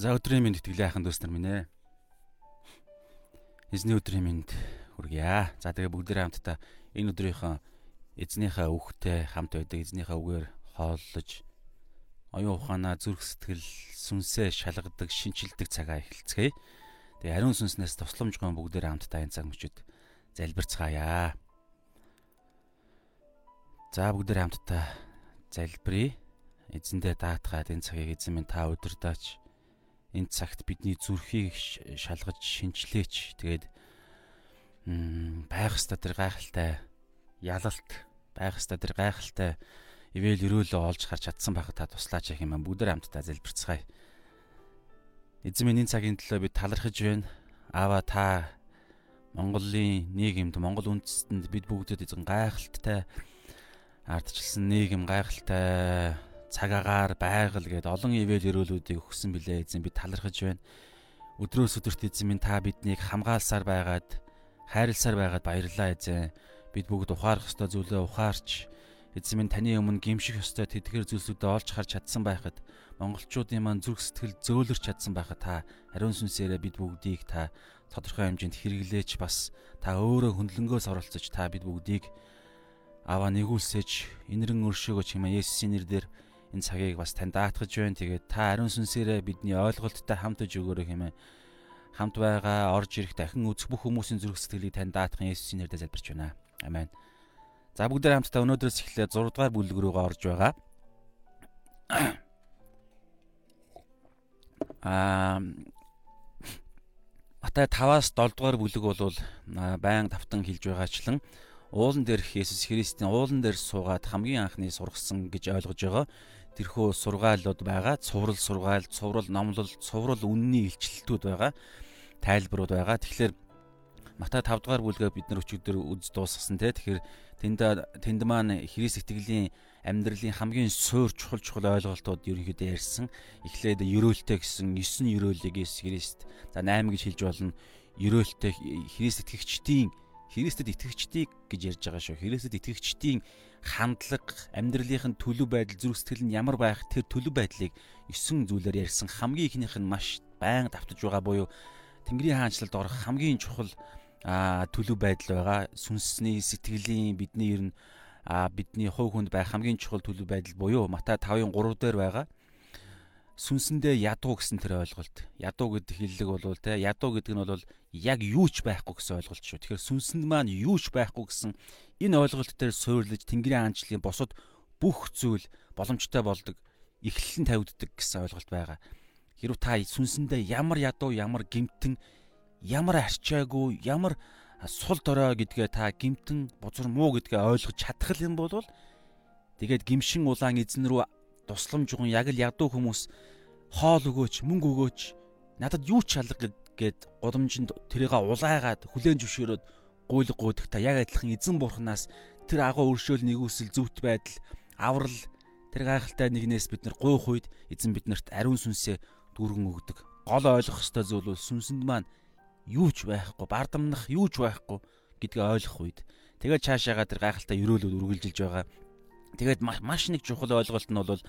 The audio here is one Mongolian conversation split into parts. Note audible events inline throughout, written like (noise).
За өдрийн минь итгэлийн ахын дүүс нар минь ээ. Эзний өдрийн минь хүргье. За тэгээ бүгдээрээ хамтдаа энэ өдрийнхөө эзнийхээ үгтэй хамт байдаг эзнийхээ үгээр хооллож оюун ухаанаа зүрх сэтгэл сүнсээ шалгадаг, шинчилдэг цагаа эхэлцгээе. Тэгээ ариун сүнснээс тусламжгүй бүгдээрээ хамтдаа энэ цаг мөчөд залбирцгаая. За бүгдээрээ хамтдаа залбирая. Эзэндээ даатгаад энэ цагийг эзэн минь та өдөрдөөч энэ цагт бидний зүрхийг шалгаж шинчлээч. Тэгээд байх ёстой тэр гайхалтай ялалт, байх ёстой тэр гайхалтай ивэл өрөөлөө олж харж чадсан байхад та туслаач гэх юм бүгдээр хамтдаа залбирцгаая. Эзэн минь энэ цагийн төлөө бид талархаж байна. Аава та Монголын нийгэмд Монгол үндэстэнд бид бүгдд эзэн гайхалтай ардчилсан нийгэм гайхалтай цаг агаар байгаль гээд олон ивэл өрөөлүүдийг өгсөн билээ эзэн би талархаж байна. Өдрөөс өдөрт эзэн минь та биднийг хамгаалсаар байгаад хайрласаар байгаад баярлалаа эзэн. Бид бүгд ухаарах ёстой зүйлээ ухаарч эзэн минь таны өмнө гимших ёстой тэтгэр зүйлсүүдээ олж харж чадсан байхад монголчуудын маань зүрх сэтгэл зөөлөрч чадсан байхад та ариун сүнсээрээ бид бүгдийг та тодорхой хэмжээнд хэрэглээч бас та өөрөө хөндлөнгөөс оролцож та бид бүгдийг аваа нэгүүлсэж инэрэн өршөөгөө чимээ Есүсийн нэрээр энэ цагийг бас тань даатгаж байна. Тэгээд та ариун сүнсээрээ бидний ойлголттой хамт иж өгөөрэй хэмээн хамт байгаа орж ирэх дахин үзэх бүх хүмүүсийн зүрх сэтгэлийг тань даатгах Есүсийн нэрээр залбирч байна. Амен. За бүгдээ хамтдаа өнөөдрөөс эхлээд 6 дугаар бүлэг рүүгээ орж байгаа. (clears throat) Аа Матай 5-аас 7 дугаар бүлэг бол байн давтан хэлж байгаачлан уулан дээрх Есүс Христийн уулан дээр суугаад хамгийн анхны сургасан гэж ойлгож байгаа тэрхүү сургаалууд байгаа. Цуврал сургаал, цуврал номлол, цуврал үнний илчлэлтүүд байгаа. Тайлбарууд байгаа. Тэгэхээр Матай 5 дугаар бүлгээ бид нар өчигдөр үз дуусгасан те. Тэгэхээр тэнд тэнд маань Христ итгэлийн амьдралын хамгийн суур чухал чухал ойлголтууд ерөнхийдөө ярьсан. Эхлээд ерөөлтэй гэсэн 9 ерөөлийг Христ за 8 гэж хэлж болно. Ерөөлтэй Христ итгэгчдийн Христэд итгэгчдийг гэж ярьж байгаа шүү. Христэд итгэгчдийн хандлага, амьдралынх нь төлөв байдал, зүрх сэтгэл нь ямар байх тэр төлөв байдлыг эссэн зүйлээр ярьсан хамгийн ихнийх нь маш байнга давтаж байгаа буюу Тэнгэрийн хаанчлалд орох хамгийн чухал төлөв байдал байгаа. Сүнсний сэтгэлийн бидний ер нь бидний хувь хүнд байх хамгийн чухал төлөв байдал буюу Матай 5-ын 3 дээр байгаа сүнсэндээ ядуу гэсэн тэр ойлголт. Ядуу гэдэг хэллэг бол те ядуу гэдэг нь бол яг юу ч байхгүй гэсэн ойлголт шүү. Тэгэхээр сүнсэнд маань юу ч байхгүй гэсэн энэ ойлголт дээр суйрлаж Тэнгэрийн аанчлалын босод бүх зүйл боломжтой болдог, эхлэл нь тавигддаг гэсэн ойлголт байгаа. Хэрв та сүнсэндээ ямар ядуу, ямар гимтэн, ямар арчаагүй, ямар сул дорой гэдгээ та гимтэн, бузар муу гэдгээ ойлгож чадах юм бол тэгээд гимшин улаан эзэн рүү тусламж өгөн яг л ядуу хүмүүс хоол өгөөч, мөнгө өгөөч, надад юу ч шалга гэд голомжинд тэрийг улайгаад хүлэн зөвшөөрөөд гуйлг гуйдаг та яг адилхан эзэн бурхнаас тэр агуу өршөөл нэгүсэл зүвт байдал аврал тэр гайхалтай нэгнээс бид нар гуйх үед эзэн биднэрт ариун сүнсээ дүүргэн өгдөг. Гол ойлгох ёстой зүйл бол сүнсэнд маань юу ч байхгүй, бардамнах юу ч байхгүй гэдгийг ойлгох үед тэгээд цаашаага тэр гайхалтай өрөөлөд үргэлжилж байгаа Тэгээд маш нэг чухал ойлголт нь бол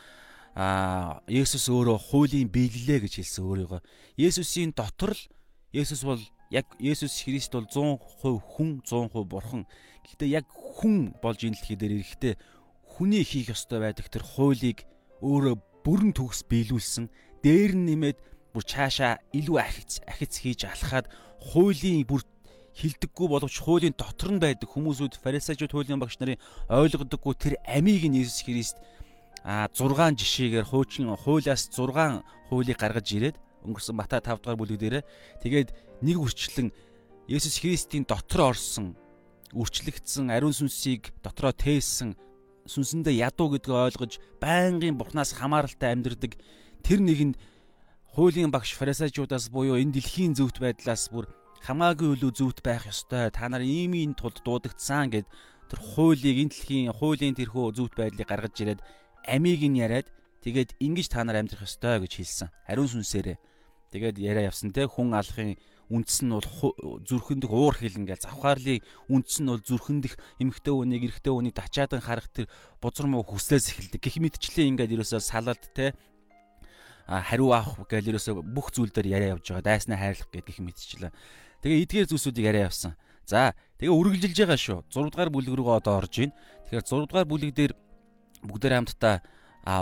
а Есүс өөрөө хуулийн биелэлээ гэж хэлсэн өөрийгөө. Есүсийн дотор л Есүс бол яг Есүс Христ бол 100% хүн 100% бурхан. Гэхдээ яг хүн болж энэ дэлхий дээр ирэхдээ хүний хийх ёстой байдаг тэр хуулийг өөрөө бүрэн төгс биелүүлсэн. Дээр нь нэмээд бүр цаашаа илүү ахиц ахиц хийж алхаад хуулийн бүр хилдэггүй боловч хуулийн дотор нь байдаг хүмүүсүүд фарисеучуд хуулийн багш нарын ойлгодоггүй тэр амийг нь Иесус Христ а 6 жишээгээр хуучин хуулиас 6 хуулийг гаргаж ирээд өнгөрсөн Матай 5 дугаар бүлэг дээрээ тэгээд нэг үрчлэн Есүс Христийн дотор орсон үрчлэгдсэн ариун сүнсийг дотроо тээсэн сүнсэндээ ядуу гэдгийг ойлгож байнгын Бурханаас хамааралтай амьдрдаг тэр нэгэнд хуулийн багш фарисеучудаас буюу энэ дэлхийн зөвхт байдлаас бүр хамаагүй үлүү зүвт байх ёстой. Та нар ийм ийм тулд дуудагдсан гэд тэр хуулийг энэ дэлхийн хуулийн тэрхүү зүвт байдлыг гаргаж ирээд амийг нь яриад тэгээд ингэж та нар амьдрах ёстой гэж хэлсэн. Ариун сүнсээрээ. Тэгээд яриа явсан те хүн алахын үндс нь бол зүрхэндх уур хилэн гэж завхаарлын үндс нь бол зүрхэндх эмхтэй үнийг эрэгтэй үнийг тачаадан харах тэр бузар муу хүслээс эхэлдэг. Гэх мэтчлээ ингээд ерөөсөө салалт те хариу авах гэж ерөөсө бүх зүйл дээр яриа явж байгаа. Дайснаа хайрлах гэдгийг мэдчихлээ. Тэгээ эдгээр зүйлсүүдийг яриа явсан. За тэгээ үргэлжилж байгаа шүү. 6 дугаар бүлэг рүү одоо орж ийн. Тэгэхээр 6 дугаар бүлэг дээр бүгдээр хамтдаа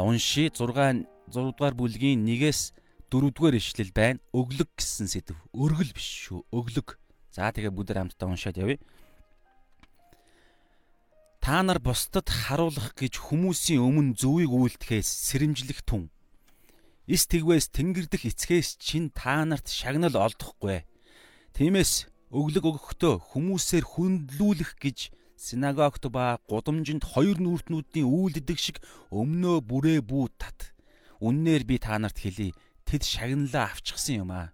унши 6 6 дугаар бүлгийн 1-ээс 4 дугаар ишлэл байна. Өглөг гэсэн сэдв. Өргөл биш шүү. Өглөг. За тэгээ бүгдээр хамтдаа уншаад явъя. Та нар бусдад харуулах гэж хүмүүсийн өмнө зөвийг үйлдэхээс сэрэмжлэх тун. Эс тэгвээс тэнгэр дэх эцгээс чин та нарт шагнал олдохгүй. Тиймээс өглөг өгөхдөө хүмүүсээр хүндлүүлэх гэж синагогт ба гудамжинд хоёр нүртнүүдийн үйлддэг шиг өмнөө бүрээ бүү тат. Үннээр би та нарт хэлий. Тэд шагналаа авчихсан юм аа.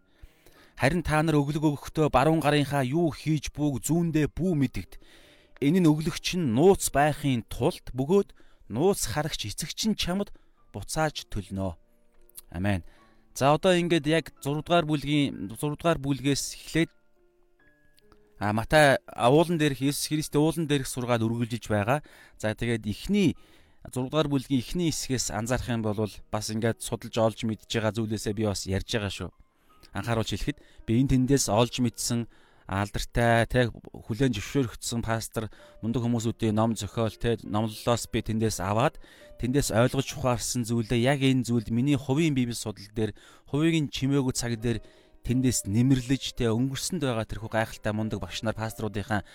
Харин та нар өглөг өгөхдөө баруун гарынхаа юу хийж бууг зүүндээ бүү мэдэгд. Энэ нь өглөгч нь нууц байхын тулд бөгөөд нууц харагч эцэгч нь чамд буцааж төлнө. Амен. За одоо ингээд яг 6 дугаар бүлгийн 6 дугаар бүлгээс эхлээд А Матай уулан дээрх Есүс Христийн уулан дээрх сургаал үргэлжилж байгаа. За тэгээд эхний 6 дугаар бүлгийн эхний хэсгээс анзаарах юм бол бас ингээд судалж олж мэдж байгаа зүйлээсээ би бас ярьж байгаа шүү. Анхааруулж хэлэхэд би энэ тэндээс олж мэдсэн алдартай тэг хүлэн зөвшөөрөгдсөн пастор мундаг хүмүүсүүдийн ном зохиол тэг номлолоос би тэндээс аваад тэндээс ойлгож ухаарсан зүйлээ яг энэ зүйлд миний хувийн библи судал дээр хувийн чимээгүй цаг дээр тэндээс нэмэрлэж тэ өнгөрсөнд байгаа тэрхүү гайхалтай мундаг багш нар пасторуудынхаа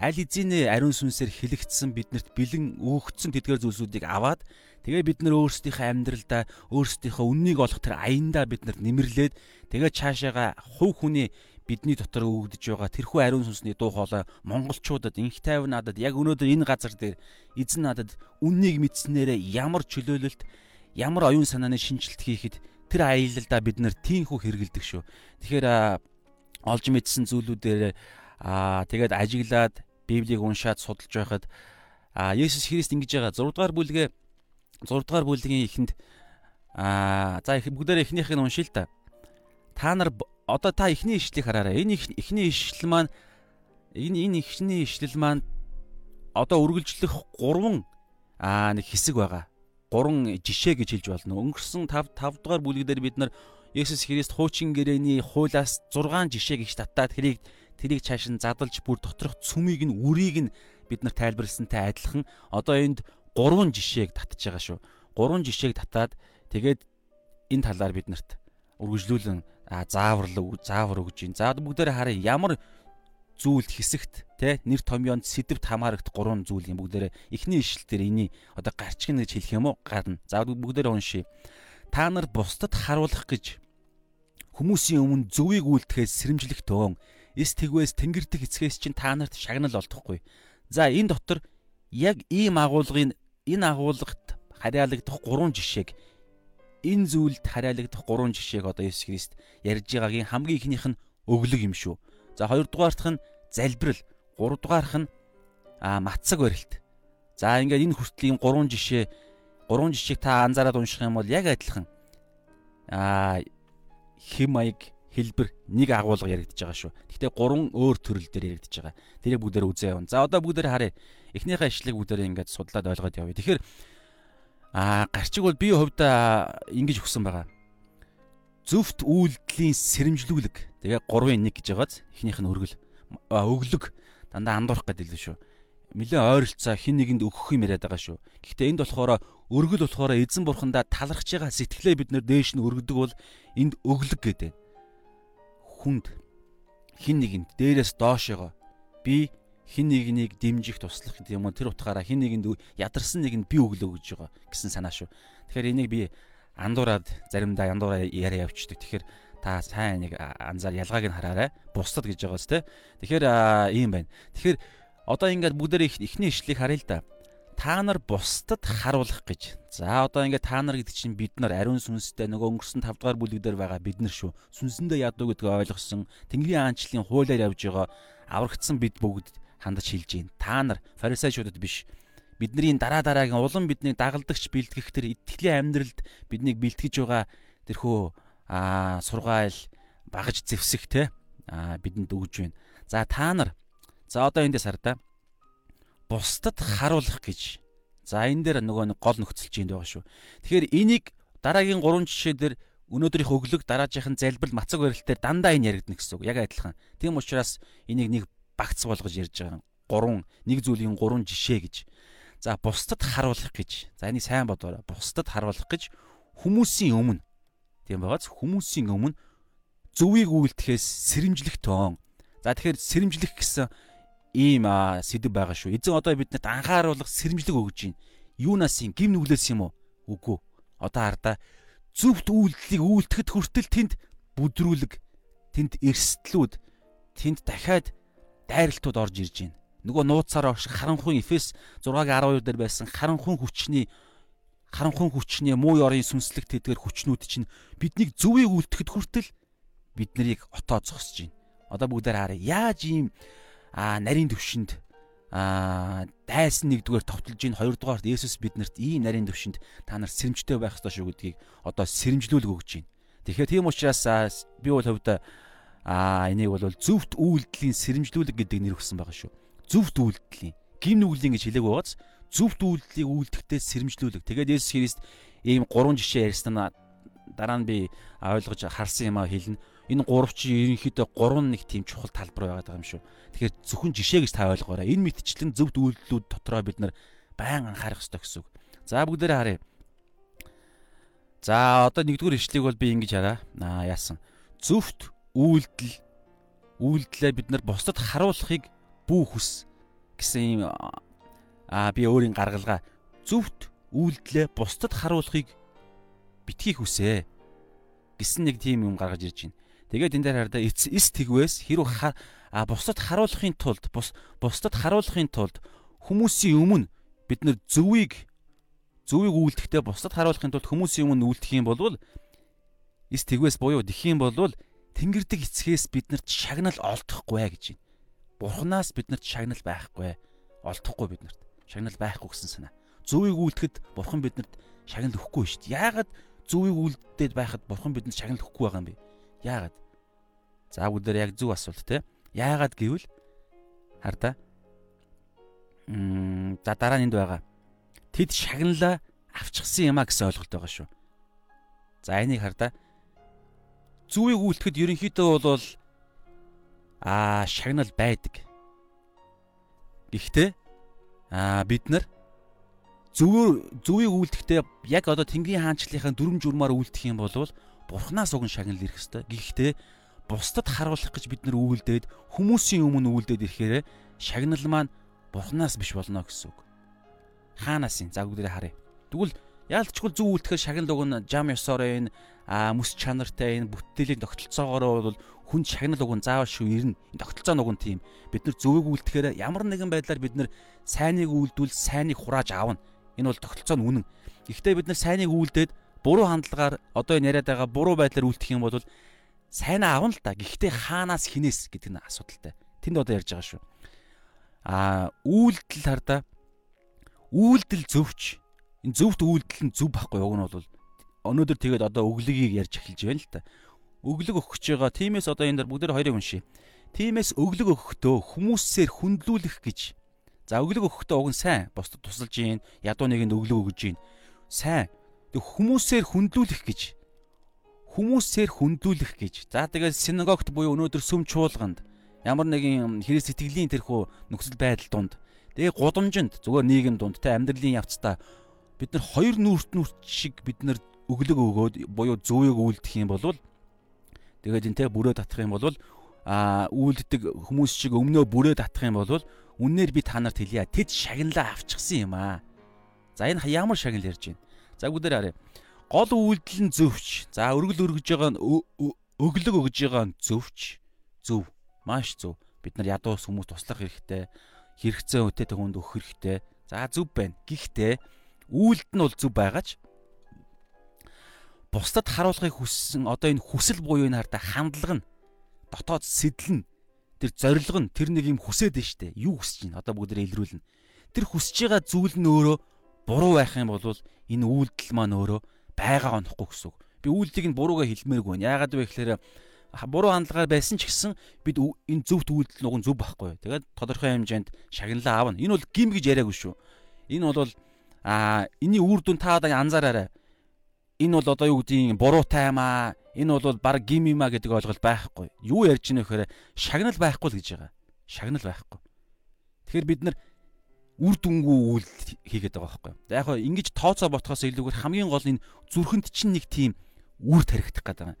аль эзэнэ ариун сүнсээр хилэгдсэн биднэрт бэлэн өөгдсөн тэдгээр зүйлсүүдийг аваад тэгээ бид нар өөрсдийнхөө амьдралдаа өөрсдийнхөө үннийг олох тэр аяндаа бид нар нэмэрлээд тэгээ цаашаага хувь хүний бидний дотор өгөгдөж байгаа тэрхүү ариун сүнсний дуу хоолой монголчуудад инх тайв надад яг өнөөдөр энэ газар дээр эзэн надад үннийг мэдснээрээ ямар чөлөөлөлт ямар оюун санааны шинжилт хийхэд тэр аялалдаа бид нэр тийхүү хэрэгэлдэг шүү. Тэгэхээр олж мэдсэн зүйлүүдээр аа тэгээд ажиглаад Библийг уншаад судалж байхад а Есүс Христ ингэж байгаа 6 дугаар бүлгээ 6 дугаар бүлгийн эхэнд аа за бүгдээр эхнийхийг нь уншия л та. Та нар одоо та эхний ишлэлийг хараарай. Энэ эхний ишлэл маань энэ энэ эхний ишлэл маань одоо үргэлжлэх гурван аа нэг хэсэг байгаа гурван жишээ гэж хэлж болно. Өнгөрсөн 5 5 дугаар бүлэгдэр бид нар Есүс Христ хуучин гэрээний хуулиас 6 жишээ гэж татаад тэрийг тэрийг цааш нь задлж бүр доторх цүмийг нь үрийг нь бид нар тайлбарласантай адилхан одоо энд 3 жишээг татж байгаа шүү. 3 жишээг татаад тэгээд энэ талаар бид нарт үргэлжлүүлэн зааварлаг заавар өгж гин. За бүгдээрээ харъя ямар зүйлд хэсэгт те нэр томьёонд сэдвт хамаарагд гурван зүйл юм бүгдээрээ эхний ишлэл дээр эний одоо гарчгын гэж хэлэх юм уу гарна. За бүгдээрээ уншия. Та нар бусдад харуулах гэж хүмүүсийн өмнө зөвийг үйлдэхээс сэрэмжлэх төөн эс тэгвээс тэнгэрдэх эцгээс чинь та нарт шагнал олдохгүй. За энэ дотор яг ийм агуулгын энэ агуулгад хариалагдах гурван жишээг энэ зүйлд хариалагдах гурван жишээг одоо Есүс Христ ярьж байгаагийн хамгийн ихнийх нь өглөг юм шүү. За хоёрдугаарт нь залбирал, гуравдугаарх нь а матцаг барилт. За ингээд энэ хүртлийн гурван жишээ гурван жишээг та анзаараад унших юм бол яг адилхан а хэм маяг хэлбэр нэг агуулга яригдж байгаа шүү. Гэхдээ гурван өөр төрөл дээр яригдж байгаа. Тэрийг бүгдээр үзээ явна. За одоо бүгдээр харъя. Эхнийхээ ишлэгийг бүгдээр ингээд судлаад ойлгоод явъя. Тэгэхээр а гарчиг бол би хувьдаа ингэж өгсөн байгаа зөвхт үйлдэлийн сэрэмжлүүлэг. Тэгээ 3-ын 1 гэж байгааз эхнийх нь өргөл өглөг дандаа андуурах гэдэг л шүү. Нилээ ойролцоо хин нэгэнд өгөх юм яриад байгаа шүү. Гэхдээ энд болохоор өргөл болохоор эзэн бурхандаа талархж байгаа сэтгэлээ бид нэр дээш нь өргөдөг бол энд өглөг гэдэг. Хүнд хин нэгэнд дээрээс доошоо би хин нэгнийг дэмжих туслах гэдэг юм тэр утгаараа хин нэгэнд ядарсан нэгэнд би өглөө гэж байгаа гэсэн санаа шүү. Тэгэхээр энийг би андуураад заримдаа андуураа яриа явчихдаг. Тэгэхээр та сайн нэг анзаар ялгааг нь хараарай. Бусдад гэж байгааз те. Тэгэхээр ийм байна. Тэгэхээр одоо ингээд бүгдээ ихний ишлийг харъя л да. Та нар бусдад харуулах гэж. За одоо ингээд та нар гэдэг чинь бид нар ариун сүнстэй нөгөө өнгөрсөн 5 дугаар бүлэг дээр байгаа бид нар шүү. Сүнсэндээ ядуу гэдгийг ойлгосон. Тэнгэрийн аанчлалын хуулиар явж байгаа аврагдсан бид бүгд хандаж хэлж гин. Та нар фарисеучудад биш бидний дараа дараагийн улам биднийг дагалдагч бэлтгэх тэр итгэлийн амьдралд биднийг бэлтгэж байгаа тэрхүү аа сургаал багаж зэвсэх те аа бидэнд өгж байна. За та нар за одоо эндээс хар та бусдад харуулах гэж. За энэ дээр нөгөө нэг гол нөхцөлч юм байгаа шүү. Тэгэхээр энийг дараагийн 3 жишээ дээр өнөөдрийнх өглөг дараагийн залбирал мацаг барилтаар дандаа энэ яригдана гэсэн үг. Яг адилхан. Тийм учраас энийг нэг багц болгож ярьж байгаа. Гурван нэг зүйлийн гурван жишээ гэж. За бусдад харуулах гэж. За энийг сайн бодоорой. Бусдад харуулах гэж хүмүүсийн өмнө тийм байгааз хүмүүсийн өмнө зөвийг үйлдэхээс сэрэмжлэх тоон. За тэгэхээр сэрэмжлэх гэсэн ийм сэдв байгаа шүү. Эзэн одоо биднэрт анхааруулах сэрэмжлэг өгж байна. Юунаас юм гим нүглээс юм уу? Үгүй. Одоо хардаа зөвхт үйлдэлийг үйлдэхэд хүртэл тэнд бүдрүүлэг, тэнд эрсдлүүд, тэнд дахиад дайралтууд орж ирж байна нөгөө нууцаар орш харанхуй Эфес 6:12 дээр байсан харанхуй хүчний харанхуй хүчний муу ёрын сүнслэг тэдгэр хүчнүүд чинь биднийг зөвийг үлдэхэд хүртэл бид нарыг отоо зогсож байна. Одоо бүгдээр харъя. Яаж ийм нарийн төвшөнд дайсан нэгдүгээр товтолж ийн хоёрдугаарт Есүс биднэрт ийм нарийн төвшөнд та нар сэрэмжтэй байх ёстой шүү гэдгийг одоо сэрэмжлүүлэг өгж байна. Тэгэхээр тийм учраас би бол хувьд а энийг бол зөвхт үйлдэлийн сэрэмжлүүлэг гэдэг нэр өгсөн байгаа шүү зөвхт үйлдэлийн гим нүглийн гэж хэлээг байгааз зөвхт үйлдэлийг үйлдэхдээ сэрэмжлүүлэг. Тэгээд Есүс Христ ийм гурван жишээ ярьсан дараа нь би ойлгож харсан юм а хэлнэ. Энэ гурав чи ерөнхийдөө гурван нэг тийм чухал талбар байгаа юм шүү. Тэгэхээр зөвхөн жишээ гэж та ойлгоорой. Энэ мэтчлэн зөвхт үйлдэлүүд дотроо бид нар байн анхаарах ёстой гэсэн үг. За бүгдээрээ харъя. За одоо нэгдүгээр ишлэгийг бол би ингэж хараа. Аа яасан. Зөвхт үйлдэл үйлдэлээ бид нар бусдад харуулахыг бүү хүс гэсэн юм аа би өөрийн гаргалгаа зөвхт үйлдэлээ бусдад харуулахыг битгий хүсээ гэсэн нэг тийм юм гаргаж ирж байна. Тэгээд энэ дээр хараа эс тэгвээс хэрв а бусдад харуулахын тулд бус бусдад харуулахын тулд хүмүүсийн өмнө бид нар зөвийг зөвийг үйлдэхдээ бусдад харуулахын тулд хүмүүсийн өмнө үйлдэх юм бол эс тэгвээс буюу дэх юм бол тэнгэрдэг эцгээс биднэрт шагнал олдохгүй гэж байна. Бурханаас биднэрт шагнал байхгүй. Олдохгүй биднэрт. Шагнал байхгүй гэсэн санаа. Зөвийг үлдэхэд Бурхан биднэрт шагнал өгөхгүй шүү дээ. Яагаад зөвийг үлдээд байхад Бурхан бидэнд шагнал өгөхгүй байгаа юм бэ? Яагаад? За бүгдээр яг зөв асуулт те. Яагаад гэвэл хардаа Мм за дараа нь энд байгаа. Тэд шагналаа авчихсан юм а гэсэн ойлголт байгаа шүү. За энийг хардаа зүвийг үлдэхэд ерөнхийдөө бол аа шагнал байдаг. Гэхдээ аа бид нар зөвөө зөвийг үлдэхдээ яг одоо Тэнгэрийн хаанчлалынхаа дүрм журмаар үлдэх юм бол Бурханаас уг шагнал ирэх ёстой. Гэхдээ бусдад харуулах гэж бид нар үйлдээд хүмүүсийн өмнө үйлдээд ирэхээр шагнал маань Бурханаас биш болно гэсэн үг. Хаанаас юм? За бүгдээ харъя. Тэгвэл яалтчгүй зөв үлдэхээр шагнал уг нь жам ёсоор энэ а мэс чанартай энэ бүтээлийн тогтолцоогоор бол хүн шагнал уг нь заавал шүү ирнэ. Тогтолцоо нь уг нь тийм. Бид нар зөвийг үлдэхээр ямар нэгэн байдлаар бид нар сайныг үлдвэл сайныг хурааж аавна. Энэ бол тогтолцоо нь үнэн. Гэхдээ бид нар сайныг үлдээд буруу хандлагаар одоо энэ яриад байгаа буруу байдлаар үлдэх юм бол сайнаа авна л та. Гэхдээ хаанаас хинээс гэдэг нь асуудалтай. Тэнд одоо ярьж байгаа шүү. Аа үйлдэл хардаа үйлдэл зөвч. Энэ зөвхт үйлдэл нь зөв байхгүй уг нь бол өнөөдөр тэгээд одоо өглөгийг ярьж эхэлж байна л та өглөг өгч байгаа. Тимээс одоо энэ дөр бүгдээр хоёрыг уншия. Тимээс өглөг өгөхдөө хүмүүсээр хүндлүүлэх гэж. За өглөг өгөхдөө уг нь сайн. Бусдад тусалж гин, ядуу нэгэнд өглөг өгж гин. Сайн. Тэг хүмүүсээр хүндлүүлэх гэж. Хүмүүсээр хүндлүүлэх гэж. За тэгээд синагогт буюу өнөөдөр сүм чуулганд ямар нэгэн хэрэг сэтгэлийн тэрхүү нөхцөл байдал донд тэгээ гудамжинд зүгээр нийгэм донд те амьдралын явцдаа бид нар хоёр нүрт нүрт шиг бид нар өглөг өгөөд буюу зөөийг үлдэх юм бол Тэгээд энэ те бүрөө татах юм бол а үйлддэг хүмүүс шиг өмнөө бүрөө татах юм бол үннээр би та нарт хэлье. Тэд шагналаа авчихсан юм аа. За энэ ямар шагнал ярьж байна? За бүгдээр харъя. Гол үйлдэл нь зөвч. За өргөл өргөж байгаа нь өглөг өгж байгаа нь зөвч. Зөв. Маш зөв. Бид нар ядуус хүмүүс туслах хэрэгтэй. Хэрэгцээ өтөд хүнд өгөх хэрэгтэй. За зөв байна. Гэхдээ үйлдэл нь бол зөв байгаач бусдад харуулахыг хүссэн одоо энэ хүсэл буюу энэ хардаа хандлага нь дотоод сэтэл нь тэр зориг нь тэр нэг юм хүсээд нь штэ. Юу хүсэж байна? Одоо бүгдээ илрүүлнэ. Тэр хүсэж байгаа зүйл нь өөрөө буруу байх юм бол энэ үйлдэл маань өөрөө байгаа онохгүй гэсэн үг. Би үйлдэлийг нь буруугаар хэлмээргүй байна. Яагаад вэ гэхээр буруу хандлагаар байсан ч гэсэн бид энэ зөвхт үйлдэл нуган зөв байхгүй тэгээд тодорхой хэмжээнд шагналаа аавна энэ бол гим гэж яриаггүй шүү. Энэ бол а энэний үр дүн та одоо анзаараарай энэ бол одоо юу гэдгийг буруутай юм аа. Энэ бол баг гим юм аа гэдэг ойлголт байхгүй. Юу ярьж байна вэ гэхээр шагнал байхгүй л гэж байгаа. Шагнал байхгүй. Тэгэхээр бид нар үр дүнгүй үйл хийгээд байгаа байхгүй. Яг хоо ингэж тооцоо ботхоос илүүгээр хамгийн гол нь зүрхэнд чинь нэг тийм үр тархитах гэдэг байгаа.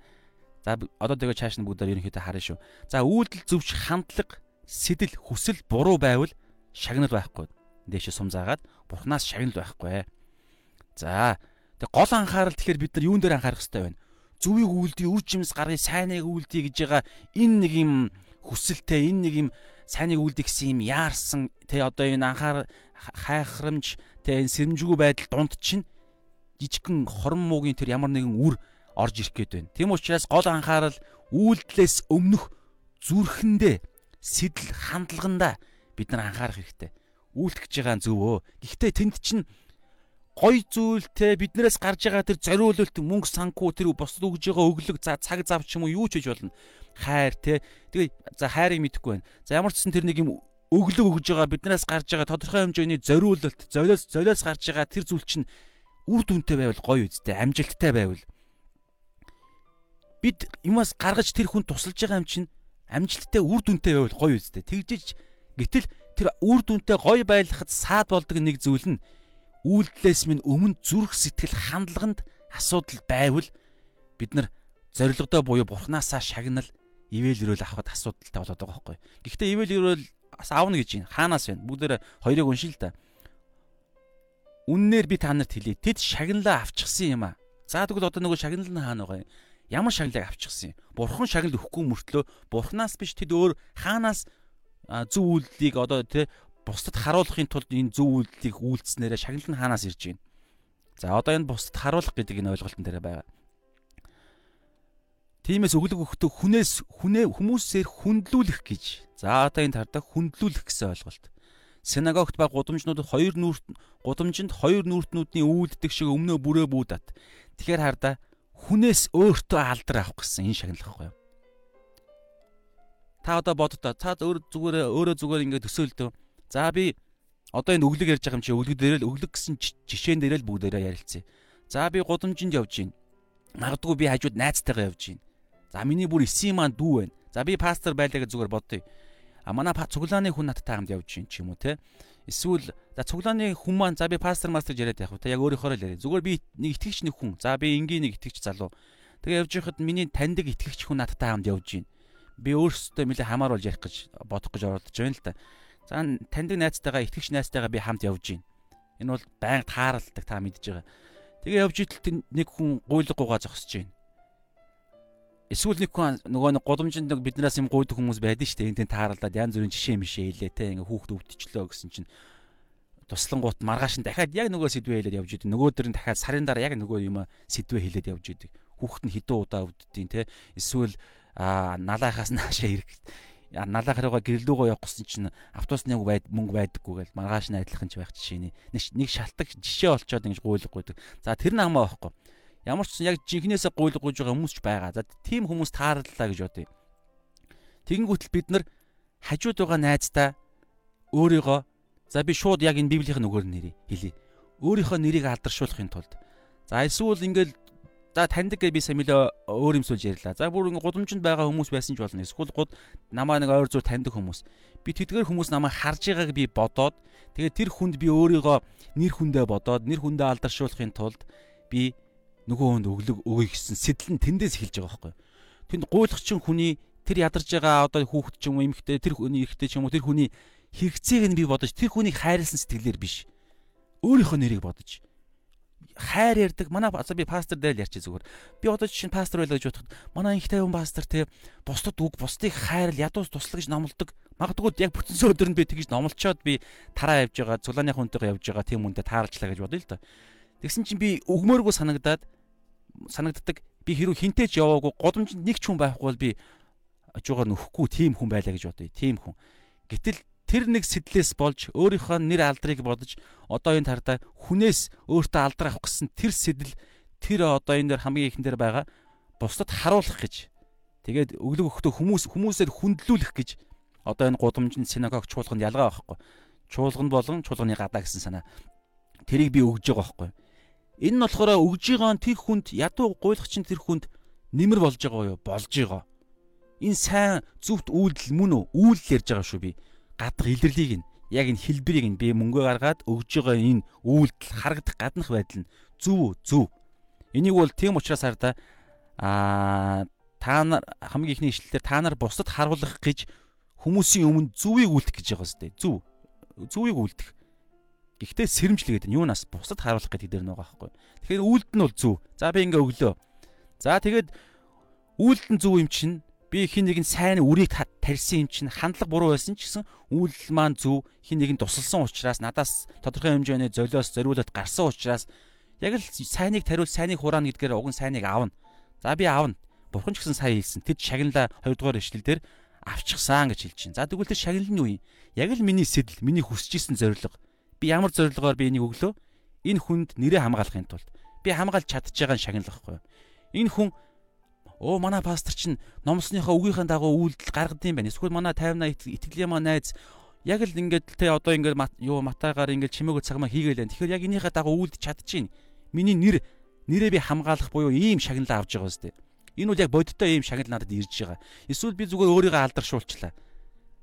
За одоо тэгээ чааш нь бүгдээр ерөнхийдөө харна шүү. За үйлдэл зөвч хандлага, сэтэл, хүсэл буруу байвал шагнал байхгүй. Дээшээ сум заагаад бурхнаас шагнал байхгүй. За Тэг гол анхаарал тэгэхээр бид нар юун дээр анхаарах хэрэгтэй байна? Зүвийг үлдээ, үр жимс гаргыг сайныг үлдээ гэж байгаа энэ нэг юм хүсэлтэй, энэ нэг юм сайныг үлдэх гэсэн юм яарсан тэ одоо энэ анхаар хайхрамж тэ энэ сэрэмжгүй байдал дунд чинь жижигхэн хорон муугийн тэр ямар нэгэн үр орж ирэх гээд байна. Тийм учраас гол анхаарал үйлдэлээс өмнөх зүрхэндээ сэтэл хандлаганда бид нар анхаарах хэрэгтэй. Үйлдэх гэж байгаа зөвөө. Гэхдээ тэнд чинь гой зүйлтэй биднээс гарч байгаа тэр зориулалт мөнгө санхүү тэр босд өгж байгаа өглөг за цаг зав ч юм уу юу ч хийж болно. Хайр те тэгээ за хайрыг мэдэхгүй байна. За ямар ч сан тэр нэг юм өглөг өгж байгаа биднээс гарч байгаа тодорхой хэмжээний зориулалт золиос золиос гарч байгаа тэр зүйл чинь үр дүнтэй байвал гоё үстэй амжилттай байвал. Бид юмас гаргаж тэр хүн тусалж байгаа юм чинь амжилттай үр дүнтэй байвал гоё үстэй тэгжиж гэтэл тэр үр дүнтэй гоё байлгахад саад болдог нэг зүйл нь үйлдэлээс минь өмнө зүрх сэтгэл хандлаганд асуудал байвал бид нар зоригтой буюу бурхнаасаа шагнал ивэл өрөөл авахд асуудалтай болоод байгаа байхгүй. Гэхдээ ивэл өрөөл аавна гэж байна. Хаанаас байна? Бүгдээр хоёрыг уншил да. Үннээр би та нарт хэлье. Тэд шагналаа авчихсан юм аа. За тэгвэл одоо нөгөө шагнал нь хаана байгаа юм? Ямар шагналыг авчихсан юм? Бурхан шагнал өгөхгүй мөртлөө бурхнаас биш тэд өөр хаанаас зөв үйлдэлийг одоо тий бусдад харуулахын тулд энэ зөв үйлдэлийг үйлдснээрээ шагнал нь хаанаас ирж байна. За одоо энэ бусдад харуулах гэдэг энэ ойлголтын дээр байгаа. Тиймээс өглөг өгөхдөө хүнээс хүнээ хүмүүсээр хүндлүүлэх гэж. За одоо энэ тарда хүндлүүлэх гэсэн ойлголт. Синагогт ба гудамжнууд хоёр нүрт гудамжинд хоёр нүртнүүдний үйлддэг шиг өмнөө бүрээ бүүдат. Тэгэхээр харда хүнээс өөртөө алдар авах гэсэн энэ шагнал байхгүй юу? Та одоо боддоо. Та өөр зүгээр өөрөө зүгээр ингээд төсөөлдөө За би одоо энэ өглөг ярьж байгаа юм чи өглөг дээр л өглөг гэсэн жишээн дээр л бүгдээрээ ярилцъя. За би гудамжинд явж гин. Магадгүй би хажууд найзтайгаа явж гин. За миний бүр эсийн маань дүү байна. За би пастор байлаа гэж зүгээр бодъё. А манай цуглааны хүн надтай хамт явж гин ч юм уу те. Эсвэл за цуглааны хүн маань за би пастор мастер яриад явах те. Яг өөрийнхөө л яриа. Зүгээр би нэг итгэгч нэг хүн. За би энгийн нэг итгэгч залуу. Тэгээ явж байхад миний таньдаг итгэгч хүн надтай хамт явж гин. Би өөрсдөө нэлээ хамааруулж ярих гэж бодох гэж оролдож байна л та. За таньдаг найзтайгаа итгэгч найзтайгаа би хамт явж гин. Энэ бол байнга тааралдаг та мэдж байгаа. Тэгээ явж идэл нэг хүн гуйлгуугаа зогсож байна. Эсвэл нэг хүн нөгөө нэг гудамжинд нэг биднээс юм гуйдаг хүмүүс байдаг шүү дээ. Энд тааралдаад янз бүрийн жишээ мишээ хэлээ те ингээ хүүхд өвдчихлөө гэсэн чинь туслангуут маргааш нь дахиад яг нөгөө сэдвээ хэлээд явж идэв. Нөгөө дэр нь дахиад сарын дараа яг нөгөө юм сэдвээ хэлээд явж идэв. Хүүхд нь хідэн удаа өвддөйн те. Эсвэл а налаахаас наашаа ирэх налаа харууга гэрлүүгөө явах гэсэн чинь автобусны байд мөнгө байдаггүй гэл маргааш нь адилхан ч байх жишээний нэг шалтак жишээ олцоод ингэж гуйлгагүйдэг. За тэр нь хамаа байхгүй. Ямар ч яг жинхнээсээ гуйлгаж байгаа хүмүүс ч байгаа. За тийм хүмүүс таарлаа гэж бодъё. Тэгэнгүүтэл бид нар хажууд байгаа найздаа өөрийгөө за би шууд яг энэ библийн нүгээр нэрийг хэлье. Өөрийнхөө нэрийг алдаршуулахын тулд за эсвэл ингээл За таньдаг гэж би самилаа өөр юм суулж ярьлаа. За бүр ингэ гудамжинд байгаа хүмүүс байсан ч болно. Эсвэл гуд намаа нэг ойр зур таньдаг хүмүүс. Би тэдгээр хүмүүс намайг харж байгааг би бодоод тэгээд тэр хүнд би өөрийгөө нэр хүндээ бодоод нэр хүндээ алдаршуулахын тулд би нөгөө хүнд өглөг өгье гэсэн сэтэл нь тэндээс эхэлж байгаа байхгүй. Тэнд гуйлахчин хүний тэр ядарч байгаа одоо хүүхэд ч юм уу эмэгтэй тэр хүний эрэгтэй ч юм уу тэр хүний хэрэгцээг нь би бодож тэр хүнийг хайрлсан сэтгэлээр биш. Өөрийнхөө нэрийг бодож хайр ярддаг. Манай би пастор дээр л ярьчих зүгээр. Би одоо жишээ нь пастор байлаа гэж бодоход манай их тайван пастор те бусдад үг бусдыг хайрл ядуус туслагж номлодог. Магадгүй яг бүтэнсэн өдөр нь би тэгж номлолцоод би тараа явж байгаа цулааны хүнтэйгээ явж байгаа тийм хүнтэй таарчлаа гэж бодъё л та. Тэгсэн чинь би өгмөөргөө санагдаад санагддаг. Би хэрүү хинтээч яваагүй годомжинд нэг ч хүн байхгүй бол би ажуугаар нөхгүй тийм хүн байлаа гэж бодъё. Тийм хүн. Гэтэл тэр нэг сэтлээс болж өөрийнхөө нэр алдрыг бодож одоо энэ тардаа хүнээс өөртөө алдар авах гэсэн тэр сэтэл тэр одоо энэ дээр хамгийн ихэн дээр байгаа бусдад харуулах гэж тэгээд өглөг өгөхдөө хүмүүс хүмүүсээр хүндлүүлэх гэж одоо энэ гудамжинд синагог чуулганд ялгаа байхгүй чуулганд болон чуулганы гадаа гэсэн санаа тэрийг би өгж байгаа байхгүй Энэ нь болохоор өгж байгаа тэр хүнд ядуу гуйлахчин тэр хүнд нэмэр болж байгаа юу? Болж байгаа. Энэ сайн зүвт үйлдэл мөн үү? Үйлдэл ярьж байгаа шүү би. Гадаг илэрлийг нь яг энэ хэлбэрийг нь би мөнгө гаргаад өгж байгаа энэ үйлдэл харагдах гаднах байдал нь зөв зөв. Энийг бол тийм учраас хараа а та нар хамгийн ихний ишлэлээр та нар бусдад харуулах гэж хүмүүсийн өмнө зүвийг үлдэх гэж байгаа сте. Зүв. Зүвийг үлдэх. Гэхдээ сэрэмжлэл гэдэг нь юунаас бусдад харуулах гэдэг дээр байгаа байхгүй. Тэгэхээр үйлдэл нь бол зүв. За би ингээ өглөө. За тэгээд үйлдэл нь зүв юм чинь би хин нэг нь сайн үрийг тарьсан юм чинь хандлага буруу байсан ч гэсэн үйлдэл маань зөв хин нэг нь тусалсан учраас надаас тодорхой хэмжээний золиос зориулалт гарсан учраас яг л сайныг тариул сайныг хураана гэдгээр уг нь сайныг аавна. За би аавна. Бурхан ч гэсэн сайн хэлсэн. Тэд шагналаа 2 дугаар ишлэл дээр авчихсан гэж хэлж чинь. За тэгвэл тэр шагнал нь юу юм? Яг л миний сэтэл, миний хүсэж исэн зорилго. Би ямар зорилгоор би энийг өглөө? Энэ хүнд нэрээ хамгаалахын тулд би хамгаалж чадчих байгаа шагнал байхгүй юу? Энэ хүн оо манай пастор чинь номсныхоо үгийнхээ дагуу үйлдэл гаргад юм байна. Эсвэл манай 50 80 итгэлийн маа найз яг л ингээд те одоо ингээд юу матаагаар ингээд чимээгөө цагмаа хийгээл байна. Тэгэхээр яг энийхээ дагуу үйлдэж чадчихээн. Миний нэр нэрээ би хамгаалах буюу ийм шагналаа авч байгаа үстэй. Энэ бол яг бодиттой ийм шагнал надад ирж байгаа. Эсвэл би зүгээр өөрийгөө алдаршуулчлаа.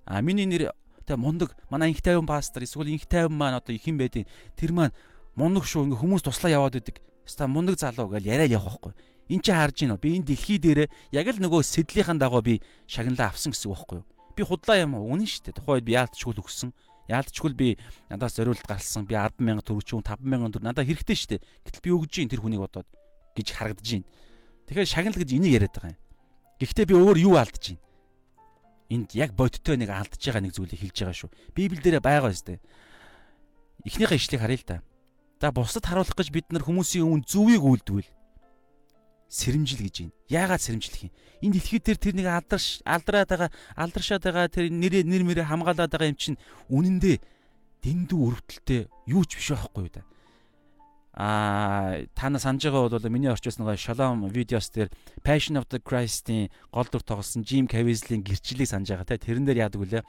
А миний нэр тэ мундаг манай инх тайван пастор эсвэл инх тайван маань одоо их юм байдیں۔ Тэр маань мундаг шүү ингээ хүмүүс туслаа яваад идэг. Хаста мундаг залуу гэж яриад явах байхгүй. Энд чи харж уу? Би энэ дэлхий дээр яг л нөгөө сэдлийнхэн дагуу би шагналаа авсан гэсэн үг байхгүй юу? Би худлаа юм уу? Үнэн шүү дээ. Тухайд би яалтчгүй л өгсөн. Яалтчгүй би надаас зориулт гарсан. Би 100000 төгрөг ч юм 5000 төгрөг надад хэрэгтэй шүү дээ. Гэтэл би өгж гин тэр хүнийг бодоод гэж харагдаж байна. Тэгэхээр шагнал гэж энийг яриад байгаа юм. Гэхдээ би өөр юу алдаж байна? Энд яг бодиттой нэг алдаж байгаа нэг зүйлийг хэлж байгаа шүү. Библиэлд байгаа өстэй. Эхнийхээ ишлэгийг харъя л да. За бусдад харуулах гэж бид нар хүмүүсийн өмнө зүвийг үлдвэл сэрэмжил гэж байна. Яагаад сэрэмжлэх юм? Энэ дэлхий дээр тэр нэг алдарш алдраад байгаа алдаршаад байгаа тэр нэр нэр мэрэ хамгаалаад байгаа юм чинь үнэндээ дэндүү өрөвдөлтөй юу ч биш байхгүй юу да а тана санаж байгаа бол миний орчуулсан байгаа Shalom видеос дээр Passion of the Christ-ийн гол дүр тоглосон Jim Caviezel-ийн гэрчлэлийг санаж байгаа те тэрэн дээр яадаг вүлээ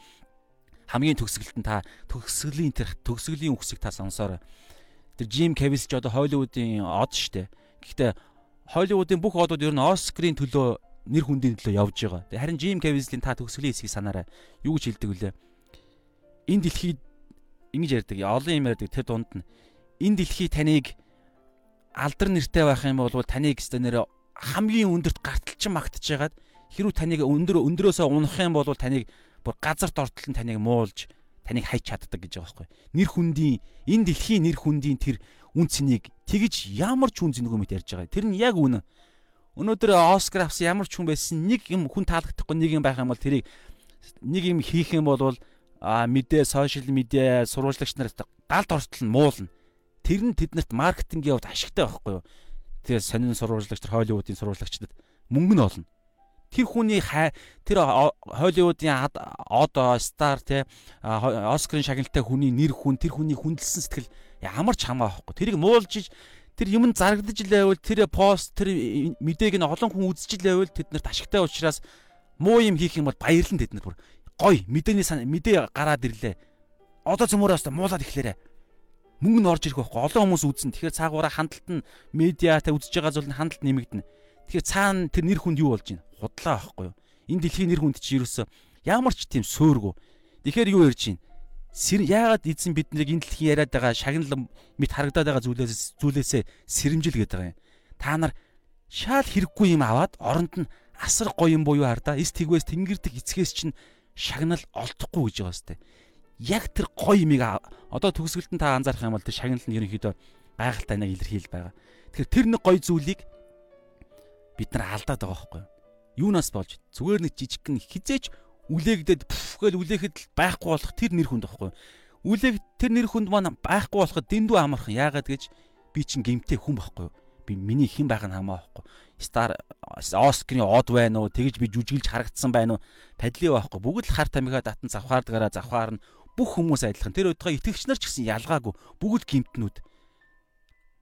хамгийн төгсгөлт нь та төгсгөлийн төгсгөлийн үгсийг та сонсоорой. Тэр Jim Caviezel ч одоо Hollywood-ийн од штэ. Гэхдээ Hollywood-ийн бүх одууд ер нь Оскарын төлөө нэр хүндийн төлөө явж байгаа. Харин Jim Caviezel-ийн та төгсгөлийн хэсгийг санаарай. Юу гэж хэлдэг вүлээ энэ дэлхийд ингэж ярьдаг. Олон юм ярьдаг тэр дунд нь. Энэ дэлхий таныг алдар нэртэй байх юм бол таныг өстө нэр хамгийн өндөрт гарталчин магтж ягаад хэрүү таныг өндөр өндөрөөсөө унах юм бол таныг бүр газарт ортол нь таныг муулж таныг хайч чаддаг гэж байгаа байхгүй. Нэр хүндийн энэ дэлхийн нэр хүндийн тэр үн цэнийг тэгж ямар ч үн цэнэгүй мэт ярьж байгаа. Тэр нь яг үнэн. Өнөөдөр Оскар авсан ямар ч хүн байсан нэг юм хүн таалагдахгүй нэг юм байх юм бол тэрийг нэг юм хийх юм бол а мэдээ сошиал медиа сурвалжлагч нарт галт ортол нь муулна тэр нь тэднэрт маркетингийн хувьд ашигтай байхгүй юу? Тэгээ сонин сурвалжлагч нар Холливуудын сурвалжлагчдад мөнгө нь олно. Тэр хүний тэр Холливуудын одоо стар те Оскарын шагналтай хүний нэр хүн тэр хүний хүндэлсэн сэтгэл ямар ч хамаа байхгүй. Тэрийг муулж тэр юм зарагдаж лээвэл тэр пост тэр мэдээг нь олон хүн үзэж лээвэл тэднэрт ашигтай учраас муу юм хийх юм бол баярлан тэднэр бүр. Гой мэдээний мэдээ гараад ирлээ. Одоо цөмөрөөс муулаад ихлээрэ мөнгө нь орж ирэх байхгүй. Олон хүмүүс үзэн. Тэгэхээр цаагаараа хандлт нь медиатай үзэж байгаа зүйл нь хандлт нэмэгдэнэ. Тэгэхээр цаана тэр нэр хүнд юу болж байна? Худлаа байхгүй юу? Энэ дэлхийн нэр хүнд чи ерөөсө ямар ч тийм сөөргөө тэгэхээр юу ярьж байна сэр яагаад эзэн биднийг энэ дэлхийн яриад байгаа шагнал мэд харагдаад байгаа зүйлээс зүйлээсээ сэрэмжил гэдэг юм та нар шал хэрэггүй юм аваад оронд нь асар гоё юм буюу хардаа эс тэгвээс тэнгэрдэг эцгээс чинь шагнал олдохгүй гэж байгаа сте яг тэр гоё юмыг одоо төгсгөлд нь та анзаарах юм бол тэр шагнал нь ерөнхийдөө гайхалтай нэг илэрхийл байгаа. Тэгэхээр тэр нэг гоё зүйлийг бид нар алдаад байгаа байхгүй юу? Юунаас болж зүгээр нэг жижигхэн хизээч үлээгдээд бүхгээл үлээхэд байхгүй болох тэр нэр хүнд байхгүй? Үлээг тэр нэр хүнд маань байхгүй болоход дэндүү амархан яагаад гэж би чинь гимтэй хүн байхгүй юу? Би миний хэн байх нь хамаа байхгүй. Стар Оскрын од байна уу? Тэгэж би жүжиглж харагдсан байна уу? Падли байхгүй. Бүгд л хар тамхиа татан завхаардгараа завхаар нь бүх хүмүүс адилхан. Тэр өдгөө итгэгч нар ч гэсэн ялгаагүй. Бүгд гимтнүүд.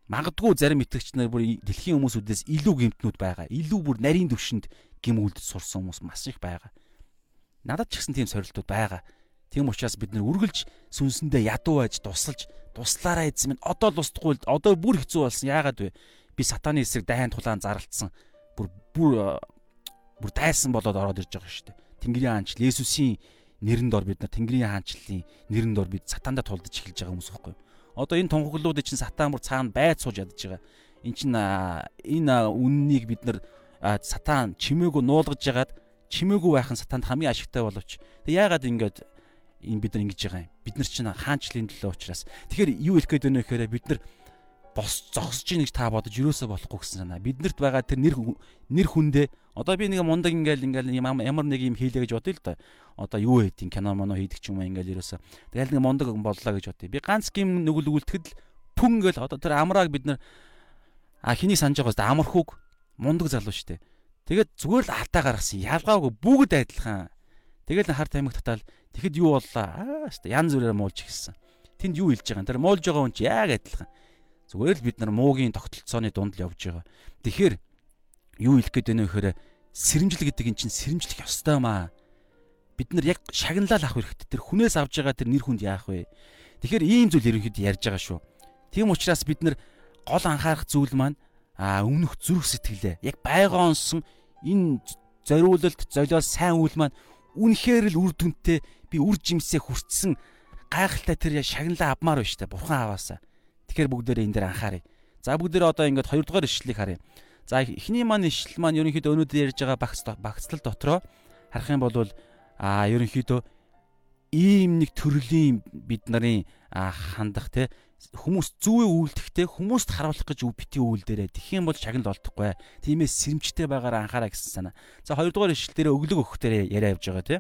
Магадгүй зарим итгэгч нар бүр дэлхийн хүмүүсүүдээс илүү гимтнүүд байгаа. Илүү бүр нарийн төвшөнд гим үлдэж сурсан хүмүүс маш их байгаа. Надад ч гэсэн тийм сорилтууд байгаа. Тийм учраас бид нэр үргэлж сүнсэндээ ядуу байж тусалж туслаараа эзэн минь одоо л устдахгүй одоо бүр хэцүү болсон. Яагаад вэ? Би сатаны эсрэг дайн тулаан зарлцсан. Бүр бүр бүр дайсан болоод ороод ирж байгаа шүү дээ. Тэнгэрийн хаанч Есүсийн нэрэнд ор бид нар Тэнгэрийн хаанчлалын нэрэнд ор бид сатанда тулдаж эхэлж байгаа хүмүүс байхгүй юу? Одоо энэ тунхаглуудыг чинь сатан бүр цаана байд сууж ядаж байгаа. Энд чинь энэ үннийг бид нар сатан чимээгүй нуулгаж ягаад чимээгүй байхын сатанд хамгийн ашигтай боловч тэг яагаад ингэж энэ бид нар ингэж байгаа юм. Бид нар чинь хаанчлалын төлөө учраас. Тэгэхээр юу хэлэх гээд байна вэ гэхээр бид нар бос зогсож ийн гэж та бодож юусоо болохгүй гэсэн санаа. Биднэрт байгаа тэр нэр нэр хүндээ одоо би нэг мундаг ингээл ингээл ямар нэг юм хийлээ гэж бодъё л да. Одоо юу хийдин кино моно хийдэг ч юм уу ингээл ерөөсөө. Тэгэл нэг мундаг боллоо гэж бодъё. Би ганц гим нүгэл үлдэхэд л пүн гэл одоо тэр амрааг бид нар а хэнийг санаж байгаас амархууг мундаг залуу штэ. Тэгээд зүгээр л алдаа гаргасан. Ялгаагүй бүгд адилхан. Тэгэл хар тамиг татаал тэгэхэд юу боллоо? Аа штэ ян зүрээр муулж гисэн. Тэнд юу хэлж байгаа юм? Тэр муулж байгаа хүн чи яг адилхан. Зүгээр л бид нар муугийн тогтолцооны дунд л явж байгаа. Тэгэхээр юу хэлэх гээд байна вэ гэхээр сэрэмжил гэдэг эн чинь сэрэмжлэх ёстой маа. Бид нар яг шагналал авах хэрэгтэй. Тэр хүнээс авж байгаа тэр нэр хүнд яах вэ? Тэгэхээр ийм зүйл ерөнхийдөө ярьж байгаа шүү. Тийм учраас бид нар гол анхаарах зүйл маань а өмнөх зүрх сэтгэлээ яг байгаа онсон энэ зориулалт золиос сайн үйл маань үнэхээр л үр дүнтэй би үр жимсээ хүртсэн гайхалтай тэр шагналаа авмаар байна штэ бурхан аваасаа Тэгэхээр бүгдээрээ энэ дээр анхаарай. За бүгдээрээ одоо ингээд хоёрдугаар ишлэлийг харъя. За эхний маань ишлэл маань ерөнхийдөө өнөөдөр ярьж байгаа багц багцлал дотроо харах юм бол а ерөнхийдөө ийм нэг төрлийн бид нарын хандах те хүмүүс зүүе үйлдэхтэй хүмүүст харуулах гэж бити үйлдэрээ тэгэх юм бол шагнал олдохгүй. Тиймээс сэрэмжтэй байгаараа анхаараа гэсэн санаа. За хоёрдугаар ишлэл дээр өглөг өгөх дээр яриа явж байгаа те.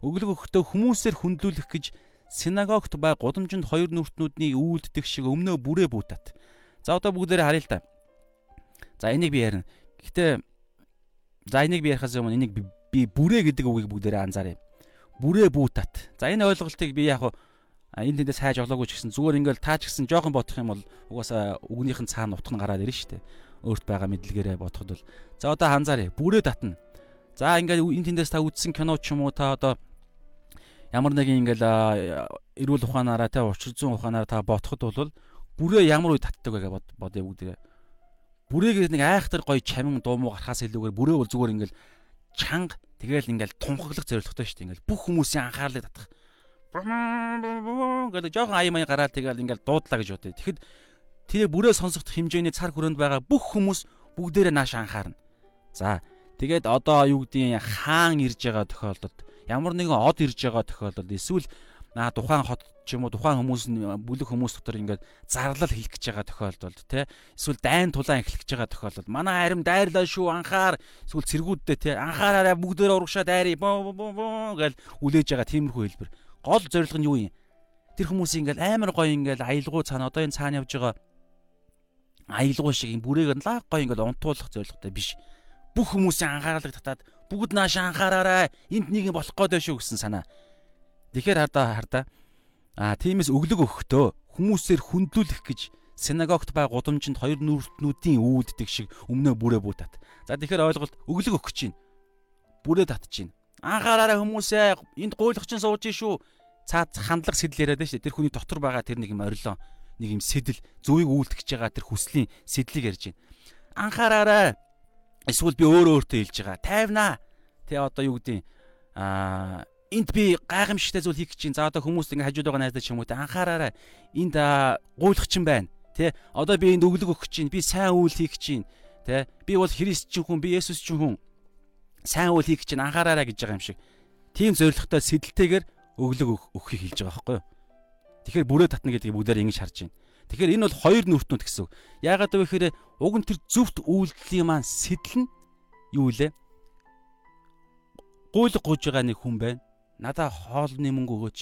Өглөг өгөхдөө хүмүүсээр хүндлүүлэх гэж синагогт бай гудамжинд хоёр нүртнүүдний үйлддэг шиг өмнөө бүрээ бүүтат. За одоо бүгдээрээ харъя л да. За энийг би ярина. Гэхдээ за энийг би ярихаас өмнө энийг би бүрээ гэдэг үгийг бүгдээрээ анзааръя. Бүрээ бүүтат. За энэ ойлголтыг би яг энэ тэндээс хайж олоогүй ч гэсэн зүгээр ингээл таач гэсэн жоохон бодох юм бол угаасаа үгнийхэн цаана утга нь гараад ирнэ шүү дээ. Өөрт байгаа мэдлэгээрээ бодоход бол. За одоо анзааръя. Бүрээ татна. За ингээд энэ тэндээс та үзсэн кино ч юм уу та одоо ямар нэгэн ингээл эрүүл ухаанаараа те учир зүйн ухаанаараа та бодоход бол бүрээ ямар үе татдаг вэ гэж бодъё бүгдээ. Бүрээгээ нэг айхтар гоё чамин дуумуу гарахаас илүүгээр бүрээ бол зүгээр ингээл чанга тэгэл ингээл тунхаглах зорилготой шүү дээ. Ингээл бүх хүмүүсийн анхаарлыг татах. Гэдэг жоохон аяа маяа гараад тэгэл ингээл дуудлаа гэж бодъё. Тэгэхэд тэр бүрээ сонсох хэмжээний цар хүрээнд байгаа бүх хүмүүс бүгдээрээ нааш анхаарна. За тэгээд одоо юу гэдгийг хаан ирж байгаа тохиолдолд ямар нэгэн од ирж байгаа тохиолдолд эсвэл наа тухайн хот ч юм уу тухайн хүмүүс бүлэг хүмүүс дотор ингээд зарлал хийх гэж байгаа тохиолдолд те эсвэл дайн тулаан эхлэх гэж байгаа тохиолдолд манай харим дайрлаа шүү анхаар эсвэл цэргүүддээ те анхаараараа бүгдээр урагшаа дайрыг гэл үлээж байгаа тиймэрхүү хэлбэр гол зорилго нь юу юм тэр хүмүүс ингээд амар гоё ингээд аялгау цаана одоо энэ цаана явж байгаа аялгау шиг юм бүрээг нь лаг гоё ингээд унтуулах зорилготой биш бүх хүмүүсийн анхаарлыг татаад бүгд наашаа анхаараарай. Энд нэг юм болох гээд шүү гэсэн санаа. Тэгэхээр хардаа хардаа аа тиймээс өглөг өгөхдөө хүмүүсээр хүндлүүлэх гэж синагогт бай гудамжинд хоёр нүртнүүдийн үүддэг шиг өмнөө бүрээ бүү тат. За тэгэхээр ойлголт өглөг өгөх чинь бүрээ татж чинь. Анхаараарай хүмүүсээ энд гуйлахчин сууж шүү. Цаад хандлага сэтэл яриад шүү. Тэр хүний дотор байгаа тэр нэг юм орилон нэг юм сэтэл зөвийг үйлдэх гэж байгаа тэр хүслийн сэтлийг ярьж байна. Анхаараарай Эсвэл би өөрөө өөртөө хэлж байгаа. Тайвнаа. Тэ одоо юу гэдэг аа энд би гайхамшигтай зүйл хийх гэж чинь. За одоо хүмүүс ингэ хажууд байгаа найздаа ч юм уу те анхаараарай. Энд гуйлах чинь байна. Тэ одоо би энд өглөг өгөх чинь. Би сайн үйл хийх чинь. Тэ би бол Христчин хүн, би Есүс чинь хүн. Сайн үйл хийх чинь анхаараарай гэж байгаа юм шиг. Тийм зоригтой сэтэлтэйгээр өглөг өгөхийг хэлж байгаа байхгүй юу? Тэгэхээр бүрээ татна гэдгийг бүгдээр ингэж харж байна. Тэгэхээр энэ бол хоёр нүртнүүд гэсэн үг. Яагаад вэ гэхээр уг нь тэр зөвхт үйлдэлийн маань сэтэл нь юу вэ? Гуйлг гуйж байгаа нэг хүн байна. Надаа хоолны мөнгө өгөөч.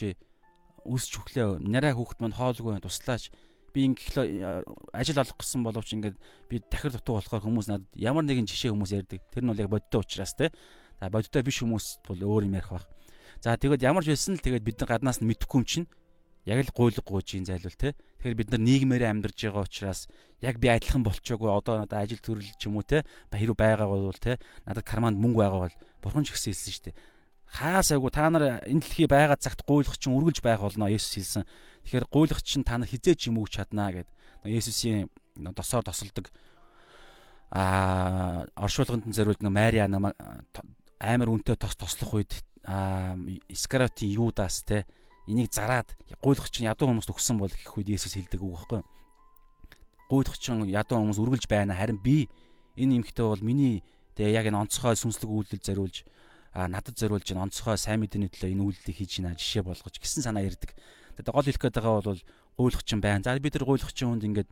Үсч өглөө. Нарай хүүхэд маань хоолгүй байна. Туслаач. Би ингээ ажил олох гэсэн боловч ингээд би дахир дутуу болохоор хүмүүс надад ямар нэгэн жишээ хүмүүс ярьдаг. Тэр нь бол яг бодтой учраас те. За бодтой биш хүмүүс бол өөр юм ярих бах. За тэгээд ямар ч байсан л тэгээд бид нар гаднаас нь мэдэхгүй юм чинь яг л гуйлг гуйжийн зайлвал те. Тэгэхээр бид нар нийгмээрээ амьдарж байгаа учраас яг би адилхан болчоогүй одоо надад ажил төрөл ч юм уу те. Хэрэг байгаа бол те. Надад карманд мөнгө байгаа бол бурхан ч гэсэн хэлсэн шүү дээ. Хаасаагүй та нар энэ дэлхий байгаа цагт гуйлах чинь үргэлж байх болно Есүс хэлсэн. Тэгэхээр гуйлах чинь та нар хизээч юм өгч чаднаа гэд Есүсийн досоор тосолдог а оршуулганд зориулж нэг Мариа амар үнэтэй тос тослох үед Искариотын Юдас те энийг зараад гуйлах чинь ядуу хүмүүст өгсөн бол гэх үед Есүс хэлдэг үг байхгүй. Гуйлах чинь ядуу хүмүүс үргэлж байна. Харин би энэ эмхтэй бол миний тэгээ яг энэ онцгой сүнслэг үйлдэл зориулж надад зориулж энэ онцгой сайн мэдээний төлөө энэ үйлдэлийг хийж гинэ жишээ болгож гисэн санаа ярддаг. Тэгээд гол хэлэх гээд байгаа бол гуйлах чинь байна. За бид нар гуйлах чинь хүнд ингээд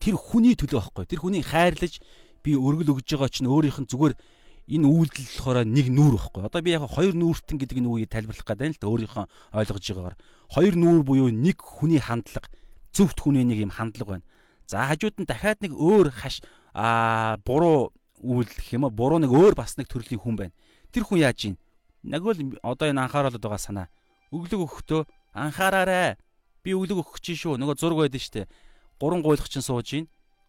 тэр хүний төлөө байхгүй. Тэр хүний хайрлаж би өргөл өгж байгаа чинь өөрийнх нь зүгээр энэ үйлдэл болохоор нэг нүүр байхгүй. Одоо би яг хоёр нүүртэн гэдэг нь үгийг тайлбарлах гэдэг юм л өөрийнхөө ойлгож байгаагаар. Хоёр нүүр буюу нэг хүний хандлага, зөвхт хүний нэг юм хандлага байна. За хажууд нь дахиад нэг өөр хаш аа буруу үйлдэх юм а буруу нэг өөр бас нэг төрлийн хүн байна. Тэр хүн яаж ийн? Нэг л одоо энэ анхааруулад байгаа санаа. Өглөг өгөхдөө анхаараарай. Би өглөг өгөх чинь шүү. Нөгөө зураг байдсан шүү дээ. Гурван гуйлах чинь сууж ийн.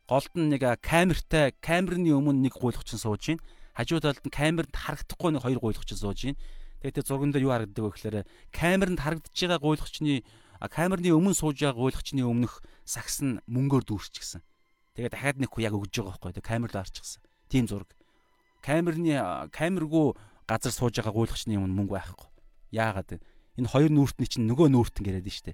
Голд нь нэг камертай камерны өмнө нэг гуйлах чинь сууж ийн. Хажуу талд нь камерт харагдахгүй нэг хоёр гуйлах чинь сууж ийн. Тэгээд тэр зурган дээр юу харагддаг вэ гэхээр камерт харагдаж байгаа гуйлагчны камерны өмнө сууж байгаа гуйлагчны өмнөх сагс нь мөнгөөр дүүрчихсэн. Тэгээд дахиад нэг хүү яг өгж байгаа байхгүй. Тэгээд камер руу арчихсан. Тим зураг. Камерны камергүй газар сууж байгаа гуйлагчны юм мөнгө байхгүй. Яагаад энэ хоёр нүүртний чинь нөгөө нүүртэн яриад нь штэ.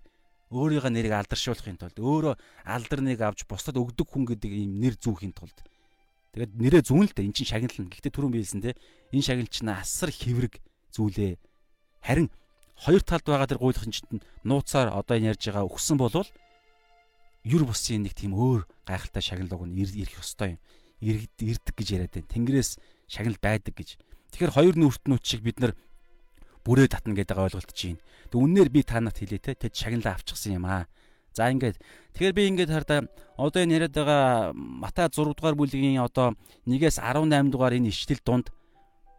Өөрийнхөө нэрийг алдаршуулахын тулд өөрөө алдарныг авч бусдад өгдөг хүн гэдэг ийм нэр зүүхийн тулд. Тэгээд нэрээ зүүн л дээ эн чинь шагнална. Гэхдээ түрүүн биелсэн те энэ шагнал чинь асар хэврэг зүйлээ. Харин хоёр талд байгаа тэр гуйлахын чинь нууцаар одоо энэ ярьж байгаа өгсөн болвол юр бусын нэг тийм өөр гайхалтай шагнал уг нь ирэх ёстой юм ирдэг гэж яриад байна. Тэнгэрээс шагнал байдаг гэж. Тэгэхээр хоёр нүртнүүд шиг бид нар бүрээ татна гэдэг ойлголт чинь. Тэг үннээр би та нарт хэлээ те. Тэд шагналаа авчихсан юм аа. За ингээд тэгэхээр би ингээд хардаа одоо энэ яриад байгаа Матай 6 дугаар бүлгийн одоо 1-ээс 18 дугаар энэ ишлэл дунд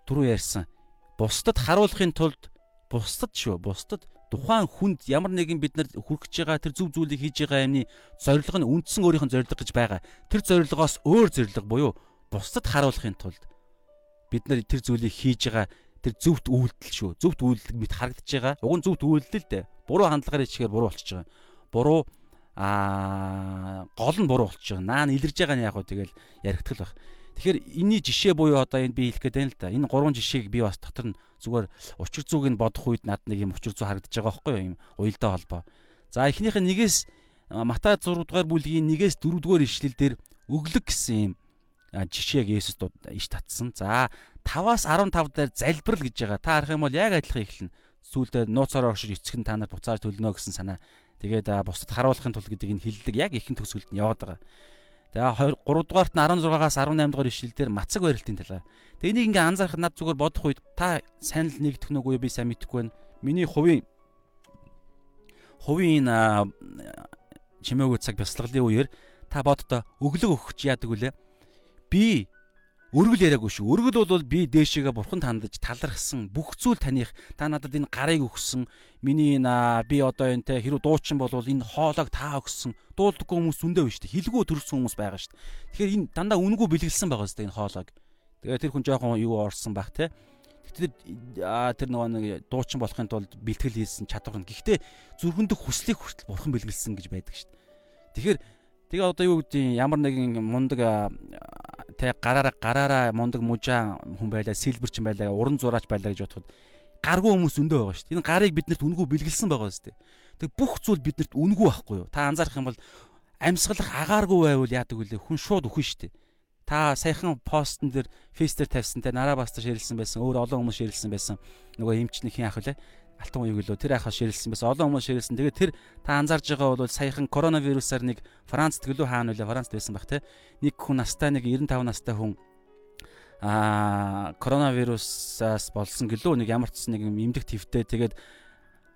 түрүү ярьсан. Бусдад харуулахын тулд бусдад шүү. Бусдад тухайн хүнд ямар нэгэн бид нар хүрэж байгаа тэр зөв зүйлийг хийж байгаа юмны зорилго нь үндсэн өөрийнх нь зорилго гэж байгаа. Тэр зорилгоос өөр зорилго буюу бусдад харуулахын тулд бид нар тэр зүйлийг хийж байгаа тэр зөвхт үйлдэл шүү. Зөвхт үйлдэл мэд харагдаж байгаа. Уг нь зөвхт үйлдэл дээ. Буруу хандлагаар ичгээр буруу болчихж байгаа. Буруу аа гол нь буруу болчихж байгаа. Наа илэрж байгаа нь яг хөө тэгэл яригдтал байх. Тэгэхээр энэний жишээ буюу одоо энэ би хэлэх гээд байна л да. Энэ гурван жишээг би бас дотор нь зүгээр учир зүг нь бодох үед над нэг юм учир зүй харагдаж байгаа байхгүй юу? Юм уялдаа холбоо. За эхнийх нь нэгээс Матай 6 дугаар бүлгийн 1-ээс 4 дугаар ишлэл дээр өглөг гэсэн юм жишээг Есүс иш татсан. За 5-аас 15 дээр залбирал гэж байгаа. Та харах юм бол яг адилхан эхэлнэ. Сүүлдээ нууцаараа оршиж эцэг нь та нар буцааж төлнө гэсэн санаа. Тэгээд бусдад харуулахын тулд гэдэг энэ хиллэг яг ихэнх төгсгөлд нь яваад байгаа. Тэгээ 3 дугаарт нь 16-аас 18 дугаар ишлэлдэр мацаг барилтын талаар. Тэгээ энийг ингээ анзаарах над зүгээр бодох үед та сайн л нэгдэх нүг үе би сайн мэдэхгүй байна. Миний хувийн хувийн чимээгүй цаг бясалгалын үеэр та боддоо өглөг өгч яадаг үлээ. Би Өргөл яриаггүй шүү. Өргөл бол би дээшээгээ бурхан тандаж талархсан бүх зүйл таних. Та надад энэ гарыг өгсөн. Миний энэ би одоо энэ те хэрэг дуучин болвол энэ хоолойг та өгсөн. Дуулдаггүй хүмүүс зөндөө биш үү? Хилгүү төрсөн хүмүүс байгаа шүү. Тэгэхээр энэ дандаа үнгүй бэлгэлсэн байгаа шүү энэ хоолойг. Тэгээ тэр хүн жоохон юу орсон байх те. Тэр тэр нөгөө нэг дуучин болохын тулд бэлтгэл хийсэн чадвар нь. Гэхдээ зүрхэндх хүслийг хүртэл бурхан бэлгэлсэн гэж байдаг шүү. Тэгэхээр тэгээ одоо юу гэдэг ямар нэгэн мундаг те гараараа гараараа мундаг мужаа хүн байлаа, сэлбэрчин байлаа, уран зураач байлаа гэж бодоход гаргүй хүмүүс өндөө байгаа шүү дээ. Энэ гарыг биднэрт үнгүү бэлгэлсэн байгаа шүү дээ. Тэг бүх зүйл биднэрт үнгүү байхгүй юу? Та анзаарах юм бол амьсгалах агааргүй байвал яадаг вүлээ хүн шууд өхөн шүү дээ. Та саяхан постн дээр фейстер тавьсан те нараа бастар ширэлсэн байсан, өөр олон хүмүүс ширэлсэн байсан. Нөгөө эмчний хин ах үлээ алтан уяг лөө тэр ахаа ширэлсэн байсан. Олон хүмүүс ширэлсэн. Тэгээд тэр та анзаарж байгаа бол саяхан коронавирусаар нэг Францд гэлөө хаана үлээ Францд байсан баг те. Нэг хүн настай нэг 95 настай хүн аа коронавирусаас болсон гэлөө нэг ямар ч нэг эмдэх твтэй тэгээд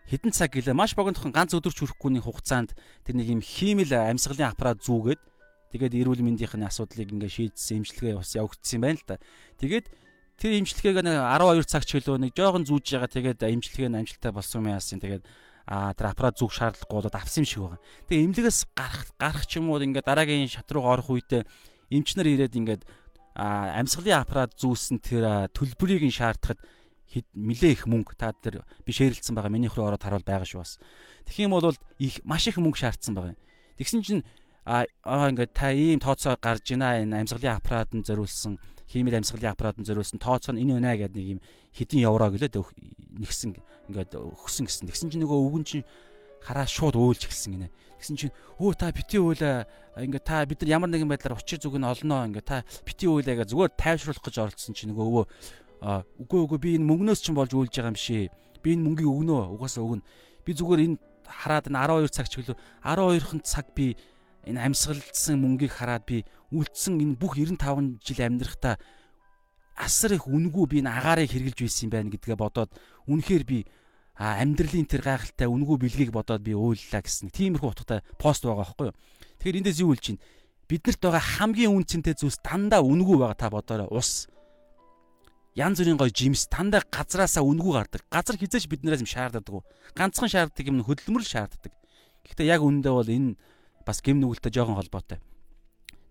хэдэн цаг гэлээ маш богинохон ганц өдөр ч хүрэхгүйний хугацаанд тэр нэг юм хиймэл амьсгалын аппарат зүүгээд тэгээд эрүүл мэндийн асуудлыг ингээ шийдсэн эмчилгээ бас явагдсан юм байна л да. Тэгээд Тэр имчилгээг нэг 12 цаг ч гэлөө нэг жоохон зүүж байгаа тэгээд имчилгээ нь амжилттай болсон юм яасан. Тэгээд а тэр аппарат зүг шаардлагагүй болоод авсан юм шиг байгаа. Тэгээ эмнэлгээс гарах гарах ч юм уу ингээд дараагийн шат руу орох үедээ эмчнэр ирээд ингээд амьсгалын аппарат зүүсэн тэр төлбөрийг нь шаардахад нилээ их мөнгө та тэр би шеэрлсэн байгаа миний рүү ороод харуул байгаа шүү бас. Юм бол их маш их мөнгө шаардсан байгаа юм. Тэгсэн чинь а ингээд та ийм тооцоо гарч ийна энэ амьсгалын аппарат нь зориулсан химийн амьсгалын аппарат нь зориулсан тооцоо нь энэ байна гэдэг нэг юм хэдин евро гэлээд нэгсэн ингээд өгсөн гэсэн. Тэгсэн чинь нөгөө өвгөн чинь хараа шууд өөлж эхэлсэн гинэ. Тэгсэн чинь өө та бити өөлөө ингээд та бид нар ямар нэгэн байдлаар учир зүг нь олноо ингээд та бити өөлөө гэж зүгээр тайвшруулах гэж оролцсон чинь нөгөө өвөө үгүй үгүй би энэ мөнгнөөс ч болж үйлж байгаа юм шээ. Би энэ мөнгийг өгнө. Угаасаа өгнө. Би зүгээр энэ хараад энэ 12 цаг ч гэлөө 12хан цаг би энэ амьсгалдсан мөнгийг хараад би үлдсэн энэ бүх 95 жил амьдрахтаа асар их үнгүй би энэ агаарыг хэрглэж байсан юм байна гэдгээ бодоод үнэхээр би амьдралын тэр гайхалтай үнгүй бэлгийг бодоод би уйллаа гэсэн тиймэрхүү утгатай пост байгаа байхгүй юу. Тэгэхээр эндээс юу хэлж чинь биднэрт байгаа хамгийн үнцэнтэй зүйлс дандаа үнгүй байгаа та бодоорой. Ус янз бүрийн гоё жимс тандаа газраасаа үнгүй гардаг. Газар хизээш биднээс юм шаарддаг. Ганцхан шаарддаг юм хөдөлмөр л шаарддаг. Гэхдээ яг үүндээ бол энэ бас гим нүгэлтэй жоохон холбоотой.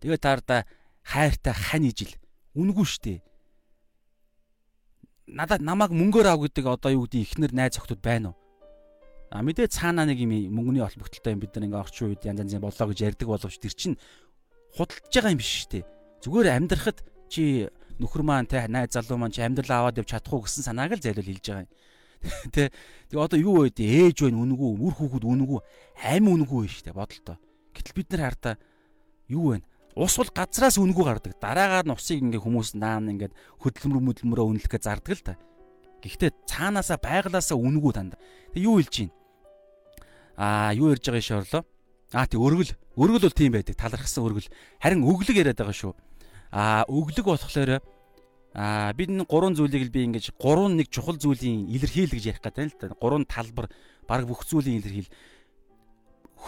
Тэгээд таардаа хайртай хань ижил үнгүй штэ. Надад намайг мөнгөөр ав гэдэг одоо юу гэдэг ихнэр найз охтууд байна уу? А мэдээ цаанаа нэг юм мөнгөний холбогдолтой юм бид нар ингээ орчин үед янз янзын болоо гэж ярьдаг боловч тэр чинь худалдаж байгаа юм биш штэ. Зүгээр амьдрахад чи нөхөр маань те найз залуу маань чи амьдрал аваад явж чадахгүй гэсэн санааг л зайлуул хэлж байгаа юм. (laughs) Тэ. Тэгээ одоо юу вэ? Ээж байна үнэгүй, үр хүүхэд үнэгүй, амь үнэгүй шүү дээ бодолтой. Гэтэл бид нар хартаа юу вэ? Ус бол газраас үнэгүй гардаг. Дараагаар нь усыг ингээ хүмүүс наан ингээд хөдөлмөр möдөлмөрөө үнэлэхээ зардаг л та. Гэхдээ цаанаасаа байглаасаа үнэгүй танд. Тэг юу хэлж чинь? Аа, юу ярьж байгаа шоорлоо? Аа, тэг өргөл. Өргөл бол тийм байдаг. Талархсан өргөл. Харин өглөг яриад байгаа шүү. А өглөг болохоор а бид энэ гурван зүйлийг л би ингэж гурван нэг чухал зүйлийн илэрхийл гэж ярих гэдэг л да. Гурван талбар баг бүх зүйлийн илэрхийл.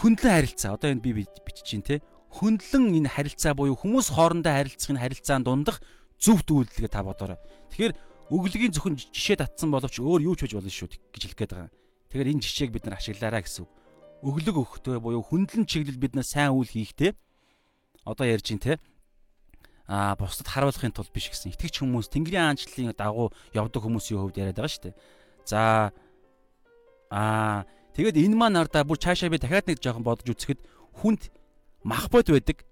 Хөндлөн харилцаа. Одоо энэ би бичиж чинь те. Хөндлөн энэ харилцаа буюу хүмүүс хоорондоо харилцахын харилцаан дундах зөв үйлдэлгээ та бодоорой. Тэгэхээр өглөгийн зөвхөн жишээ татсан боловч өөр юу ч хийж болно шүү гэж хэлэх гээд байгаа. Тэгэхээр энэ жишээг бид нар ашиглаарай гэсэн. Өглөг өгөхтэй буюу хөндлөн чиглэл бид нар сайн үйл хийхтэй. Одоо ярьж чинь те а бусдад харуулахын тулд биш гэсэн итгэж хүмүүс Тэнгэрийн аанчлалын дагуу явдаг хүмүүсийн хувьд яриад байгаа шүү дээ. За аа тэгээд энэ маань ардаа бүр цаашаа би дахиад нэг жоохон бодож үзэхэд хүнд мах бод байдаг,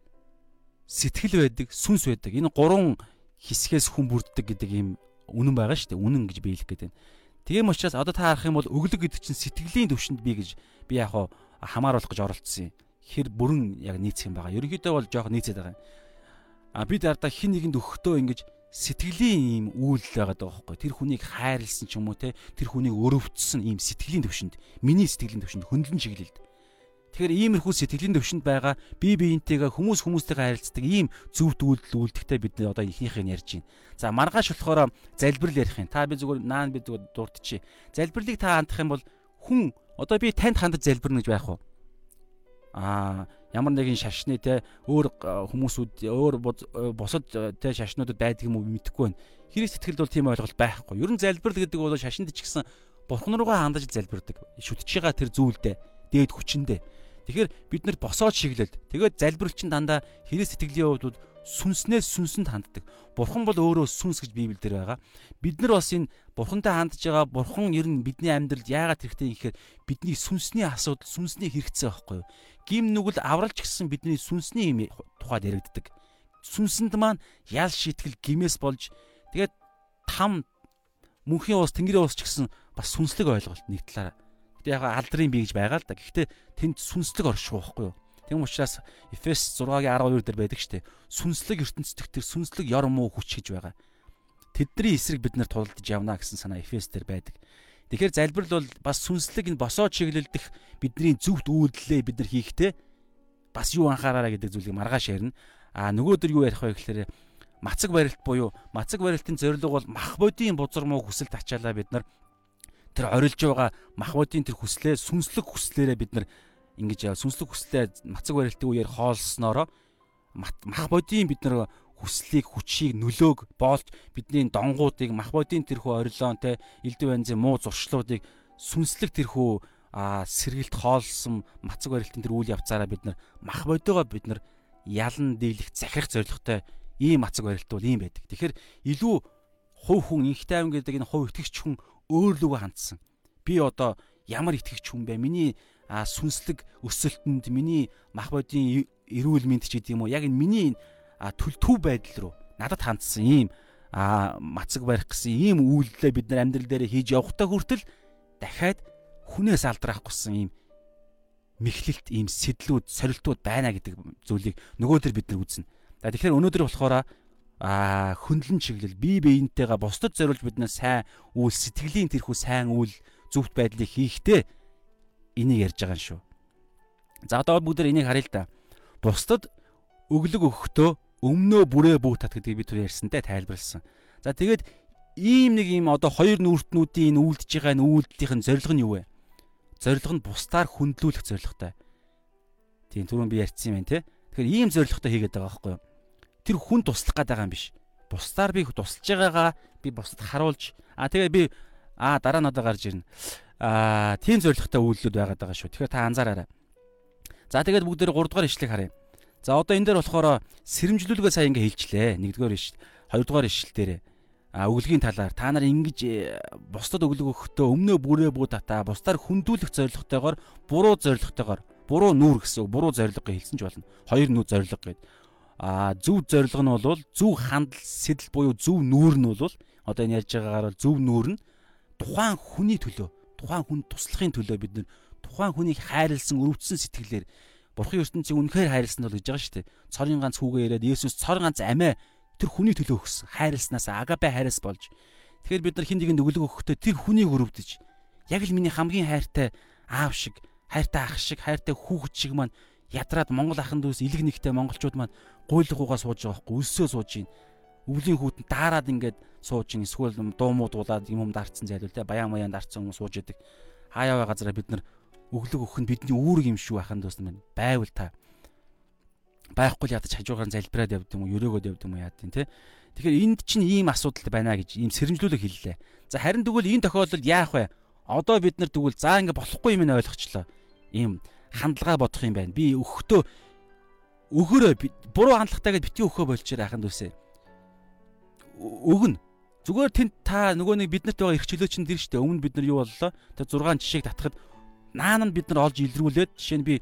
сэтгэл байдаг, сүнс байдаг. Энэ гурван хэсгээс хүн бүрддэг гэдэг юм үнэн байгаа шүү дээ. Үнэн гэж би хэлэх гээд байна. Тийм учраас одоо та харах юм бол өглөг гэдэг чинь сэтгэлийн төвшөнд би гэж би яг хамааруулах гэж оролцсон юм. Хэр бүрэн яг нийцэх юм байгаа. Ерөнхийдөө бол жоохон нийцээд байгаа юм а бид ардаа хин нэгэнд өгөхдөө ингэж сэтгэлийн ийм үйл байгаад байгаа байхгүй тэр хүнийг хайрлсан ч юм уу те тэр хүнийг өрөвдсөн ийм сэтгэлийн төвшөнд миний сэтгэлийн төвшөнд хөндлөн чиглэлд тэгэхээр иймэрхүү сэтгэлийн төвшөнд байгаа бие биентэйгээ хүмүүс хүмүүстэйгээ харилцдаг ийм зөв үйлдэл үлдэхтэй бид одоо ихнийхээ ярьж байна. За маргааш болохоор залбирал ярих юм. Та би зүгээр наан би зүгээр дурдчихъя. Залбирлыг та хандах юм бол хүн одоо би танд хандаж залбирна гэж байх уу? Аа ямар нэгэн шашны те өөр хүмүүсүүд өөр босод те шашнуудад байдаг юм уу мэдэхгүй байна. Христ сэтгэлд бол тийм ойлголт байхгүй. Ер нь залбирал гэдэг бол шашинд ч гэсэн бурхан руугаа хандаж залбирдаг. Шүтж байгаа тэр зүйлдээ дээд хүчэндээ. Тэгэхээр бид нар босоод шиглэл. Тэгээд залбирал чинь дандаа Христ сэтгэлийн хувьд сүнснээс сүнсэнд ханддаг. Бурхан бол өөрөө сүнс гэж Библиэлд байгаа. Бид нар бас энэ Бурхантай хандж байгаа Бурхан ер нь бидний амьдралд яагаад хэрэгтэй гэхээр бидний сүнсний асуудал, сүнсний хэрэгцээ байхгүй юу? Гим нүгэл авралч гэсэн бидний сүнсний юм тухайд яригддаг. Сүнсэнд маань ял шитгэл гимээс болж тэгээд там мөнхийн ус, тэнгэрийн ус ч гэсэн бас сүнслэг ойлголт нэг талаараа. Гэтэ яг алдрын бий гэж байгаа л да. Гэхдээ тэнд сүнслэг орших байхгүй юу? Тэгм учраас Эфес 6-гийн 12 дээр байдаг штеп. Сүнслэг ертөнцийн тэр сүнслэг ёр муу хүч гэж байгаа. Тэдний эсрэг бид нар тулдж явна гэсэн санаа Эфес дээр байдаг. Тэгэхээр залбирал бол бас сүнслэг энэ босоо чиглэлдэх бидний зөвхт үйлдэлээ бид нар хийхдээ бас юу анхаараа гэдэг зүйлийг маргааш ярина. А нөгөөдөр юу ярих вэ гэхээр мацаг барилт буюу мацаг барилтын зорилго бол мах бодийн бузар муу хүсэлт ачаалаа бид нар тэр орилж байгаа мах бодийн тэр хүслээ сүнслэг хүслээрээ бид нар ингэж сүнслэг хүслээ мацаг барилтын үеэр хоолсноороо мах бодийн бид нар хүслийг хүчийг нөлөөг боолж бидний донгуудыг мах бодийн тэрхүү орилон те элдв банзын муу зуршлуудыг сүнслэг тэрхүү сэргэлт хоолсон мацаг барилтын тэр үйл явцаараа бид нар мах бодиогоо бид нар ялан дийлэх захирах зорилготой ийм мацаг барилт бол ийм байдаг. Тэгэхээр илүү хувь хүн инхтэй ам гэдэг энэ хувь итгэгч хүн өөр лүгөө хандсан. Би одоо ямар итгэгч хүн бэ? Миний сүнслэг өсөлтөнд миний мах бодийн эрүүл мэнд ч гэдэг юм уу? Яг энэ миний төлтөв байдал руу надад хандсан ийм а мацаг барих гэсэн ийм үйлдэлээ бид нар амьдрал дээр хийж явахтаа хүртэл дахиад хүнээс алдрах гэсэн ийм мэхлэлт ийм сэтлүүд сорилтууд байна гэдэг зүйлийг нөгөө төр бид нар үзнэ. Тэгэхээр өнөөдөр болохоор а хөндлөн чиглэл бие биентэйгээ бусдад зориулж биднээс сайн үйл сэтгэлийн тэрхүү сайн үйл зөвхт байдлыг хийхдээ энийг ярьж байгаа юм шүү. За одоо бүгд энийг харъя л да. Бусдад өглөг өгөхдөө өмнөө бүрээ бүү тат гэдгийг би түр ярьсантай тайлбарлсан. За тэгээд ийм нэг ийм одоо хоёр нүртнүүдийн энэ үлдэж байгаа энэ үйлдэлийн зорилго нь юу вэ? Зорилго нь бусдаар хөндлүүлэх зорилготой. Тийм түрүүн би ярьсан юм байна те. Тэгэхээр ийм зорилготой хийгээд байгаа байхгүй юу? тэр хүн туслах гээд байгаа юм биш. Бусдаар би тусалж байгаагаа би бусдад харуулж аа тэгээ би аа дараа нь одоо гарч ирнэ. Аа тийм зоригтой үйлдэлүүд байгаад байгаа шүү. Тэгэхээр та анзаараарай. За тэгээд бүгд дээр 3 дугаар ишлэг харъя. За одоо энэ дээр болохоор сэрэмжлүүлгээ сайн ингээ хэлжлээ. 1-р ишл, 2-р ишл дээр а өглөгийн талаар та нар ингэж э, бусдад өглөг өгөхдөө өмнөө бүрээ бүү татаа бусдаар хүндүүлэх зорилготойгоор буруу зорилготойгоор буруу нүүр гэсэн буруу зорилго хэлсэн ч болно. Хоёр нүү зорилго гэдэг а зөв зорилго нь бол зөв хандл сэтэл буюу зөв нүүр нь бол одоо энэ ярьж байгаагаар бол зөв нүүр нь тухайн хүний төлөө тухайн хүн туслахын төлөө бид нар тухайн хүнийг хайрлсан өрөвдсөн сэтгэлээр Бурхан ертөнцийг үнэхээр хайрлсан бол гэж байгаа шүү дээ. Цорын ганц хүүгээ яриад Есүс цорын ганц амиа тэр хүний төлөө өгсөн. Хайрласнаас агапе хайраас болж. Тэгэхээр бид нар хин нэгэнд өглөг өгөхдөө тэр хүнийг өрөвдөж яг л миний хамгийн хайртай аав шиг, хайртай ах шиг, хайртай хүүхэд шиг маань ядраад Монгол ахын дүүс илэг нэгтэй монголчууд маань гуйлгуугаа сууж байгаа байхгүй өссөө сууж гин өвлийн хүүтэн даарад ингээд сууж гин эсвэл дуу муу дуулаад юм юм дарцсан зайлвал те баян маян дарцсан хүмүүс сууж идэг хаяа газараа бид нар өглөг өгөх нь бидний үүрэг юм шүү ахын дүүс маань байвал та. Байхгүй ядаж хажуугаар залбираад явд юм уу өрөөгөөд явд юм уу яад тийм те. Тэгэхээр энд чинь ийм асуудал байна гэж ийм сэрэмжлүүлэг хэллээ. За харин тэгвэл энэ тохиолдолд яах вэ? Одоо бид нар тэгвэл за ингээ болохгүй юм ойлгочлоо. Ийм хандлага бодох юм байна. Би өгөхдөө өгөөрөө буруу хандлагатайгаа битгий өгөхөө болчихоор ахын дүүсээ. Өгнө. Зүгээр тэнд та нөгөө нэг биднэрт байгаа эрх чөлөө чинь тэр штэ. Өмнө бид нар юу боллоо? Тэр 6 жишээг татахад наан нь бид нар олж илрүүлээд жишээ нь би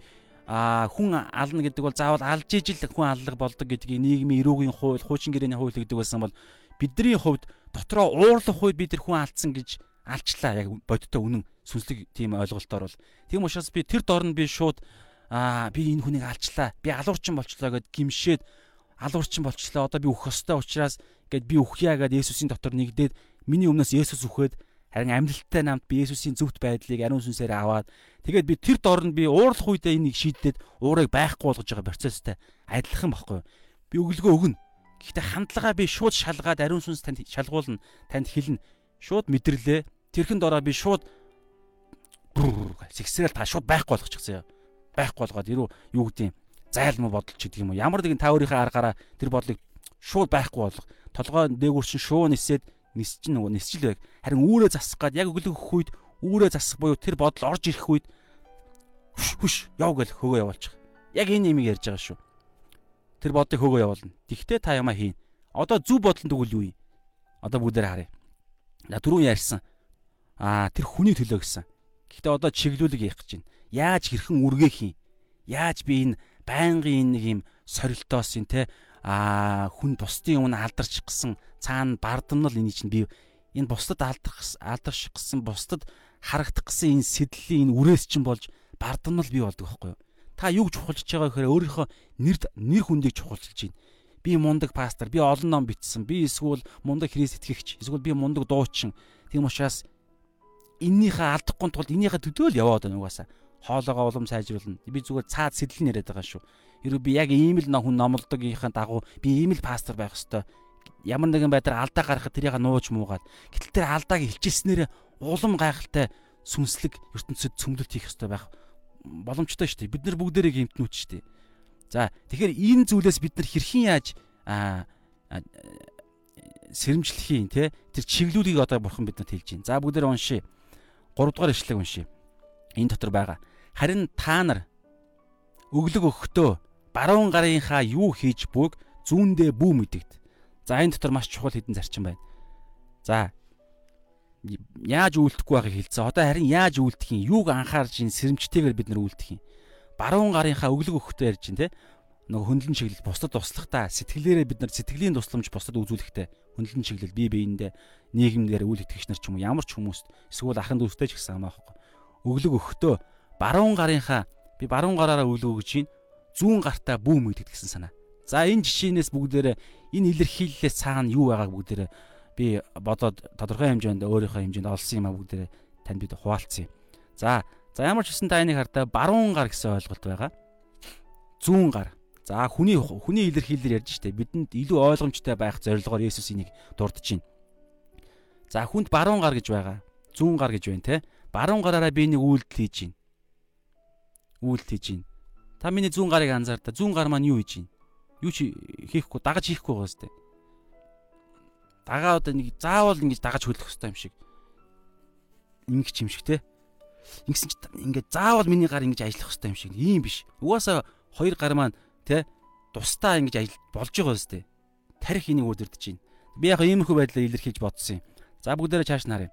а хүн ална гэдэг бол заавал алж ижил хүн аллах болдог гэдгийг нийгмийн эрүүгийн хууль, хуучин гэрээний хууль гэдэг байсан бол бидний хувьд дотроо уурлах үед бид тэр хүн алдсан гэж алчлаа яг бодиттой үнэн сүнслэг тийм ойлголтоор бол тийм учраас би тэр дор нь би шууд аа би энэ хүнийг алчлаа. Би алуурчин болчлоо гэд гимшээд алуурчин болчлоо. Одоо би өөх хөстэй учраас гэд би өөхья гэд Есүсийн дотор нэгдээд миний өмнөөс Есүс үхээд харин амьдлалтай намт би Есүсийн зөвхт байдлыг ариун сүнсээр аваад тэгээд би тэр дорн би уурлах үедээ энийг шийдээд уурыг байхгүй болгож байгаа процесстэй адилхан баггүй. Би өглөгөө өгнө. Гэхдээ хандлагаа би шууд шалгаад ариун сүнс танд шалгуулна, танд хэлнэ. Шууд мэдэрлээ. Тэрхэн дороо би шууд сэгсрэл та шууд байхгүй болгочихсон юм байхгүй болгоод юу гэдэг юм зайлмаа бодолч гэдэг юм уу ямар нэгэн та өөрийнхөө аргаараа тэр бодлыг шууд байхгүй болго толгой дээгүүрчин шуу нисээд нисч нөгөө нисчил байг. Харин үүрээ засах гад яг өглөг өгөх үед үүрээ засах буюу тэр бодол орж ирэх үед хүш яв гэл хөгөө явуулчих яг энэ имийг ярьж байгаа шүү. Тэр бодлыг хөгөө явуулна. Тэгтээ та ямаа хийн. Одоо зүв бодол тэгвэл юу юм? Одоо бүгдээр харъя. На түрүүн ярьсан. Аа тэр хүний төлөө гэсэн. Гэхдээ одоо чиглүүлэг яах гэж байна? Яаж хэрхэн үргээ хийн? Яаж би энэ байнгын нэг юм сорилтоос юм те а хүн бусдын өмнө алдарч гисэн цаана бардамнал энийг чинь би энэ бусдад алдарх алдарш гисэн бусдад харагдах гэсэн энэ сэдлийн энэ үрээс чинь болж бардамнал бий болдог байхгүй юу та юг чухалж байгаа гэхээр өөрийнхөө нэр нэр хүндийг чухалчилж байна би мундаг пастор би олон ном бичсэн би эсвэл мундаг христ итгэгч эсвэл би мундаг дуучин тийм учраас эннийхээ алдахгүй тулд энийхээ төдөө л яваад байна угаасаа хоолоогоо улам сайжруулна. Би зүгээр цаад сэтэл нэрэд байгаа шүү. Ерөө би яг ийм л хүн номлодогийнхаа дагуу би ийм л пастор байх хэвээр ямар нэгэн байдлаар алдаа гаргахад тэрийг нууж муугаад гэтэл тэр алдааг илчилснээр улам гайхалтай сүнслэг ертөнцид цөмлөлт хийх хэвээр байх боломжтой шүү дээ. Бид нар бүгдээрээ гэмтнүүч шүү дээ. За тэгэхээр энэ зүйлээс бид нар хэрхэн яаж аа сэрэмжлэх юм те тэр чиглүүлгийг одоо бурхан бидэнд хэлж байна. За бүгдээр уншия. 3 дугаар ишлэг уншия энэ дотор байгаа. Харин та нар өглөг өгөхдөө баруун гарынхаа юу хийж буйг зүүндээ бүү мэдэгд. За энэ дотор маш чухал хэдэн зарчим байна. За яаж үйлдэхгүй байхыг хэлсэн. Одоо харин яаж үйлдэх юм? Юуг анхаарч ин сэрэмжтэйгээр бид нар үйлдэх юм? Баруун гарынхаа өглөг өгөхтэй ярьж байна те. Нөгөө хөндлөн чиглэл бусдад туслахтаа сэтгэлээрээ бид нар сэтгэлийн тусламж бусдад үзүүлэхтэй хөндлөн чиглэл бие биендээ нийгэмдэр үйл итгэгч нар ч юм уу ямар ч хүмүүст эсвэл ахын дүүстэй ч гэсэн хамаахгүй. Өглөг өгөхдөө баруун гарынхаа би баруун гараараа өглөг өгж чинь зүүн гартаа бүүм идэх гэсэн санаа. За энэ жишээнээс бүгдээрээ энэ илэрхийллээс цаана юу байгааг бүгдээрээ би бодоод тодорхой хэмжээнд өөрийнхөө хэмжээнд олсон юм а бүгдээрээ танд бид хуваалцсан юм. За за ямар ч гэсэн та энийг хардаа баруун гар гэсэн ойлголт байгаа. Зүүн гар. За хүний хүний илэрхийлэлээр ярьж штэ бидэнд илүү ойлгомжтой байх зорилгоор Есүс энийг дурдж байна. За хүнд баруун гар гэж байгаа. Зүүн гар гэж байна те. Баруун гараараа би нэг үйлдэл хийж байна. Үйлдэл хийж байна. Та миний зүүн гарыг анзаар та. Зүүн гар маань юу хийж байна? Юу ч хийхгүй, дагаж хийхгүй байгаа сте дагаа одоо нэг заавал ингэж дагаж хөлөх хэрэгтэй юм шиг. Ингэч юм шиг те. Ингэсэн чи ингээд заавал миний гар ингэж ажиллах хэрэгтэй юм шиг. Ийм биш. Угаасаа хоёр гар маань те тусдаа ингэж ажил болж байгаа үстэй. Тарих энийг өдөрдөж байна. Би яг иймэрхүү байдлаар илэрхийлж бодсон юм. За бүгдээрээ чааш нарыг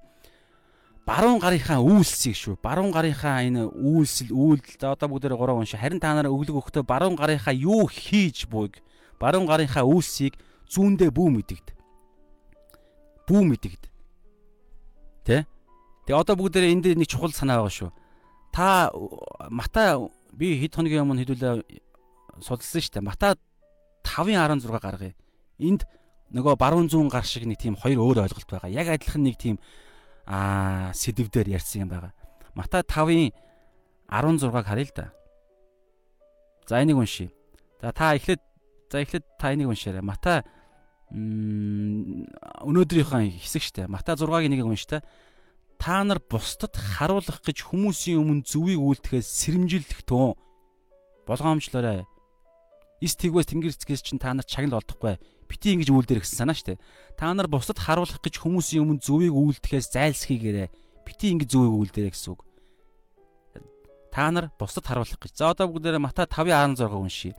баруун гарынхаа үйлсийг шүү баруун гарынхаа энэ үйлсэл үйлдэл одоо бүгдээрээ гурав уншаа харин та нараа өглөг өгөхдөө баруун гарынхаа юу хийж буйг баруун гарынхаа үйлсийг зүүндээ бүү мэдэгд бүү мэдэгд. Тэ? Тэгээ одоо бүгдээрээ энэ дээр нэг чухал санаа байгаа шүү. Та Матай би хэд хоногийн өмнө хэдүүлээ судалсан шүү дээ. Матай 5-ын 16 гаргая. Энд нөгөө баруун зүүн гар шиг нэг тийм хоёр өөр ойлголт байгаа. Яг адилхан нэг тийм аа сэдвээр ярьсан юм байгаа. Матай 5-ын 16-г харъя л да. За энийг уншия. За та эхлээд за эхлээд та энийг уншаарай. Матай өнөөдрийнхөө хэсэг штэ. Матай 6-гийн нэгийг унш та. Нар бусдад харуулах гэж хүмүүсийн өмнө зүвийг үйлдэхээс сэрэмжилэх төө болгоомжлоорой. Ис тэгвэс тэнгэрцгээс чинь та нар чагнал олдохгүй. Бити ингэж үйлдэр гэсэн санаа штэ. Та нар бусдад харуулах гэж хүмүүсийн өмнө зүвийг үйлдэхээс зайлсхийгээрэй. Бити ингэж зүвийг үйлдэрэй гэсэн үг. Та нар бусдад харуулах гэж. За одоо бүгдээрээ Матай 5:16 уншия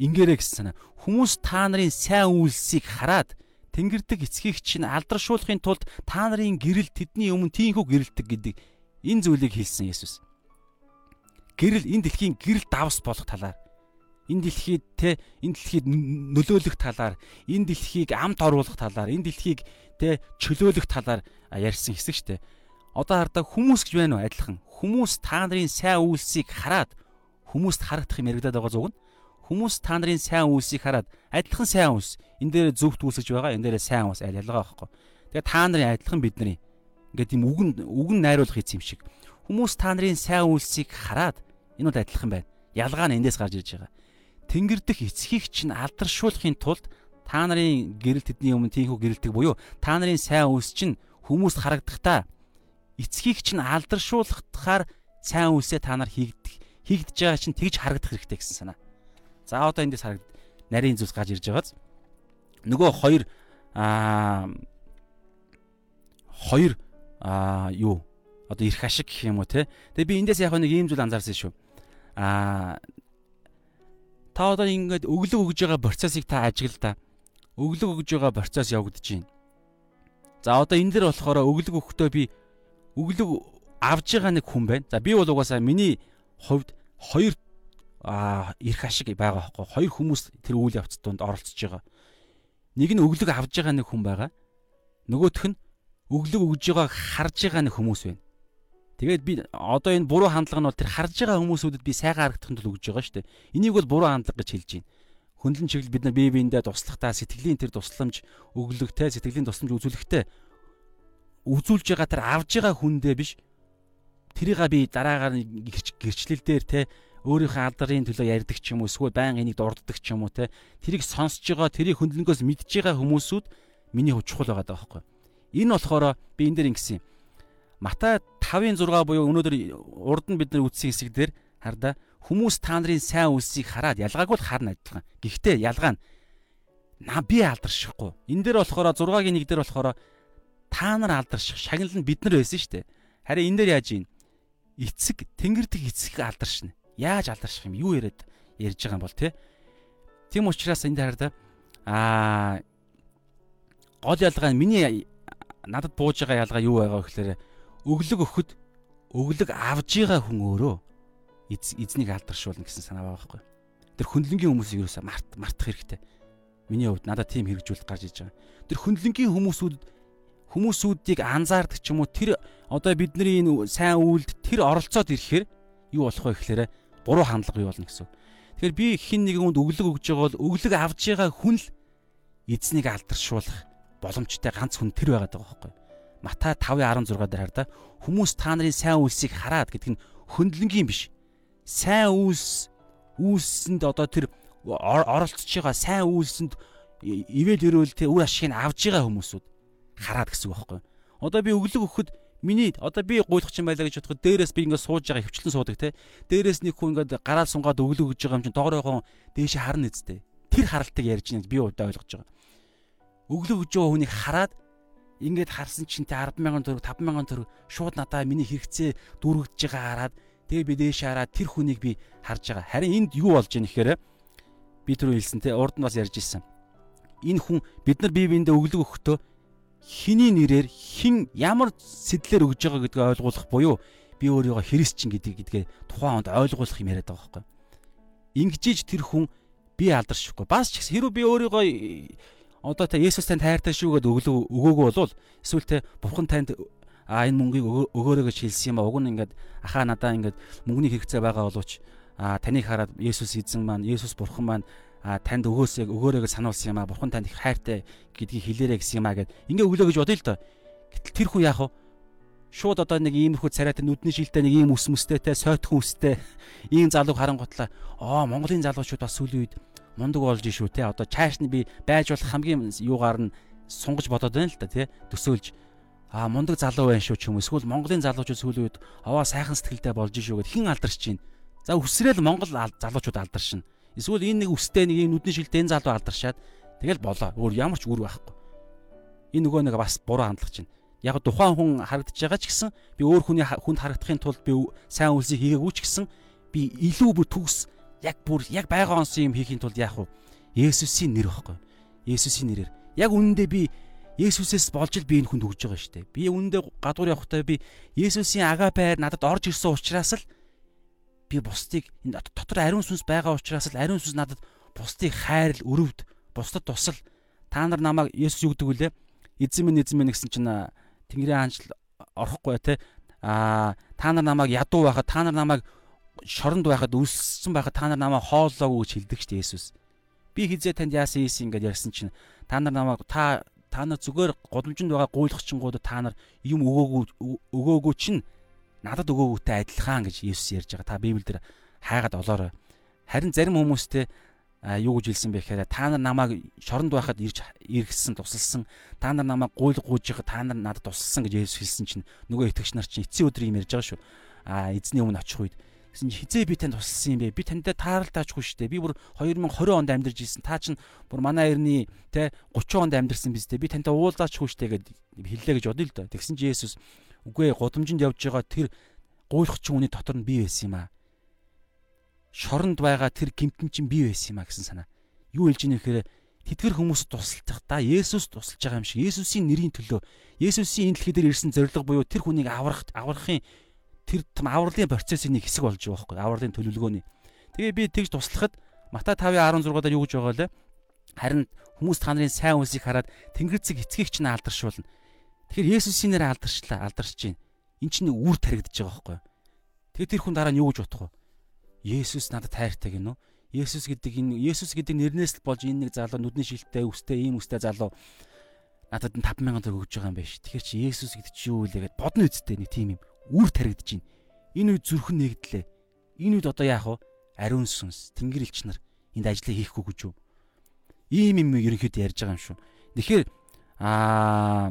ингээрэй гэсэн санаа. Хүмүүс та нарын сайн үйлсийг хараад тэнгэрдэг эцгийг чинь алдаршуулахын тулд та нарын гэрэл тэдний өмнө тийхүү гэрэлдэг гэдэг энэ зүйлийг хэлсэн Есүс. Гэрэл энэ дэлхийн гэрэл давс болох талаар энэ дэлхийд те энэ дэлхийд нөлөөлөх талаар энэ дэлхийг амт оруулах талаар энэ дэлхийг те чөлөөлөх талаар ярьсан хэсэг штэ. Одоо хардаа хүмүүс гэж байна уу адилхан. Хүмүүс та нарын сайн үйлсийг хараад хүмүүст харагдах юм яригадаад байгаа зүг нь Хүмүүс та нарын сайн үйлсийг хараад адилхан сайн үйлс энэ дээр зөвхт үүсэж байгаа энэ дээр сайн үйлс аль ялгаа байхгүй. Тэгээ та нарын адилхан бидний ингээд тийм үгэн үгэн найруулах хийц юм шиг. Хүмүүс та нарын сайн үйлсийг хараад энэ бол адилхан байна. Ялгаа нь эндээс гарч ирж байгаа. Тэнгэр дэх эцгийг чинь алдаршуулахын тулд та нарын гэрэл тэдний өмнө тийхүү гэрэлдэг буюу та нарын сайн үйлс чинь хүмүүст харагдахдаа эцгийг чинь алдаршуулахтахаар сайн үйлсээ та нар хийгдэх хийгдэж байгаа чинь тэгж харагдах хэрэгтэй гэсэн санаа. За одоо эндээс харагд нарийн зүйлс гаж ирж байгааз нөгөө хоёр аа хоёр аа юу одоо ирэх ашиг гэх юм уу те. Тэгээ би эндээс яг нэг ийм зүйл анзаарсан шүү. Аа та одоо ингээд өглөг өгж байгаа процессыг та ажиглаа. Өглөг өгж байгаа процесс явагдаж байна. За одоо энэ дэр болохоор өглөг өгөхдөө би өглөг авж байгаа нэг хүн байна. За би бол угаасаа миний хувьд хоёр а ирэх ашиг байгаа хөөхгүй хоёр хүмүүс тэр үйл явц донд оролцож байгаа. Нэг нь өглөг авж байгаа нэг хүн байгаа. Нөгөөх нь өглөг өгж байгааг харж байгаа нэг хүмүүс байна. Тэгээд би одоо энэ буруу хандлага нь бол тэр харж байгаа хүмүүсүүдэд би сайхан харагдахын тулд өгж байгаа шүү дээ. Энийг бол буруу хандлага гэж хэлж байна. Хөндлөн чиглэл бид нар бие биендээ туслахтаа сэтгэлийн тэр тусламж өглөгтэй сэтгэлийн тусламж үзүүлэхтэй үзүүлж байгаа тэр авж байгаа хүндээ биш тэрийг би дараагаар гэрчлэл дээр те өөрийнхөө алдрын төлөө ярьдаг ч юм уу эсвэл байнга энийг дурддаг ч юм уу те тэрийг сонсож байгаа тэрийг хөндлөнгөөс мэдж байгаа хүмүүсүүд миний хувь чухал байгаа байхгүй. Энэ болохоор би энэ дээр ингэсэн юм. Матай 5-ын 6 буюу өнөөдөр урд нь бид нар үтсэн хэсэг дээр хардаа хүмүүс та нарын сайн үлсийг хараад ялгааг бол харна адилхан. Гэхдээ ялгаа нь на би алдаршихгүй. Энэ дээр болохоор 6-гийн 1 дээр болохоор та нар алдарших шагнал нь бид нар байсан шүү дээ. Харин энэ дээр яаж юм? Эцэг тэнгэрдэг эцэг алдаршна яаж алдарших юм юу яриад ярьж байгаа юм бол тий. Тийм учраас энэ дээр аа гол ялгаа нь миний надад бууж байгаа ялгаа юу байгаа вэ гэхээр өглөг өгөхөд өглөг авж байгаа хүн өөрөө эзнийг алдаршуулна гэсэн санаа байгаа байхгүй. Тэр хөндлөнгийн хүмүүсийг юусаа март мартах хэрэгтэй. Миний хувьд надад тийм хэрэгжүүлэлт гарч иж байгаа. Тэр хөндлөнгийн хүмүүсүүд хүмүүсүүдийг анзаардаг ч юм уу тэр одоо бидний энэ сайн үйлд тэр оролцоод ирэхээр юу болох вэ гэхээр буруу хандлага юу болно гэсэн. Тэгэхээр би хин нэгэн хүнд өглөг өгж байгаа бол өглөг авж байгаа хүн л эзнийг алдаршуулах боломжтой ганц хүн тэр байгаад байгаа байхгүй. Матай 5:16 дээр хардаа хүмүүс та нарын сайн үйлсийг хараад гэдэг нь хөндлөнгийн биш. Сайн үйлс үйлсэнд одоо тэр оролцож байгаа сайн үйлсэнд ивэл өрөөл тэ үр ашиг нь авж байгаа хүмүүсүүд хараад гэсэн үг байхгүй. Одоо би өглөг өгөхөд миний одоо би гуйлах чинь байлаа гэж бодоход дээрээс би ингээд сууж байгаа хөвчлэн суудаг те. Дээрээс нэг хүн ингээд гараал сунгаад өглөг өгж байгаа юм чинь дооройгоо дээшээ харна үсттэй. Тэр харалтыг ярьж байна би удаа ойлгож байгаа. Өглөг өгж байгаа хүнийг хараад ингээд харсан чинь те 100000 төгрөг 5000 төгрөг шууд надаа миний хэрэгцээ дүүргэж байгаа хараад тэгээ би дээш хараад тэр хүнийг би харж байгаа. Харин энд юу болж ийн гэхээр би түрүү хэлсэн те урд нь бас ярьж ирсэн. Энэ хүн бид нар бие биендээ өглөг өгөхдөө хиний нэрээр хин ямар сэтлэр өгж байгаа гэдгийг ойлгуулах буюу би өөрийгөө христчин гэдэг гэдгээ тухайн хонд ойлгуулах юм яриад байгаа байхгүй. Ингэжиж тэр хүн би алдаршихгүй. Бас ч хэрвээ би өөрийгөө одоо та Есүс танд хайртай шүү гэдээ өглөө өгөөгөө болвол эсвэл те бурхан танд а энэ мөнгийг өгөөрэй гэж хэлсэн юм а. Уг нь ингээд ахаа надаа ингээд мөнгөний хэрэгцээ байгаа боловч а таныг хараад Есүс эзэн маань Есүс бурхан маань а танд өгөөсэй өгөөрэй гэж сануулсан юм а. Бурхан танд их хайртай гэдгийг хэлээрэй гэсэн юм а гэд. Ингээ өглөө гэж бодъё л доо. Гэтэл тэр хүн яах вэ? Шууд одоо нэг иймэрхүү царайтай нүдний шилтэй нэг ийм ус мөстэйтэй сойтхон үстэй ийм залууг харангутлаа аа Монголын залуучууд бас сүүлийн үед мундаг болж шүү те одоо чааш нь би байж болох хамгийн юугаар нь сунгаж бодоод байна л да тий төсөөлж аа мундаг залуу байна шүү ч юм эсвэл Монголын залуучууд сүүлийн үед аваа сайхан сэтгэлтэй болж шүү гэд хэн алдарч чинь за үсрээл Монгол залуучууд алдаршина Эсвэл энэ нэг үстэй нэг юм нүдний шилтэй энэ залуу алдаршаад тэгэл болоо. Өөр ямар ч үр байхгүй. Энэ нөгөө нэг бас буруу хандлага чинь. Яг тухайн хүн харагдаж байгаа ч гэсэн би өөр хүний хүнд харагдахын тулд би сайн үйлсийг хийгээгүй ч гэсэн би илүү бүр төгс яг бүр яг байгаа онсон юм хийхийн тулд яах вэ? Есүсийн нэр баггүй. Есүсийн нэрээр. Яг үнэндээ би Есүсээс болж л би энэ хүнд өгж байгаа шүү дээ. Би үнэндээ гадуур явахдаа би Есүсийн агапаар надад орж ирсэн учраас л би бусдыг дотор ариун сүнс байгаа учраас л ариун сүнс надад бусдыг хайрл өрөвд бусдад тусал та нар намайг Есүс юу гэдэг вүлээ эзэн минь эзэн минь гэсэн чинь Тэнгэрийн хаанчл орохгүй те а та нар намайг ядуу байхад та нар намайг шоронд байхад үлссэн байхад та нар намайг хооллоогүй гэж хэлдэг шүү дээ Есүс би хизээ танд яасан ийс ингэж ярьсан чинь та нар намайг та та нар зүгээр годомжинд байгаа гуйлахчингууд та нар юм өгөөгүй өгөөгүй чинь надад өгөөгүйтэй адилхан гэж Есүс ярьж байгаа. Та Библиэлд хайгаад олоорой. Харин зарим хүмүүстэй юу гэж хэлсэн бэ гэхээр та нар намайг шоронд байхад ирж иргэсэн тусалсан та нар намайг гуйл гуйж байгаа та нар надад тусалсан гэж Есүс хэлсэн чинь нөгөө итгэгч нар чинь эцсийн өдөр юм ярьж байгаа шүү. А эзний өмнө очих үед гэсэн хизээ би танд тусалсан юм бэ? Би тантай тааралдаачгүй шүү дээ. Би бүр 2020 онд амьдарч ирсэн. Та чинь бүр манай эртний те 30 онд амьдарсан биз дээ. Би тантай уулзаачгүй шүү дээ гэд хэллээ гэж бодъё л доо. Тэгсэн чи Есүс Үгүй ээ гудамжинд явж байгаа тэр гуйлахчин хүний дотор нь бий байсан юм аа. Шоронд байгаа тэр гимтэн чинь бий байсан юм аа гэсэн санаа. Юу хэлж ийнэ гэхээр тэтгэр хүмүүс тусалж та Есүс тусалж байгаа юм шиг Есүсийн нэрийн төлөө Есүсийн энэ дэлхий дээр ирсэн зориг буюу тэр хүнийг аврах аврахын тэр том авралын процессын нэг хэсэг болж байгаа байхгүй авралын төлөвлөгөөний. Тэгээ би тэгж туслахад Матай 5:16 дээр юу гэж байгаа лээ? Харин хүмүүс та нарын сайн үлсийг хараад Тэнгэр зэг эцгийгч нь алдаршуулна. Тэгэхээр Есүсийн нэрээр алдарчлаа, алдарч чинь. Эн чинь үр таригдж байгаа байхгүй? Тэгээ тэр хүн дараа нь юу гэж бодох вэ? Есүс надад хайртай гинөө. Есүс гэдэг энэ Есүс гэдэг нэрнээс л болж энэ нэг залуу нүдний шилтэй өстэй ийм өстэй залуу надад 5000 төгрөг өгж байгаа юм байна ш. Тэгэхээр чи Есүс гэдэг чи юу вэ гэд бодно үсттэй нэг тийм юм үр таригдж байна. Энэ үед зүрхэн нэгдлээ. Энэ үед одоо яах вэ? Ариун сүнс, тэнгэр элч нар энд ажлыг хийхгүй гэж юу? Ийм юм ерөнхийдөө ярьж байгаа юм шүү. Тэгэхээр аа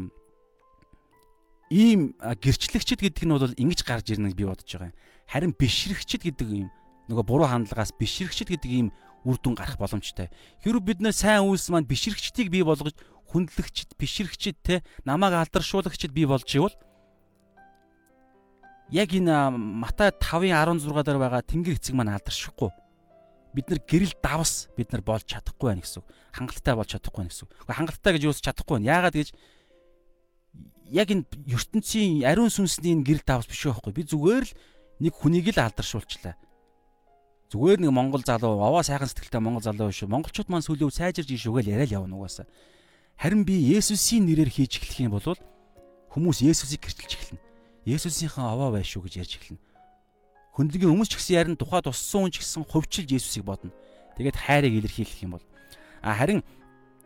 ийм гэрчлэгчд гэдэг нь бол ингэж гарч ирнэ би бодож байгаа юм. Харин бишрэгчд гэдэг юм нөгөө буруу хандлагаас бишрэгчд гэдэг ийм үр дүн гарах боломжтой. Хэрвээ бид нэр сайн үйлс маань бишрэгчдийг бий болгож хүндлэгчд, бишрэгчд те намааг алдаршуулагчд бий болж ивэл яг энэ Матай 5:16 дээр байгаа Тэнгэр эцэг маань алдаршихгүй. Бид нар гэрэл давс бид нар болж чадахгүй байх гэсэн. Хангалттай болж чадахгүй байх гэсэн үг. Хангалттай гэж юус чадахгүй байна. Яагаад гэж яг энэ ертөнцийн ариун сүнсний энэ гэрэл давс биш байхгүй. Би зүгээр л нэг хүнийг л алдаршуулчлаа. Зүгээр нэг монгол залуу аваа сайхан сэтгэлтэй монгол залуу биш. Монголчууд маань сүлөө сайжирж иш угаал яриа л явна угаасаа. Харин би Есүсийн нэрээр хийж эхлэх юм бол хүмүүс Есүсийг гэрчилж эхэлнэ. Есүсийнхэн аваа байш шүү гэж ярьж эхэлнэ. Хөндлөгийн өмнө ч гэсэн ярин тухайд уссан хүн ч гэсэн хувьчилж Есүсийг бодно. Тэгээд хайрыг илэрхийлэх юм бол а харин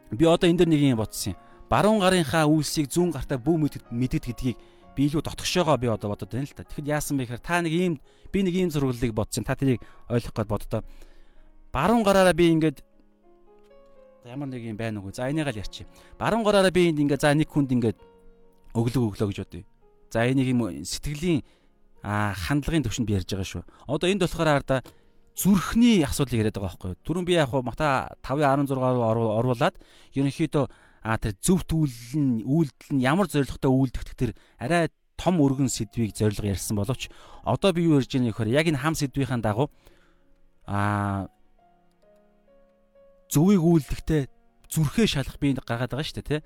би одоо энэ дэр нэг юм бодсон юм баруун гарынхаа үйлсийг зүүн гартаа бүү мэддэг гэдгийг би илүү дотгошоогоо би одоо бодод байна л та. Тэгэхэд яасан бэ гэхээр та нэг ийм би нэг ийм зурглалыг бодсон. Та тэрийг ойлгох гээд боддоо. Баруун гараараа би ингээд ямар нэг юм байна уу? За энийгээ л ярьчих. Баруун гараараа би энд ингээд за нэг хүнд ингээд өглөг өглөө гэж бодъё. За энийг юм сэтгэлийн хандлагын төвшөнд би ярьж байгаа шүү. Одоо энд болохоор арда зүрхний асуудлыг яриад байгаа байхгүй юу? Түрүүн би яг хуу Мата 5:16 руу оруулаад ерөнхийдөө а тэр зөвхт үйлдэл нь үйлдэл нь ямар зоригтой үйлдэх тэр арай том өргөн сэдвийг зориг ярьсан боловч одоо би юу ярьж байгаа нөхөр яг энэ хам сэдвийн дагуу а зөвийг үйлдэхтэй зүрхээ шалах би гаргаад байгаа шүү дээ тий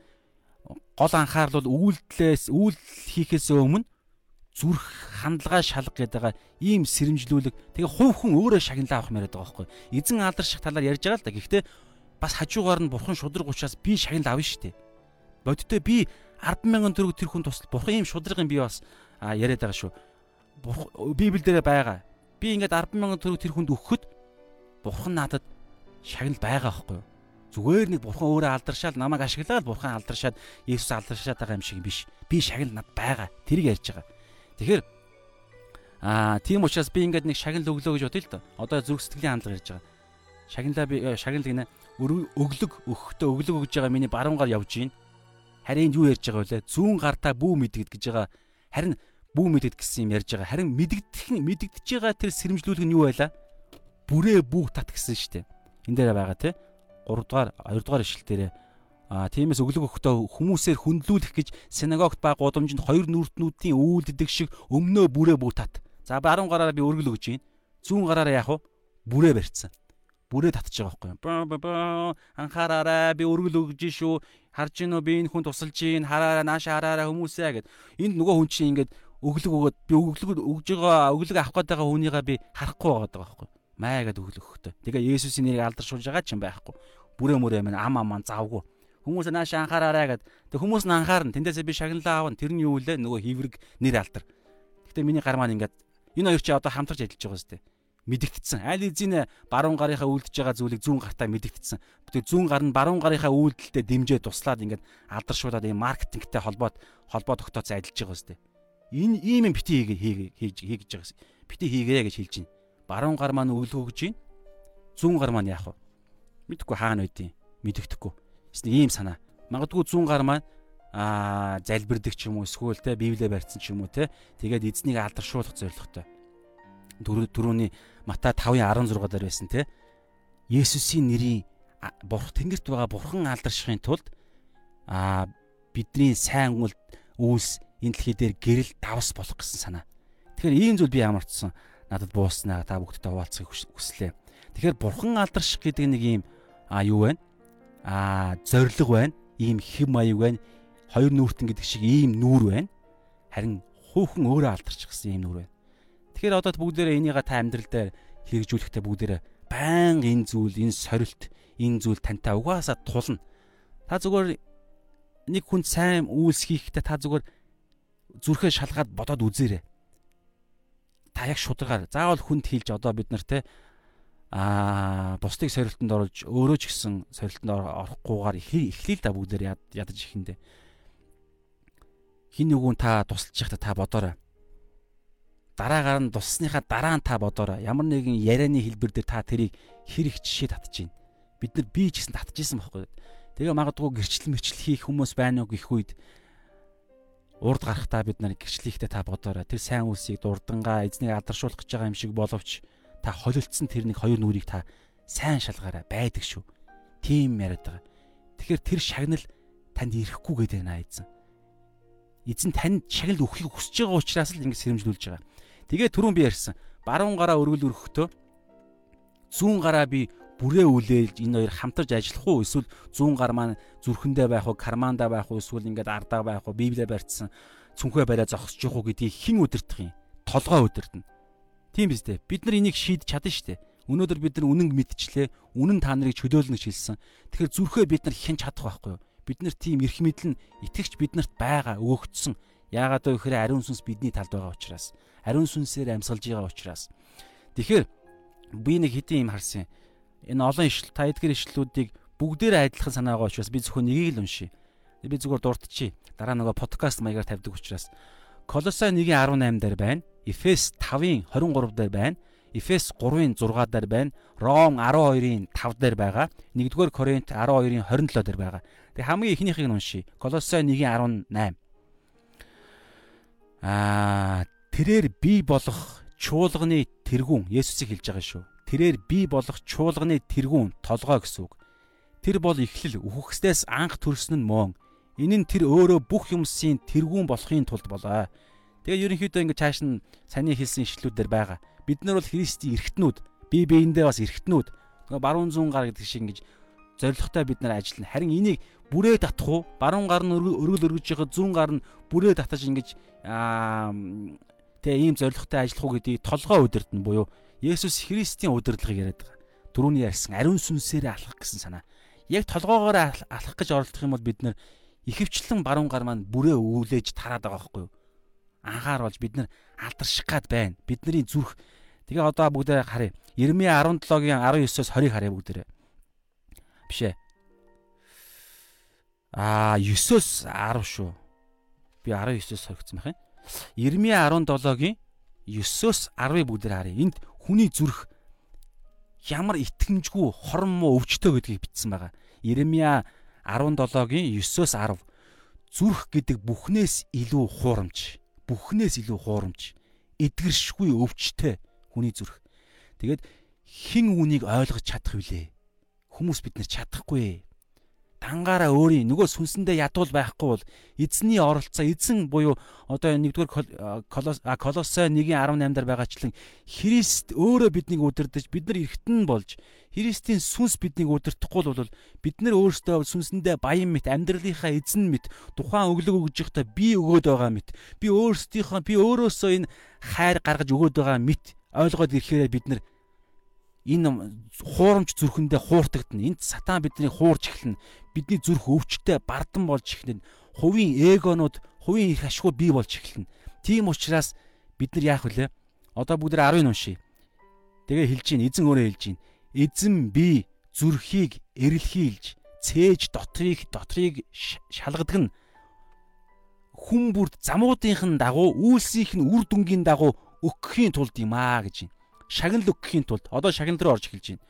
гол анхаарал бол үйлдэлээс үйлдэл хийхээс өмнө зүрх хандлага шалга гэдэг ийм сэрэмжлүүлэг тэгээ хувь хүн өөрөө шагналаа авах мэрээд байгаа байхгүй эзэн алдарших талаар ярьж байгаа л да гэхдээ бас хажуугаар нь бурхан шудраг учраас би шагнал авна шүү дээ. Бодтой би 100000 төгрөг тэр хүн тусал бурхан ийм шудрагын би бас яриад байгаа шүү. Библиэл дээр байгаа. Би ингээд 100000 төгрөг тэр хүнд өгөхөд бурхан надад шагнал байгаа байхгүй юу? Зүгээр нэг бурхан өөрөө алдаршаал намайг ашиглаад бурхан алдаршаад Есүс алдаршаад байгаа юм шиг биш. Би шагнал над байгаа. Тэрийг ярьж байгаа. Тэгэхээр аа тийм учраас би ингээд нэг шагнал өглөө гэж бодъё л доо. Одоо зүрх сэтгэлийн хандлага ярьж байгаа. Шагналаа би шагнал гинэ өглөг өгөхдөө өглөг өгж байгаа миний баруун гар явж гин. Харин юу ярьж байгаа вэ? Зүүн гартаа бүү мэдгэд гэж байгаа. Харин бүү мэдгэд гэсэн юм ярьж байгаа. Харин мэдгдэх мэдгдэж байгаа тэр сэрэмжлүүлэг нь юу байлаа? Бүрээ бүү тат гэсэн шүү дээ. Энд дээр байгаа тий. 3 дугаар 2 дугаар ишлэл дээр А тиймээс өглөг өгөхдөө хүмүүсээр хүндлүүлэх гэж синагогт ба гудамжинд хоёр нүртнүүдийн үйлддэг шиг өмнөө бүрээ бүү тат. За баруун гараараа би өргөл өгж гин. Зүүн гараараа яах вэ? Бүрээ барьцсан бүрээ татчих байгаа байхгүй юу. Анхаараарай би өргөл өгж шүү. Харж гин үү би энэ хүн тусалж гин хараараа нааша хараараа хүмүүсээ гэд. Энд нөгөө хүн чинь ингээд өглөг өгөөд би өглөг өгж байгаа өглөг авах гээд байгаа хүнийгээ би харахгүй байгаа байхгүй юу. Маа гэд өглөг өгөхтэй. Тэгээ Есүсийн нэрийг алдаршуулж байгаа ч юм байхгүй. Бүрээ мөрөө минь ам аман завгүй. Хүмүүс нааша анхаараарай гэд. Тэг хүмүүс нь анхаарна. Тэндээсээ би шагналаа авна. Тэр нь юу вэ? Нөгөө хиврэг нэр алдар. Гэтэ миний гар маань ингээд энэ хоёр чи одоо хамтарч ажиллаж байгаа зү мэдэгдсэн. Аль эзэн баруун гарынхаа үйлдэж байгаа зүйлийг зүүн гартаа мэдэгдсэн. Тэгээ зүүн гар нь баруун гарынхаа үйлдэлтэд дэмжээ туслаад ингээд алдаршуулад ийм маркетингтэй холбоод холбоо тогтооц ажиллаж байгаа үстэй. Энэ ийм юм бити хийгээ хийж хийж байгаа. Бити хийгээрэй гэж хэлж байна. Баруун гар маань өвлгөө гэж байна. Зүүн гар маань яах вэ? Мэдхгүй хаана байдیں۔ Мэдэгдэхгүй. Ийм санаа. Магадгүй зүүн гар маань аа залбирдаг ч юм уу эсвэл те библиэ барьсан ч юм уу те тэгээд эзнийг алдаршуулах зорилготой түрүүний Матай 5:16 дээр байсан те. Есүсийн нэрийн бурх тэнгэрт байгаа бурхан алдаршихын тулд а бидний сайн үйл үйлс энэ дэлхий дээр гэрэл давс болох гэсэн санаа. Тэгэхээр ийм зүйл би ямарчсан надад бууснаа та бүгдтэй хуваалцахыг хүслээ. Тэгэхээр бурхан алдарших гэдэг нэг ийм а юу вэ? А зориг байна. Ийм хэм маяг байна. Хоёр нүүртэн гэдэг шиг ийм нүүр байна. Харин хүүхэн өөрөө алдарчих гэсэн ийм нүүр байна. Тэгэхээр одоо бүгдээрээ энийгээ та амьдрал дээр хэрэгжүүлэхдээ бүгдээрээ баян энэ зүйл, энэ сорилт, энэ зүйл тантай угаасаа тулна. Та зүгээр нэг хүн сайн үйлс хийхдээ та зүгээр зүрхээ шалгаад бодоод үзээрэй. Та яг шударгаар заавал хүнд хэлж одоо бид нар те аа бусдыг сорилтонд оруулж өөрөө ч гэсэн сорилтонд орохгүйгээр эхлэе л да бүгдээр ядаж ихэндээ. Хин нэгэн та тусалж явахдаа та бодоорой дараагаар нь дуссныхаа дараа нь та бодоорой. Ямар нэгэн ярианы хэлбэр дээр та тэрийг хэрэг жишээ татж гин. Бид нар би ч гэсэн татж исэн байхгүй. Тэгээ магадгүй гэрчлэл мэрчлэл хийх хүмүүс байна уу гэх үед урд гарахтаа бид нар гэрчлэхдээ та бодоорой. Тэр сайн үлсийг дурдангаа эзнийг алдаршуулах гэж байгаа юм шиг боловч та холилдсон тэр нэг хоёр нүрийг та сайн шалгаарай байдаг шүү. Тийм яриад байгаа. Тэгэхээр тэр шагнал танд ирэхгүй гэдэг наа эзэн. Эзэн танд шагнал өгөхийг хүсэж байгаа учраас л ингэ сэрэмжлүүлж байгаа. Тэгээ түрүүн би ярьсан. Баруун гараа өргөл өргөхдөө зүүн гараа би бүрээ үлээлж энэ хоёр хамтарч ажиллах уу эсвэл 100 гар маань зүрхэндээ байх уу карманда байх уу эсвэл ингээд ардаа байх уу библиэ барьцсан цүнхээ бариа зогсож явах уу гэдгийг хэн удирдах юм толгой удирдна тийм биз дээ. Бид нар энийг шийдэж чадна шүү дээ. Өнөөдөр бид нар үнэн мэдчлээ. Үнэн та нарыг чөлөөлнө гэж хэлсэн. Тэгэхээр зүрхээ бид нар хэн чадах байхгүй юу? Бид нар тийм эрх мэдэл нь итгэгч биднэрт байгаа өгөгдсөн. Яагаад вэ гэхээр ариун сүнс бидний талд байгаа учраас. Ариун сүнсээр амьсгалж байгаа учраас. Тэгэхээр би нэг хэдийн юм харсан. Энэ олон ишл та эдгээр ишлүүдийг бүгдээрээ адилхан санаагаа учраас би зөвхөн нэгийг л уншия. Би зүгээр дурдчихъя. Дараа нөгөө подкаст маягаар тавьдаг учраас. Колосай 1:18 дээр байна. Эфес 5-ын 23 дээр байна. Эфес 3-ын 6 дээр байна. Ром 12-ын 5 дээр байгаа. 1-р Коринт 12-ын 27 дээр байгаа. Тэг хамгийн ихнийхийг нь уншия. Колосай 1:18. Аа, тэрээр бий болох чуулганы тэргүүн Есүсийг хэлж байгаа шүү. Тэрээр бий болох чуулганы тэргүүн толгой гэсэн үг. Тэр бол эхлэл үхгснээс анх төрсөн нь мөн. Энэ нь тэр өөрөө бүх юмсын тэргүүн болохын тулд болоо. Тэгээ ерөнхийдөө ингэ цааш нь саний хэлсэн ишлүүдээр байгаа. Бид нар бол Христийн эргэтнүүд, бие биендээ бас эргэтнүүд. Тэгээ баруун зүүн гар гэдэг шиг ингэж зоригтой бид нар ажиллана. Харин энийг бүрээ татах уу? Баруун гар нь өргөл өргөж яхад зүүн гар нь бүрээ татаж ингэж аа тэгээ ийм зоригтой ажиллах уу гэдгийг толгой удирдна буюу Есүс Христийн удирдлагыг яриад байгаа. Түрүүний ярьсан ариун сүнсээрээ алхах гэсэн санаа. Яг толгоогоор алхах гэж оролдох юм бол бид нэр ихэвчлэн баруун гар маань бүрээ өвлөж тараад байгаа байхгүй юу? Анхаар болж бид нар алдарших гад байна. Бидний зүрх тэгээ одоо бүгдээ харъя. Ирмэ 17-гийн 19-оос 20-ыг харъя бүгдээ биш ээ. Аа 9-оос 10 шүү. Би 19-оос хоригдсан байх юм. Ирмие 17-гийн 9-оос 10-ыг бүгдээр харъя. Энд хүний зүрх ямар итгэмжгүй хорон муу өвчтөө гэдгийг бичсэн байгаа. Иремья 17-гийн 9-оос 10 зүрх гэдэг бүхнээс илүү хуурамч, бүхнээс илүү хуурамч, эдгэршгүй өвчтэй хүний зүрх. Тэгээд хэн үнийг ойлгож чадах вүлээ? Хүмүүс бид нар чадахгүй. Дангаараа өөрийн нөгөө сүнсэндээ ядуул байхгүй бол эзний оролцоо эзэн буюу одоо нэгдүгээр колос колосой 1:18 дээр байгаачлан Христ өөрөө биднийг удирдах бид нар эргэтэн болж Христийн сүнс биднийг удирдахгүй бол бид нар өөрсдөө сүнсэндээ баян мэт амьдралынхаа эзэн мэт тухайн өглөг өгж явахдаа би өгөөд байгаа мэт би өөрсдийнхөө би өөрөөсөө энэ хайр гаргаж өгөөд байгаа мэт ойлгоод ирэхээр бид нар энэ хуурамч зүрхэндээ хууртагдана. Энд сатан бидний хуурж эхэлнэ. Бидний зүрх өвчтөе бардан болж эхэлнэ. Хувийн эгонууд, хувийн их ашгүй бий болж эхэлнэ. Тийм учраас бид нар яах вүлээ? Одоо бүгд 10-ын уншия. Тэгээ хэлж гин эзэн өөрөө хэлж гин. Эзэн би зүрхийг эрэлхийлж, цээж дотрийг дотрийг шалгадаг нь хүн бүрд замуудынхын дагуу үйлсийнх нь үр дүнгийн дагуу өгөхийн тулд юм аа гэж байна шагнал өгөхийн тулд одоо шагнал руу орж эхэлж байна.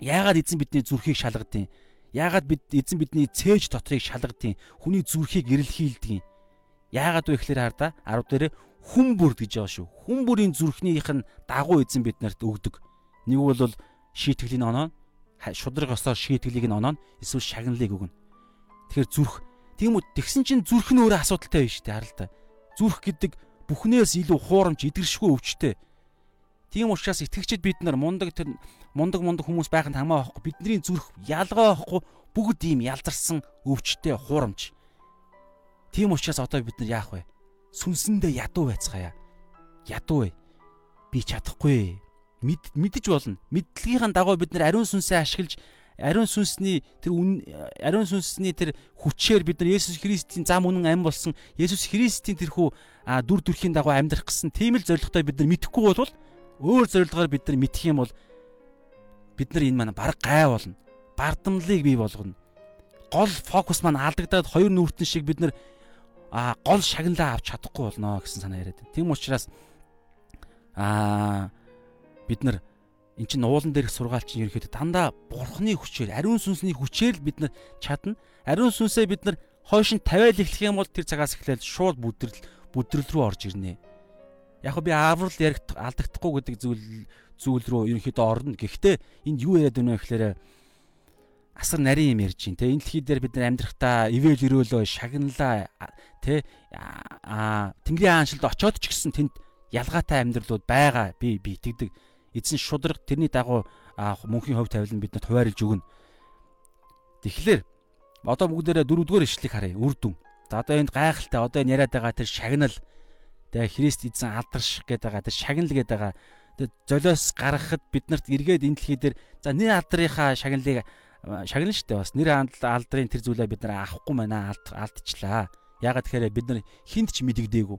Яагаад эзэн бидний зүрхийг шалгадیں۔ Яагаад бид эзэн бидний цээж дотрыг шалгадیں۔ Хүний зүрхийг эрэлхийлдэг юм. Яагаад вэ гэхээр хардаа 10 дээрээ хүн бүр гэж байгаа шүү. Хүн бүрийн зүрхнийх нь дагуу эзэн бид нарт өгдөг. Нэг бол шийтгэлийн оноо, шудраг осоор шийтгэлийг нь оноо, эсвэл шагналыг өгнө. Тэгэхээр зүрх тийм үү тэгсэн чинь зүрх нь өөрөө асуудалтай биш үү хараа л та. Зүрх гэдэг бүхнээс илүү хуурамч идэгшгүй өвчтэй. Тийм учраас итгэгчид бид нар мундаг тэр мундаг мундаг хүмүүс байханд хамаа байхгүй бидний зүрх ялгаа байхгүй бүгд ийм ялзарсан өвчтэй хуурамч. Тийм учраас одоо бид нар яах вэ? Сүнсэндээ ядуу байцгаая. Ядуу вэ? Би чадахгүй. Мэд мэдэж болно. Мэдлэгийнхэн дагуу бид нар ариун сүнсээ ашиглаж ариун сүнсний тэр ариун сүнсний тэр хүчээр бид нар Есүс Христийн зам үнэн ам болсон Есүс Христийн тэрхүү дүр төрхийн дагуу амьдрах гэсэн тийм л зоригтой бид нар мэдхгүй болвол өөр зорилгоор бид нар мэдэх юм бол бид нар энэ маань баг гай болно. Бардамлыг бий болгоно. Гол фокус маань алдагдаад хоёр нүртэн шиг бид нар а гол шагналаа авч чадахгүй болно гэсэн санаа яриад. Тийм учраас а бид нар эн чин уулан дээрх сургаал чинь ерөөхдөө дандаа бурхны хүчээр ариун сүнсний хүчээр л бид нар чадна. Ариун сүнсээ бид нар хойш нь тавиал эхлэх юм бол тэр цагаас эхлээд шууд бүдрэл бүдрэл рүү орж ирнэ яг би аврал яригт алдагдахгүй гэдэг зүйл зүйл рүү ерөнхийдөө орно. Гэхдээ энд юу яриад байна вэ гэхээр асар нарийн юм ярьж байна те энэ дэлхий дээр бид нар амьдрахтаа ивэл өрөөлөө шагналаа те а тэнгэрийн хааншилд очоод ч гэсэн тэнд ялгаатай амьдралууд байгаа би би итгэдэг эзэн шудраг тэрний дагуу аа мөнхийн хувь тавилан биднэрт хуваарлж өгнө. Тэгэхээр одоо бүгдээрээ дөрөвдүгээр ишлэгийг харъя. Үр дүн. За одоо энд гайхалтай одоо энэ яриад байгаа тэр шагнал тэгээ Христ эзэн алдарших гэдэг байгаа тэр шагнал гэдэг байгаа золиос гаргахад биднэрт эргээд энэ дэлхий дээр за нэр алдрынхаа шагналыг шагнал штэ бас нэр алдрын тэр зүйлээ бид нар авахгүй байна алдчихлаа. Ягаад тэгэхээр бид нар хинт ч мэдэгдээгүй.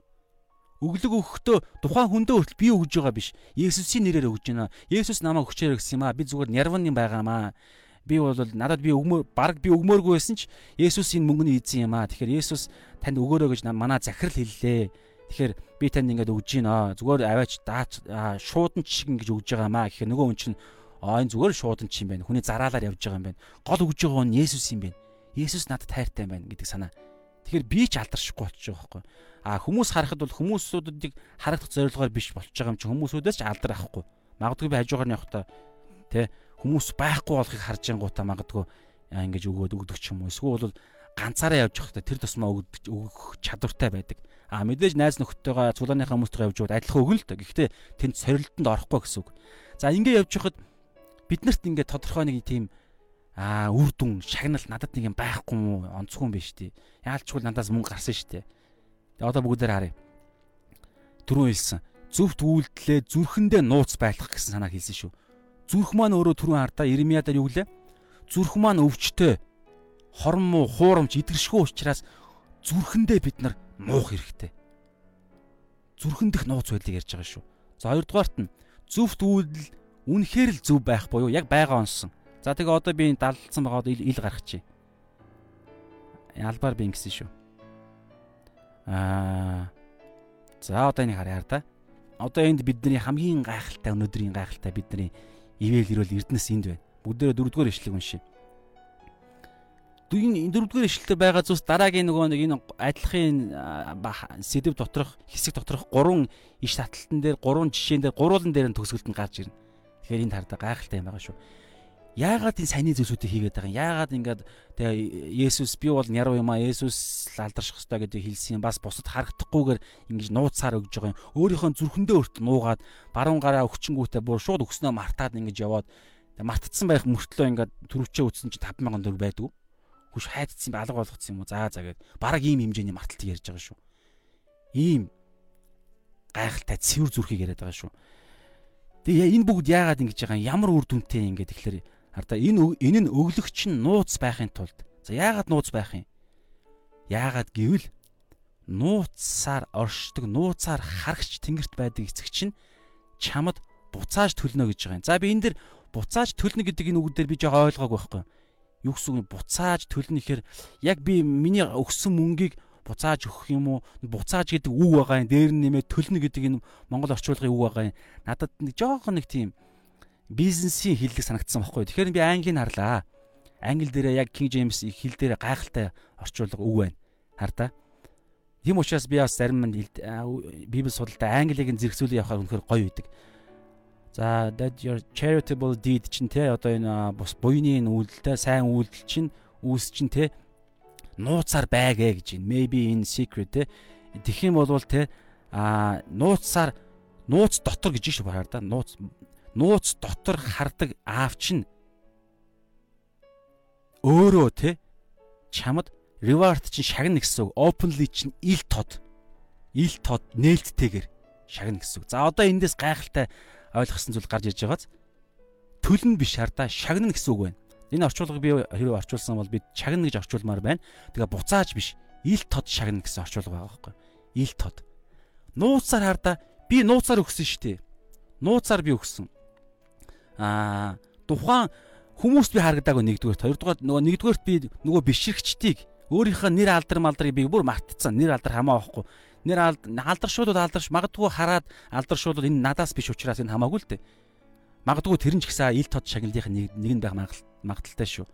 Өглөг өгөхдөө тухайн хүндээ хүртэл би өгж байгаа биш. Есүсийн нэрээр өгж байна. Есүс намайг өгчээр гэсэн юм аа. Би зүгээр нярваны байгаамаа. Би бол надад би өгмөр баг би өгмөөргүй байсан ч Есүс энэ мөнгөний эзэн юм аа. Тэгэхээр Есүс танд өгөөрэй гэж манай захирал хэллээ. Тэгэхээр би танд ингээд өгж гинэ. Зүгээр аваач даач шуудан шиг ингэж өгж байгаамаа. Тэгэхээр нөгөө хүн чинь аа энэ зүгээр шуудан ч юм байна. Хүний зараалаар явж байгаа юм байна. Гол өгж байгаа нь Есүс юм байна. Есүс надад тайртай байна гэдэг санаа. Тэгэхээр би ч алдаршихгүй болчих жоох байхгүй. А хүмүүс харахад бол хүмүүсүүдийг харагдах зорилгоор биш болчих байгаа юм чи хүмүүсүүдээс ч алдар авахгүй. Магадгүй би хажуугаар нь явахдаа тэ хүмүүс байхгүй болохыг харж ангуудаа магадгүй ингэж өгөөд өгдөг ч юм уу. Эсвэл бол ганцаараа явж байхдаа тэр тусмаа өгөх чадвартай байдаг. А мэдээж найз нөхдөйгөө цулааныхаа хүмүүстээ явж байгаад адилхан өгнө л доо. Гэхдээ тэнд сорилтонд орохгүй гэсэн үг. За ингэ явж байхад биднэрт ингэ тодорхой нэг тийм аа үр дүн шагнал надад нэг юм байхгүй юм онцгүй юм биш тий. Яалчгүй надаас мөнгө гарсан шүү дээ. Тэгээ одоо бүгдээр харъя. Түрүүн хэлсэн. Зүвт үйлдэлээ зүрхэндээ нууц байлгах гэсэн санааг хэлсэн шүү. Зүрх маань өөрөө түрүүн хардаа Иремьядаар юу гэлээ? Зүрх маань өвчтөе. Хорон муу, хуурамч, идэршгүй учраас зүрхэндээ бид нар нуух хэрэгтэй. Зүрхэндх нууц байдлыг ярьж байгаа шүү. За хоёрдугаарт нь зүвт үйлдэл үнэхээр л зөв байх буюу яг байгаа онсон За тэгээ одоо би далдсан байгаа ил, ил гарах чи. Албаар би ингэсэн шүү. Аа. За одоо энийг харъя та. Одоо энд бидний хамгийн гайхалтай өнөөдрийн гайхалтай бидний ивэл ирвэл эрдэнэс энд байна. Бүгдээрээ дөрөвдүгээр ишлэг уншия. Энэ дөрөвдүгээр ишлэлээр байгаа зүйлс дараагийн нөгөө нэг энэ адилхан сэдв доторх хэсэг доторх гурван иш таталтан дээр гурван жишээн дээр гурвуулан дээр нь төгсгөлд нь гарч ирнэ. Тэгэхээр энэ тардаа гайхалтай юм байгаа шүү яагаад энэ сайн зүйлсүүдийг хийгээд байгаа юм? Яагаад ингээд тэгээ Есүс би бол няруу юм аа. Есүс алдарших хэрэгтэй гэдэг хэлсэн юм. Бас бусад харагдахгүйгээр ингэж нууцаар өгж байгаа юм. Өөрийнхөө зүрхэндээ өртөл нуугаад баруун гараа өвчнгүүтээ бүр шууд өгснөө мартаад ингэж яваад мартцсан байх мөртлөө ингээд төрөвчөө үтсэн чинь 5000 төгрөг байдгүй. Хүш хайдсан алга болгоцсон юм уу? За за гэд бараг ийм хэмжээний марталтыг ярьж байгаа шүү. Ийм гайхалтай цэвэр зүрхийг яриад байгаа шүү. Тэгээ энэ бүгд яагаад ингэж байгаа юм? Ямар үр дүнтэй юм ингээд тэгэхээр Хараа энэ энэ нь өглөгч нь нууц байхын тулд. За яагаад нууц байх юм? Яагаад гэвэл нууцсаар оршдог, нууцаар харагч тэнгэрт байдаг эцэг чинь чамд буцааж төлнө гэж байгаа юм. За би энэ дэр буцааж төлнө гэдэг энэ үг дээр би жоо ойлгоогүй байхгүй. Юу гэсэн үг буцааж төлнө гэхээр яг би миний өгсөн мөнгийг буцааж өгөх юм уу? Буцааж гэдэг үг байгаа юм. Дээр нь нэмээд төлнө гэдэг энэ монгол орчуулгын үг байгаа юм. Надад нэг жоохон нэг тийм бизнесийн хэллэг санагдсан байхгүй. Тэгэхээр би англи харлаа. Англи дээр яг King James хэл дээр гайхалтай орчуулга үг байна. Хардаа. Тийм учраас би бас зарим нь Библи судалдаа англиг нь зэрэгцүүлээ явахаар үнэхээр гоё байдаг. За that your charitable deed чинь те одоо энэ бус буйны үйлдэлтэй сайн үйлдэл чинь үүс чинь те нууцаар байгээ гэж юм. Maybe in secret те. Тэгэх юм бол те а нууцаар нууц дотор гэж шүү бахаар да. Нууц нууц дотор хардаг аав чинь өөрөө те чамд reward чинь шагна гэсэн үг. Openly чинь ил тод. Ил тод нээлттэйгээр шагна гэсэн үг. За одоо эндээс гайхалтай ойлгосон зүйл гарч ирж байгааз төлн биш хардаа шагна гэсэн үг байна. Энэ орчуулгыг би хэрэг орчуулсан бол би шагна гэж орчуулмаар байна. Тэгээ буцааж биш ил тод шагна гэсэн орчуулга байгаа байхгүй. Ил тод. Нууцаар хардаа би нууцаар өгсөн шүү дээ. Нууцаар би өгсөн аа тухайн хүмүүст би харагдаагүй нэгдүгээрт хоёрдугаар нөгөө нэгдүгээрт би нөгөө бишрэгчдийг өөрийнхөө нэр алдар малдрыг би бүр мартцсан нэр алдар хамаа байхгүй нэр алдаршуулууд алдарш магадгүй хараад алдаршуулууд энэ надаас биш учраас энэ хамаагүй л дээ. Магадгүй тэр нь ч гэсэн ил тод шагналынх нэг нь байх магадaltaй шүү.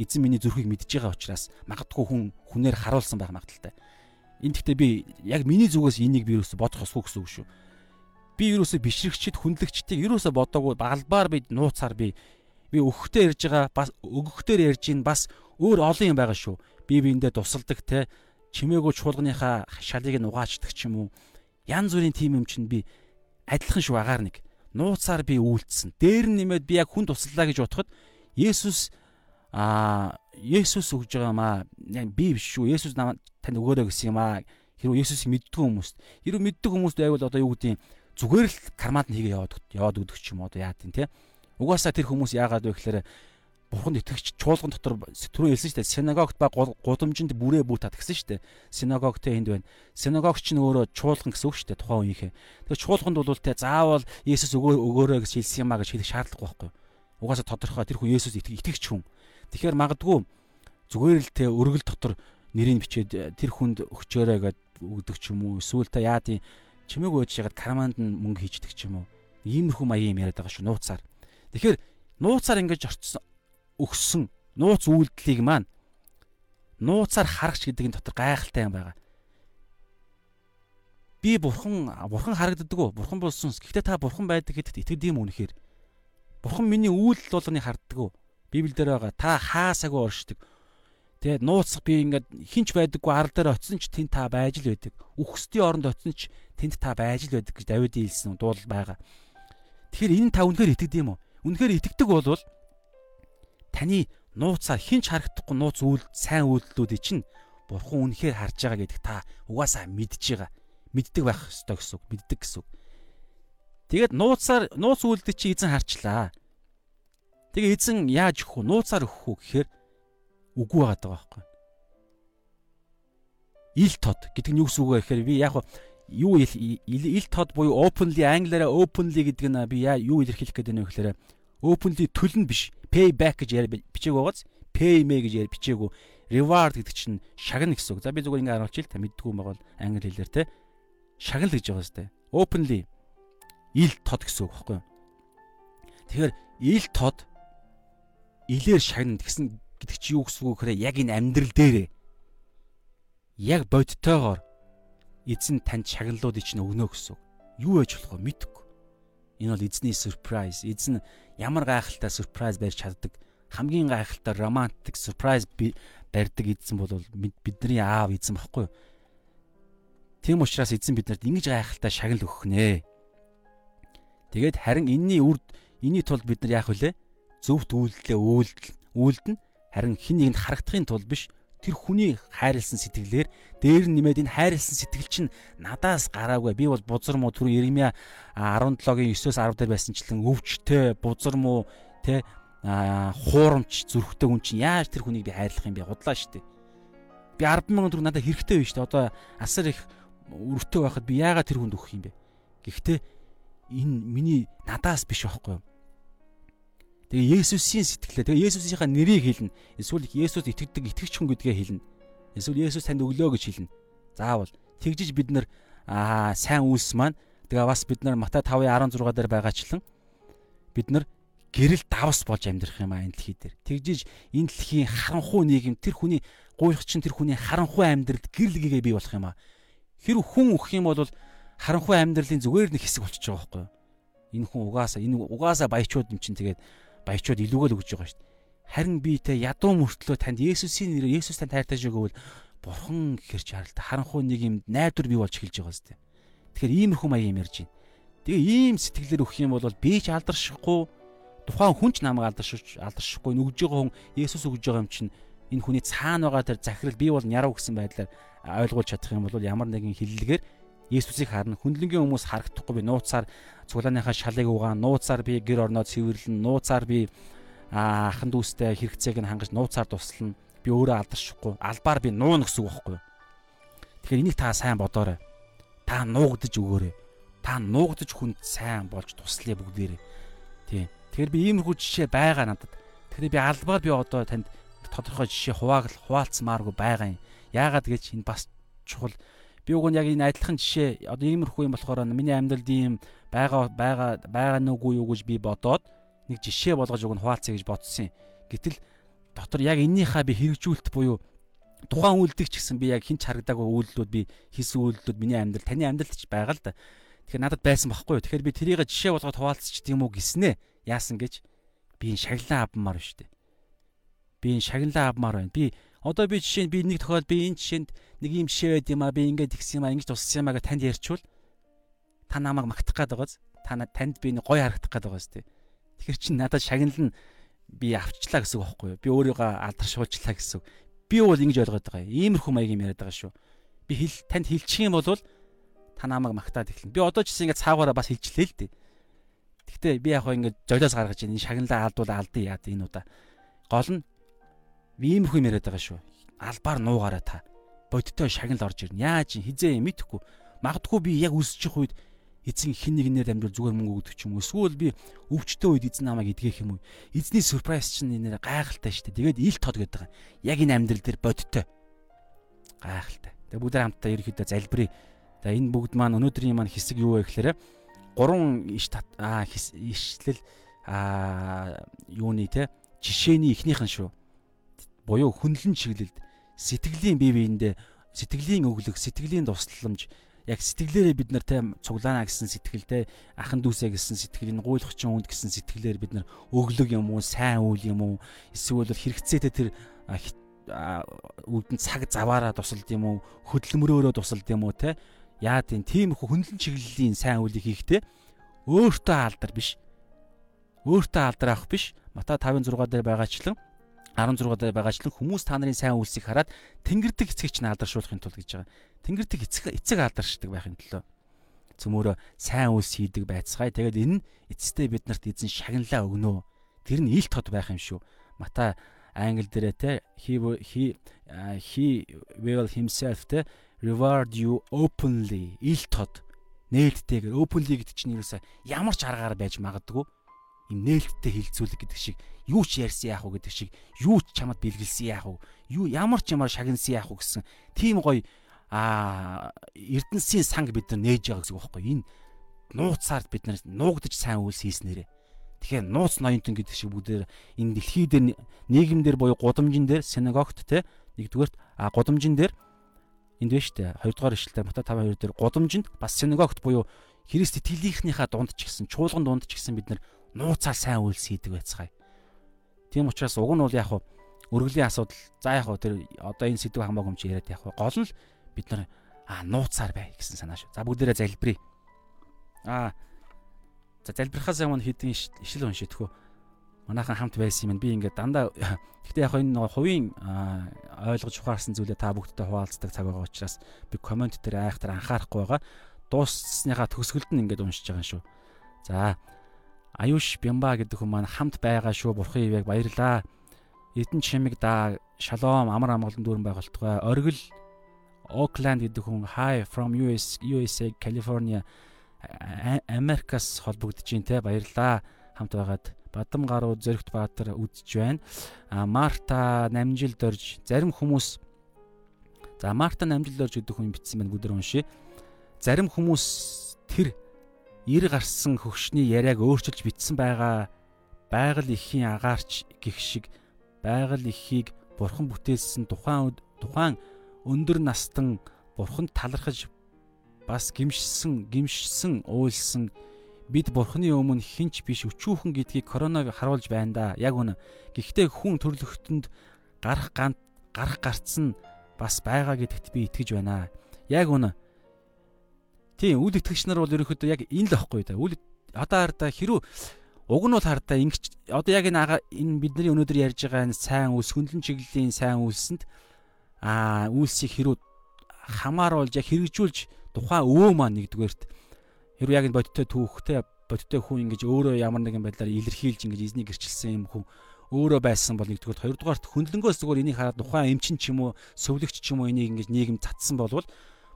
Эзэн миний зүрхийг мэдж байгаа учраас магадгүй хүн хүнээр харуулсан байх магадaltaй. Энэ гэхдээ би яг миний зүгээс энийг би юусе бодох ёсгүй гэсэн үг шүү. Би юусоо бишрэгчд хүндлэгчдийг юусоо бодоогүй балбаар би нууцаар би би өгөхтэй ярьж байгаа бас өгөхтэй ярьж ин бас өөр олон юм байгаа шүү. Би биэндээ тусалдаг те чимээгүй чуулганыхаа шалыг нь угаачдаг ч юм уу. Ян зүрийн тим юм чинь би адилхан шүү агаар нэг. нууцаар би үйлдсэн. Дээр нь нэмээд би яг хүн туслалаа гэж бодоход Есүс аа Есүс өгж байгаа маа би биш шүү. Есүс намайг тань өгөөрэй гэсэн юм аа. Хэрвээ Есүсийг мэддэг хүмүүс. Хэрвээ мэддэг хүмүүс байвал одоо юу гэдэг юм зүгээр л карманд нь хийгээ яваад яваад өгдөг ч юм уу яа тийм те. Угаасаа тэр хүмүүс яагаад вэ гэхээр бурханд итгэгч чуулган дотор түрүү хэлсэн шүү дээ. Синагогт ба гудамжинд бүрээ бүү тат гэсэн шүү дээ. Синагогт энд байна. Синагогч нь өөрөө чуулган гэсэн үг шүү дээ. Тухайн үеийнхээ. Тэгэхээр чуулганд бол те заавал Есүс өгөөрэй гэж хэлсэн юм а гэж хэлэх шаардлагагүй байхгүй. Угаасаа тодорхой тэр хүн Есүс итгэгч хүн. Тэгэхээр магадгүй зүгээр л те өргөл дотор нэрийг бичээд тэр хүнд өгчөөрэй гэд өгдөг ч юм уу. Эсвэл та яа тийм чимээг өөж ягаад карманд нь мөнгө хийждэг ч юм уу. Иймэрхүү маягийн юм яриад байгаа шүү нууцаар. Тэгэхээр нууцаар ингэж орчсон өгсөн нууц үйлдэлийг маань нууцаар харагч гэдэг энэ дотор гайхалтай юм байгаа. Би бурхан бурхан харагддаг уу? Бурхан болсон. Гэхдээ та бурхан байдаг гэдэгт итгэдэг юм үнэхээр. Бурхан миний үйлдэл болгоныг харддаг уу? Библиэлд байгаа. Та хаасаагүй оршдог. Тэгээд нууцх би ингээд хинч байдаггүй арал дээр очисон ч тэнд та байж л байдаг. Үхсдийн оронд очисон ч тэнд та байж л байдаг гэж Давид хэлсэн дуул байгаа. Тэгэхээр энэ та үнэхээр итгэдэг юм уу? Үнэхээр итгэдэг бол таны нууцаар хинч харагдахгүй нууц үйл сайн үйлдэлүүдийг чинь бурхан үнэхээр харж байгаа гэдэг та угаасаа мэдж байгаа. Мэддэг байх ёстой гэсэн үг, мэддэг гэсэн үг. Тэгээд нууцаар нууц үйлдэл чи эзэн харчлаа. Тэгээ эзэн яаж өгөх вэ? Нууцаар өгөх үү гэхээр үгүй байгаа байхгүй. Ил тод гэдэг нь юу гэсэн үг вэ гэхээр би яг юу ил тод буюу openly англиараа openly гэдэг нь би яа юу илэрхийлэх гэдэг нь вэ гэхээр openly төлн биш pay back гэж яа бичээг байгааз pay me гэж яа бичээгүй reward гэдэг чинь шагна гэсэн үг. За би зүгээр ингэ харуулж ил та мэддгүй юм байгаа англи хэлээр те шагнал гэж байгаа сте. Openly ил тод гэсэн үг баггүй. Тэгэхээр ил тод илээр шагнана гэсэн гэдэг чи юу гэсэн үг хэрэг яг энэ амьдрал дээрээ яг бодтойгоор эзэн танд шагналуудыг чинь өгнө гэсэн үг. Юу ээж болох вэ мэдэхгүй. Энэ бол эзний surprise. Эзэн ямар гайхалтай surprise барьж чаддаг хамгийн гайхалтай романтик surprise барьдаг эзэн бол бидний аав эзэн баггүй юу? Тийм учраас эзэн биднэрт ингэж гайхалтай шагнал өгөх нэ. Тэгээд харин энэний үрд энэний тулд бид нар яах вүлээ? Зөвхт үйлдэлээ үйлдэл үйлдэн харин хин нэгэнд харагдахын тулд биш тэр хүний хайрлсан сэтгэлээр дээр нь нэмээд энэ хайрлсан сэтгэл чинь надаас гараагүй. Би бол бузар муу түр Иремья 17-гийн 9-оос 10 дээр байсанчлан өвчтэй бузар муу тэ хуурамч зүрхтэй хүн чинь яаж тэр хүнийг би хайрлах юм бэ? Худлаа штэ. Би 10 мянган төгрөг надад хэрэгтэй байна штэ. Одоо асар их өртөө байхад би яагаад тэр хүнд өгөх юм бэ? Гэхдээ энэ миний надаас биш байхгүй юу? Тэгээ Есүсийн сэтгэлээ. Тэгээ Есүсийнхаа нэрийг хэлнэ. Эсвэл Есүс итгэдэг итгэгч хүн гэдгээ хэлнэ. Эсвэл Есүс танд өглөө гэж хэлнэ. Заавал тэгжиж бид нар аа сайн үйлс маань тэгээ бас бид нар Матай 5:16 дээр байгаачлан бид нар гэрэл давс болж амьдрах юм аа энэ дэлхий дээр. Тэгжиж энэ дэлхийн харанхуй нийгэм тэр хүний гуйх чинь тэр хүний харанхуй амьдралд гэрэл гэгээ бий болох юм аа. Хэрв хүн өгөх юм бол харанхуй амьдралын зүгээр нэг хэсэг болчихж байгаа байхгүй юу? Энэ хүн угаасаа энэ угаасаа баячууд юм чинь тэгээд баячууд илүүгээ л өгж байгаа шүү дээ. Харин би тэ ядуу мөртлөө танд Есүсийн нэрээр Есүс танд хайртай гэвэл бурхан гэхэр чаралт харанхуй нэг юм найдвар бий болж эхэлж байгаа зү. Тэгэхээр иймэрхүү маяг юм ярьж байна. Тэгээ ийм сэтгэлээр өгөх юм бол би ч алдаршихгүй тухайн хүн ч намайг алдаршиж алдаршихгүй нүгж байгаа хүн Есүс өгж байгаа юм чинь энэ хүний цаана байгаа тэр захирал би бол нярав гэсэн байдлаар ойлгуулж чадах юм бол ямар нэгэн хиллэгээр Есүсийг харна. Хүндлэнгийн хүмүүс харагдахгүй би нууцаар цуглааныхаа шалыг угаан, нууцаар би гэр орноо цэвэрлэн, нууцаар би ахын дүүстэй хэрэгцээг нь хангаж нууцаар туслана. Би өөрөө алдаршихгүй. Албаар би нуун гэсэн үг байхгүй? Тэгэхээр энийг та сайн бодоорой. Та нуугдаж өгөөрэй. Та нуугдаж хүнд сайн болж туслая бүгдээрээ. Тийм. Тэгэхээр би иймэрхүү жишээ байгаа надад. Тэгэхээр би албаар би одоо танд тодорхой жишээ хуваал хуваалцмааргүй байгаа юм. Яагаад гэж энэ бас чухал би уг нь яг энэ адилхан жишээ одоо иймэрхүү юм болохоор миний амьдралд ийм байгаа байгаа байгаа нүггүй юу гэж би бодоод нэг жишээ болгож уг нь хуваалцъя гэж бодсон юм. Гэтэл дотор яг эннийхээ би хэрэгжүүлэлт буюу тухайн үйлдэл ч гэсэн би яг хинч харагдаагүй үйлдэлүүд би хийсэн үйлдэлүүд миний амьдрал таны амьдралд ч байгаа л да. Тэгэхээр надад байсан байхгүй юу. Тэгэхээр би тэрийг жишээ болгоод хуваалцчих тийм үү гиснэ. Яасан гэж би энэ шагналаа авмаар байна шүү дээ. Би энэ шагналаа авмаар байна. Би Одоо би жишээ нь би нэг тохиол би энэ жишээнд нэг юм жишээ байд юм а би ингэж тэгсэн юм а ингэж туссан юм а гэж танд ярьчвал та намайг магтах гээд байгааз. Та танд би гоё харагдах гээд байгааз тий. Тэгэхээр чи надад шагнална би авчлаа гэсэн үг байхгүй юу? Би өөрийгөө алдаршуулчлаа гэсэн үг. Би бол ингэж ойлгоод байгаа юм. Иймэрхүү маягийн яриад байгаа шүү. Би хэл танд хэлчих юм бол та намайг магтаад эхлэн. Би одоо ч гэсэн ингэ цаагаараа бас хэлчихлээ л дээ. Гэхдээ би яг хоо ингэ жолоос гаргаж энэ шагналаа алдуул алдъя яа энэ удаа. Гол нь иймэрхүү юм яриад байгаа шүү. Албаар нуугаараа та бодтой шагнал орж ирнэ. Яаж хизээ мэдэхгүй. Магадгүй би яг үсчих үед эзэн хин нэгнээр амьдрал зүгээр мөнгө өгдөг ч юм уу. Эсвэл би өвчтөө үед эзэн намайг эдгэх юм уу. Эзний surprise чинь энэ гайхалтай шүү дээ. Тэгээд ил тод гэдэг. Яг энэ амьдрал дээр бодтой. Гайхалтай. Тэгээд бүгд хамтдаа ерөөхдөө залбирая. За энэ бүгд маань өнөөдрийн маань хэсэг юу вэ гэхээр гурван иш аа ишлэл аа юуны те жишээний эхнийх нь шүү. Буюу хүнлэн чиглэлд сэтгэлийн бие биендээ сэтгэлийн өглөх, сэтгэлийн тусламж яг сэтгэлээрээ бид нар те цуглаана гэсэн сэтгэлтэй ахан дүүсээ гэсэн сэтгэлийн гуйлахчин үнд гэсэн сэтгэлээр бид нар өглөг юм уу сайн үйл юм уу эсвэл хэрэгцээтэй тэр үүдэн цаг заваараа тусалд юм уу хөдөлмөрөөрөө тусалд юм уу те яа тийм тийм их хүнлэн чиглэлийн сайн үйлийг хийхдээ өөртөө алдар биш. Өөртөө алдар авах биш. Мата 5:6 дээр байгаачлан 16 дээр байгаачлан хүмүүс та нарын сайн үйлсийг хараад тэнгэрдэг эцгийг чинь алдаршуулахын тулд гэж байгаа. Тэнгэрдэг эцэг эцэг алдаршдаг байхын төлөө цөмөөрөө сайн үйлс хийдэг байцгаая. Тэгээд энэ эцэстээ биднэрт эзэн шагналаа өгнө. Тэр нь ил тод байх юм шүү. Мата англи дээрээ те he he he will himself те reward you openly ил тод нээлттэйгээр openly гэдэг чинь юусаа ямар ч аргаар байж магадгүй нээлттэй хилцүүлэг гэдэг шиг юу ч ярьсан яах вэ гэдэг шиг юу ч чамд бэлгэлсэн яах вэ юу ямар ч ямар шагнасан яах вэ гэсэн тийм гоё а эрдэнсийн санг бид нар нээж байгаа гэсэн үг байхгүй. Энэ нууцаар бид нар нуугдаж сайн үйлс хийснээрээ тэгэхээр нууц ноёнтон гэдэг шиг бүгдээр энэ дэлхий дээр нийгэмдэр буюу гудамжин дээр синагогт те нэгдүгээрт а гудамжин дээр энд шүү дээ хоёрдугаар ишлэлээр Мата 5:2 дээр гудамжинд бас синагогт буюу Христ итгэлийнхнийхаа дунд ч гэсэн чуулган дунд ч гэсэн бид нар нууцаар сайн үйлс хийдэг байцгаая. Тийм учраас уг нь бол яг өргөлийн асуудал за яг тэр одоо энэ сэдв хамаагүй юм чи яриад яг гол нь бид нар а нууцаар бай гэсэн санаа шүү. За бүгдээрээ залбирая. А за залбирхаас өмнө хэдин ишил уншидхүү. Манайхан хамт байсан юм. Би ингээд дандаа (laughs) гэхдээ яг энэ хувийн ойлгож ухаарсан зүйлээ та бүгдтэй хуваалцдаг цаг байгаа учраас би комент дээр айхтар анхаарахгүй байгаа. Дууссныхаа төгсгөлд нь ингээд уншиж байгаа шүү. За Аюуш Бямба гэдэг хүн маань хамт байгаа шүү. Бурхан ивэг баярлаа. Эдэн чимэг да шалом амар амгалан дүүрэн байгуултгай. Оргил Oakland гэдэг хүн hi from US USA California Америкас холбогдож байна те баярлаа. Хамт байгаад Бадам гаруу Зөрөгт Баатар үдж байна. А Марта намжилд орж зарим хүмүүс За Марта намжилд орж гэдэг хүн бичсэн байна бүдэр уншия. Зарим хүмүүс тэр 90 гарсан хөгшний яриаг өөрчилж битсэн байгаа байгаль ихийн агаарч гих шиг байгаль ихийг бурхан бүтээсэн тухайн тухайн өндөр настан бурханд талархаж бас гимшсэн гимшсэн уйлсан бид бурханы өмнө хинч биш өчүүхэн гэдгийг коронавиг харуулж байна да. Яг үнэ. Гэхдээ хүн төрлөختөнд гарах гант гарах гарцсан бас байгаа гэдэгт би итгэж байна. Яг үнэ. Тийм үл итгэгч нар бол ерөөхдөө яг энэ л байхгүй да. Үл одоо хараа хэрүү уг нь бол хараа ингэж одоо яг энэ энэ бидний өнөөдөр ярьж байгаа энэ сайн үлс хөндлөн чиглэлийн сайн үлсэнд аа үлсийг хэрүү хамааруулж яг хэрэгжүүлж тухайн өвөө маань нэгдүгээрт хэрүү яг энэ бодиттой түүхтэй бодиттой хүн ингэж өөрөө ямар нэгэн байдлаар илэрхийлж ингэж эзнийг гэрчилсэн юм хүн өөрөө байсан бол нэгдүгээр хоёрдугаарт хөндлөнгөөс зүгээр энийг хараад тухайн эмчин ч юм уу сөвлөгч ч юм уу энийг ингэж нийгэм цацсан болвол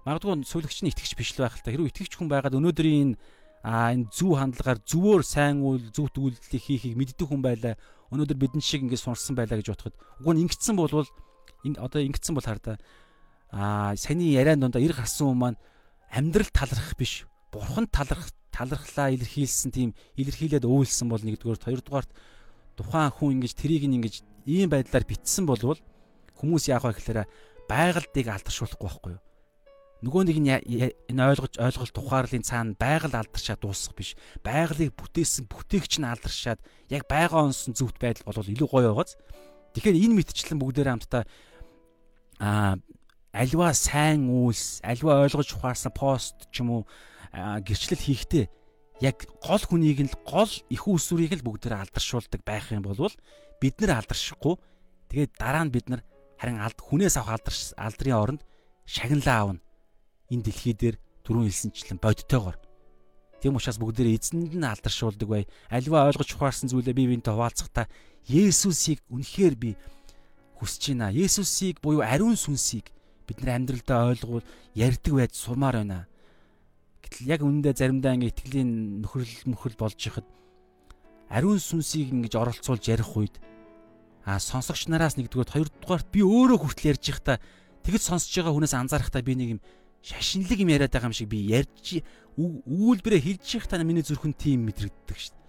магадгүй сүлэгч нь итгэж биш л байх л та. Хэрвээ итгэж хүн байгаад өнөөдрийн а энэ зөв хандлагаар зөвөр сайн үйл зөвхт үйлдэлийг хийхийг мэддэг хүн байлаа. Өнөөдөр бидэн шиг ингэж сурсан байлаа гэж бодоход уг нь ингэсэн болвол одоо ингэсэн бол хардаа а саний яриан дондоо ир гарсан хүн маань амьдрал талрах биш. Бурхан талрах талархлаа илэрхийлсэн тийм илэрхийлээд өөлсөн бол нэгдүгээр хоёрдугаарт тухайн хүн ингэж трийг ингэж ийм байдлаар битсэн болвол хүмүүс яах вэ гэхээр байгальдыг алдаршуулахгүй байхгүй юу? Нөгөө нэг нь энэ ойлгож ойлголт ухаарлын цаана байгаль алдаршаад дуусах биш. Байгалыг бүтээсэн бүтээгч нь алдаршаад яг байгаа онсон зөвхт байдал болвол илүү гоё байгааз. Тэгэхээр энэ мэдчлэн бүгдээрээ хамтдаа аа альва сайн үйлс, альва ойлгож ухаарсан пост ч юм уу гэрчлэл хийхдээ яг гол хүнийг л гол их усүрийг л бүгдээр алдаршуулдаг байх юм бол бид нэр алдаршихгүй тэгээд дараа нь бид нар харин алд хүнээс авах алдарш алдрын оронд шагналаа авна энэ дэлхий дээр түрүүн хэлсэнчлэн бодтойгоор тийм учраас бүгдээр эзэнд нь алдаршуулдаг бай альва ойлгож ухаарсан зүйлээ бие биентэй хуваалцахдаа Есүсийг үнэхээр би хүсэж байна. Есүсийг буюу ариун сүнсийг бид нар амьдралдаа ойлгуул ярьдаг байж сурмаар байна. Гэтэл яг үнэндээ заримдаа ингээ итгэлийн нөхрөл мөхрөл болж ихад ариун сүнсийг ингэж оролцуулж ярих үед а сонсогч нараас нэгдүгээр хоёрдугаарт би өөрөө хүртэл ярьж байхдаа тэгж сонсож байгаа хүнээс анзаарахтаа би нэг юм шашинлаг юм яриад байгаа юм шиг би ярьж үйлбэрээ хэлж байхдаа миний зүрхэнд тийм мэдрэгддэг шүү дээ.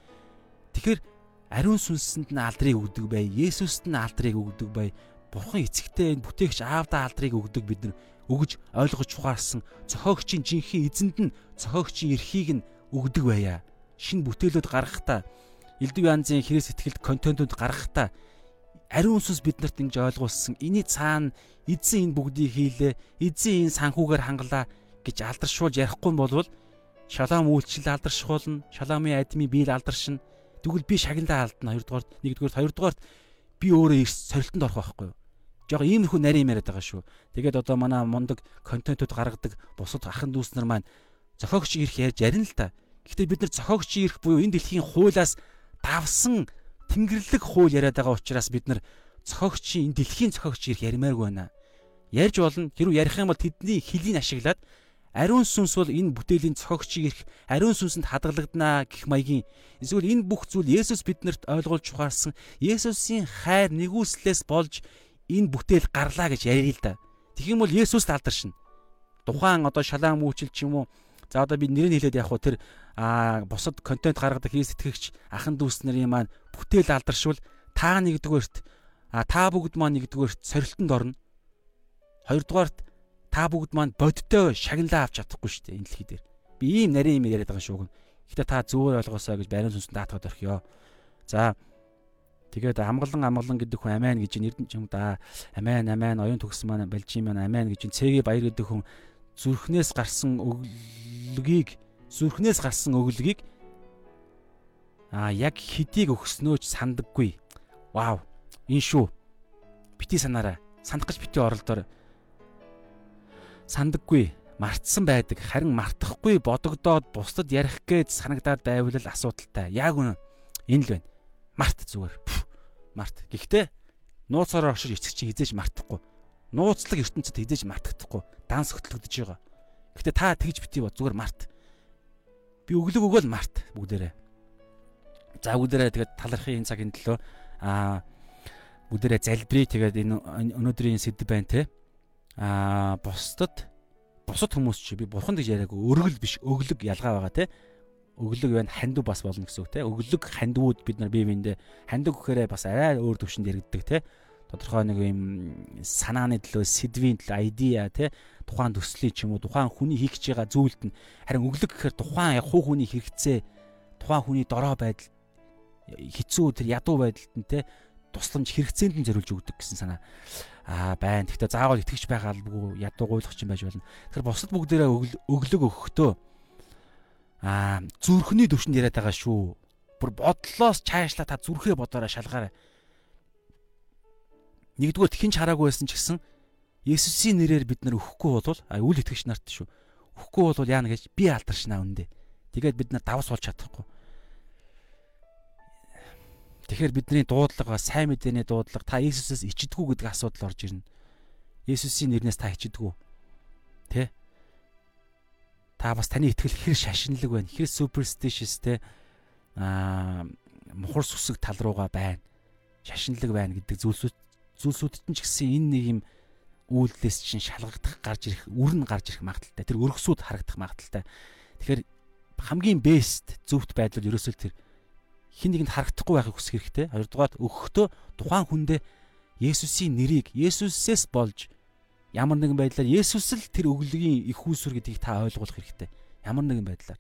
Тэгэхээр ариун сүнсэнд нь алдрыг өгдөг бай. Есүст нь алдрыг өгдөг бай. Бурхан эцэгтэй бүтээгч аавдаа алдрыг өгдөг бид нар өгж ойлгож ухаарсан цохоогчийн жинхэнэ эзэнд нь цохоогчийн эрхийг нь өгдөг байя. Шинэ бүтээлүүд гаргахдаа элдв янзын хэрэгс сэтгэлд контентууд гаргахдаа ариун сүнс биднэрт ингэж ойлгуулсан эний цаана эзэн энэ бүгдийг хийлээ эзэн энэ санхүүгээр хангалаа гэж алдаршуулж ярихгүй бол шалаам үйлчлэл алдаршуулна шалаамын адмын биел алдаршина Тэгвэл би шагналаа алдна. Хоёрдугаарт, нэгдүгээрт, хоёрдугаарт би өөрөө эрс сорилтонд орох байхгүй юу? Жог иймэрхүү нарийн яриад байгаа шүү. Тэгээд одоо манай мундаг контентууд гаргадаг бусад ахын дүүс нар маань зохиогч ирэх ярьж ярина л та. Гэхдээ бид нар зохиогч ирэх буюу энэ дэлхийн хуулиас давсан тэнгэрлэг хууль яриад байгаа учраас бид нар зохиогчийн энэ дэлхийн зохиогч ирэх ярмааргүй байна. Ярьж болно. Хэрвээ ярих юм бол тэдний хэлийг ашиглаад Ариун сүнс бол энэ бүтээлийн цогцчиг ирэх ариун сүнсэнд хадгалагдана гэх маягийн эсвэл энэ бүх зүйл Есүс биднэрт ойлгуулж ухаарсан Есүсийн хайр нэгүслээс болж энэ бүтээл гарлаа гэж ярил л да. Тэгэх юм бол Есүс алдаршина. Тухайн одоо шалаан мүүчил ч юм уу За одоо би нэрийг хэлээд явах уу тэр бусад контент гаргадаг хийс сэтгэгч ахан дүүс нарын маань бүтээл алдаршвал та нэгдүгээрт а та бүгд маань нэгдүгээрт сорилтонд орно. Хоёрдугаарт та бүгд маань бодтой шагналаа авч чадахгүй шүү дээ энэ дэлхий дээр. Би ийм нарийн юм яриад байгаа шүү гэн. Гэтэ та зүгээр ойлгосоо гэж барин сүнсэнд даатгаад орхиё. За тэгээд амгалан амгалан гэдэг хүн амийн гэж нэрдэн ч юм да. Амийн амийн оюун төгс маань балжин маань амийн гэж цэгийн баяр гэдэг хүн зүрхнээс гарсан өглөгийг зүрхнээс гарсан өглөгийг а яг хэдийг өгснөөч сандаггүй. Вау. Энэ шүү. Бити санаараа. Сандах гэж бити оролдоор сандаггүй мартсан байдаг харин мартахгүй бодогдоод бусдад ярих гээд санагдаад байвал асуудалтай. Яг үнэ энэ л байна. Март зүгээр. Март. Гэхдээ нууцаараа оршиж эцэг чинь хизээж мартахгүй. Нууцлаг ертөнцид хизээж мартагдахгүй. Данс хөтлөгдөж байгаа. Гэхдээ та тэгж битгий бод зүгээр март. Би өглөг өгөөл март бүгдээрээ. За бүгдээрээ тэгээд талархын энэ цагийн төлөө. Аа бүгдээрээ залбирая тэгээд энэ өнөөдрийн сэдв байна те. Аа бусдад бусад хүмүүс чи би бурхан гэж яриаг өргөл биш өглөг ялгаа байгаа те. Өглөг байна хандив бас болно гэсэн үг те. Өглөг хандивуд бид нар бие биендээ хандив гэхээрээ бас арай өөр төвшөнд яригддаг те. Тодорхой нэг юм санааны төлөө сэдвийн төлөө айдиа те. Тухайн төслийн ч юм уу тухайн хүний хийх гэж байгаа зүйлд нь. Харин өглөг гэхээр тухайн хуу хүний хэрэгцээ тухайн хүний дорой байдал хэцүү тэр ядуу байдалд нь те тусламж хэрэгцээнд нь зориулж өгдөг гэсэн санаа аа байна. Гэхдээ заавал итгэж байгаа албагүй ядуу гуйлах юм байж болно. Тэгэхээр бусад бүгдээрээ өглөг өгөхдөө аа зүрхний төвшөнд яриад байгаа шүү. Бүр бодлоос чаашлаа та зүрхээ бодоорой шалгаарай. Нэгдүгээр хинч хараагүй байсан ч гэсэн Есүсийн нэрээр бид нар өхгүй бол а үл итгэгч нарт шүү. Өхгүй бол яана гэж би алдаршнаа үндэ. Тэгээд бид нар давс болж чадахгүй. Тэгэхээр бидний дуудлага сайн мэдээний дуудлага та Иесусээс ичдэггүй гэдэг асуудал орж ирнэ. Иесусийн нэрнээс та ичдэггүй. Тэ? Та бас таны итгэл хэр шашинлаг байна. Хэр superstitious те аа мухар сүсэг тал руугаа байна. Шашинлаг байна гэдэг зүйлсүүд зүйлсүүдт нь ч гэсэн энэ нэг юм үйлдэлээс чинь шалгагдах гарч ирэх үрн гарч ирэх магадaltaй. Тэр өргөсүүд харагдах магадaltaй. Тэгэхээр хамгийн бест зөвхт байдал ерөөсөө тэр хин нэгэнд харагдахгүй байхыг хүсэх хэрэгтэй. Хоёрдугаар өгөхдөө тухайн хүндээ Есүсийн нэрийг Есүсээс болж ямар нэгэн байдлаар Есүс л тэр өглөгийн их үүсвэр гэдгийг та ойлгуулах хэрэгтэй. Ямар нэгэн байдлаар.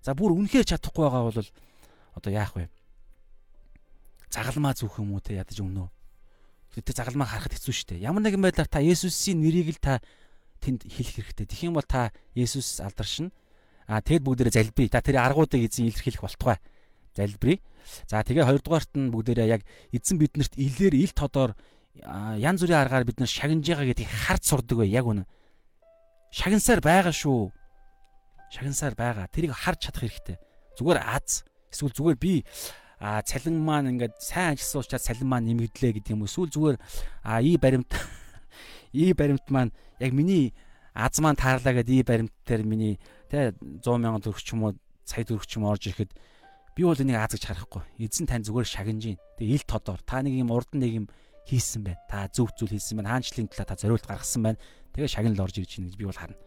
За бүр үнэхээр чадахгүй байгаа бол одоо яах вэ? Загалмаа зүөх юм уу те ядаж өгнө. тэр загалмаа харахад хэцүү шүү дээ. Ямар нэгэн байдлаар та Есүсийн нэрийг л та тэнд хэлэх хэрэгтэй. Тэгэх юм бол та Есүс алдаршина. А тэгэд бүгдээрээ залбирая. Та тэр аргуудыг эзэн илэрхийлэх болтугай. Залбирая. За тэгээ хоёрдугаарт нь бүгдээрээ яг эзэн биднэрт илээр ил тодоор янз бүрийн аргаар бид нар шагнаж байгаа гэдгийг харж сурдаг бай яг үнэ. Шагнасаар байгаа шүү. Шагнасаар байгаа. Тэрийг харж чадах хэрэгтэй. Зүгээр аз эсвэл зүгээр би а цалин маань ингээд сайн ажилласан учраас цалин маань нэмэгдлээ гэдэг юм эсвэл зүгээр а и баримт (laughs) и баримт маань яг миний аз маань таарлаа гэдэг и баримт дээр миний тэ 100 сая төгрөг ч юм уу сая төгрөг ч юм орж ирэхэд би бол энийг аз гэж харахгүй. Эзэн тань зүгээр шагнаж гин тэгээ ил тодор. Та нэг юм урд нэг юм хийсэн байна. Та зөв зүйл хийсэн байна. Хаанчлалын талаа та зориулт гаргасан байна. Тэгээ шагнал орж ирж байна гэж би бол харна.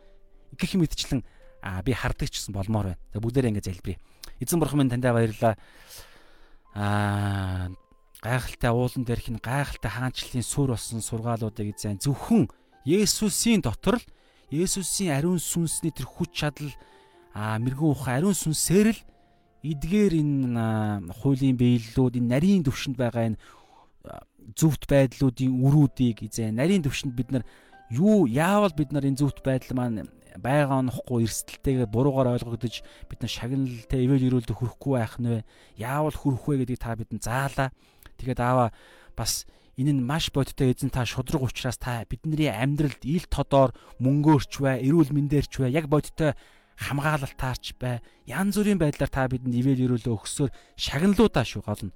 Гэх юм идчлэн а би хардаг ч гэсэн болмоор байна. Тэгээ бүгдээрээ ингэ залбирая. Эзэн бурхан минь таньдаа баярлалаа. Аа гайхалтай уулан дээрх нь гайхалтай хаанчлалын сүр болсон сургаалуудыг эзэн зөвхөн Есүсийн дотор л Есүсийн ариун сүнсний тэр хүч чадал аа мэрэгэн ухаан ариун сүнсээр л эдгээр энэ хуулийн биеллүүд энэ нарийн төвшөнд байгаа энэ зөвхт байдлуудын өрүүдийг эзэн нарийн төвшөнд бид нар юу яавал бид нар энэ зөвхт байдал маань байгаа нөхгүй эрсдэлтэйгээр буруугаар ойлгогдож бид нар шагналтай ивэл ирүүлдэ хөрөхгүй байх нь вэ? Яавал хөрөх вэ гэдгийг та бидэнд заалаа. Тэгээд аава бас энэ нь маш бодтой эзэн та шудраг учраас та бидний амьдралд ил тодоор мөнгөөрч бай, эрүүл мэндээрч бай, яг бодтой хамгаалалтаарч бай. Янз бүрийн байдлаар та бидэнд ивэл ирүүлээ өгсөөр шагналуудаа шүү гол нь.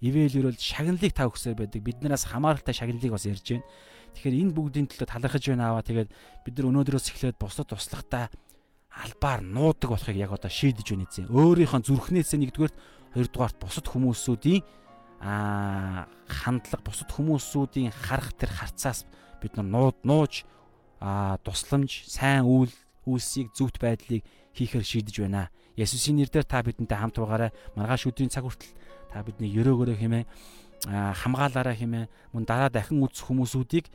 Ивэл ирүүл шагналыг та өгсөөр байдаг. Биднээс хамааралтай шагналыг бас ярьж байна. Тэгэхээр энэ бүгдийн төлөө талархаж байна аваа. Тэгээд бид нар өнөөдрөөс эхлээд бусдад туслахтаа албаар нуудаг болохыг яг одоо шийдэж байна эзэн. Өөрийнхөө зүрхнээсээ нэгдүгээрт хоёрдугаарт бусад хүмүүсүүдийн аа хандлага бусад хүмүүсүүдийн харах тэр харцаас бид нар нууд нууж аа тусламж сайн үйл үйлсийг зөвхт байдлыг хийхээр шийдэж байна. Есүсийн нэрээр та бидэнтэй хамт байгаарай. Маргааш өдрийн цаг хүртэл та бидний өрөөгөрөө хэмээн хамгаалаараа хэмээн мөн дараа дахин үзэх хүмүүсүүдийг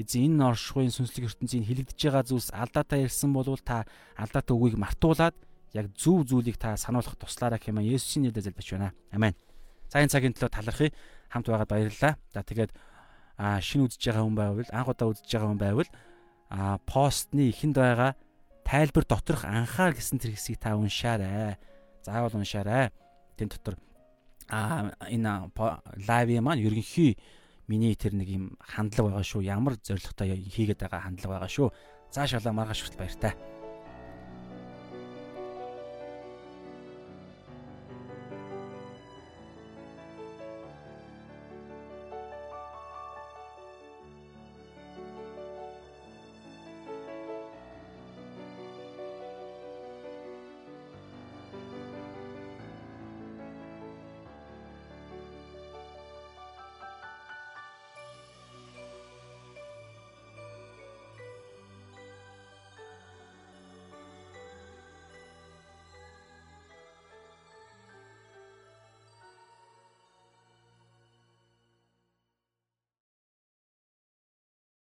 эзэн энэ оршихуйн сүнслэг ертөнцийн хилэгдэж байгаа зүйлс алдаатай ярьсан бол та алдаатай үгийг мартуулад яг зөв зүйлийг та сануулах туслаараа хэмээн Есүсийн нэрээр залбирч байна. Амен. За энэ цагийн төлөө талархъя. Хамт байгаад баярлалаа. За тэгээд шинэ үзэж байгаа хүн байвал анх удаа үзэж байгаа хүн байвал а постны эхэнд байгаа тайлбар доторх анхаар гэсэн тэр хэсгийг та уншаарай. Заавал уншаарай. Тэн дотор а энэ лайв маань ерөнхий миний тэр нэг юм хандлага байгаа шүү. Ямар зоригтой хийгээд байгаа хандлага байгаа шүү. Заашаалаа маргааш хүртэл баяртай.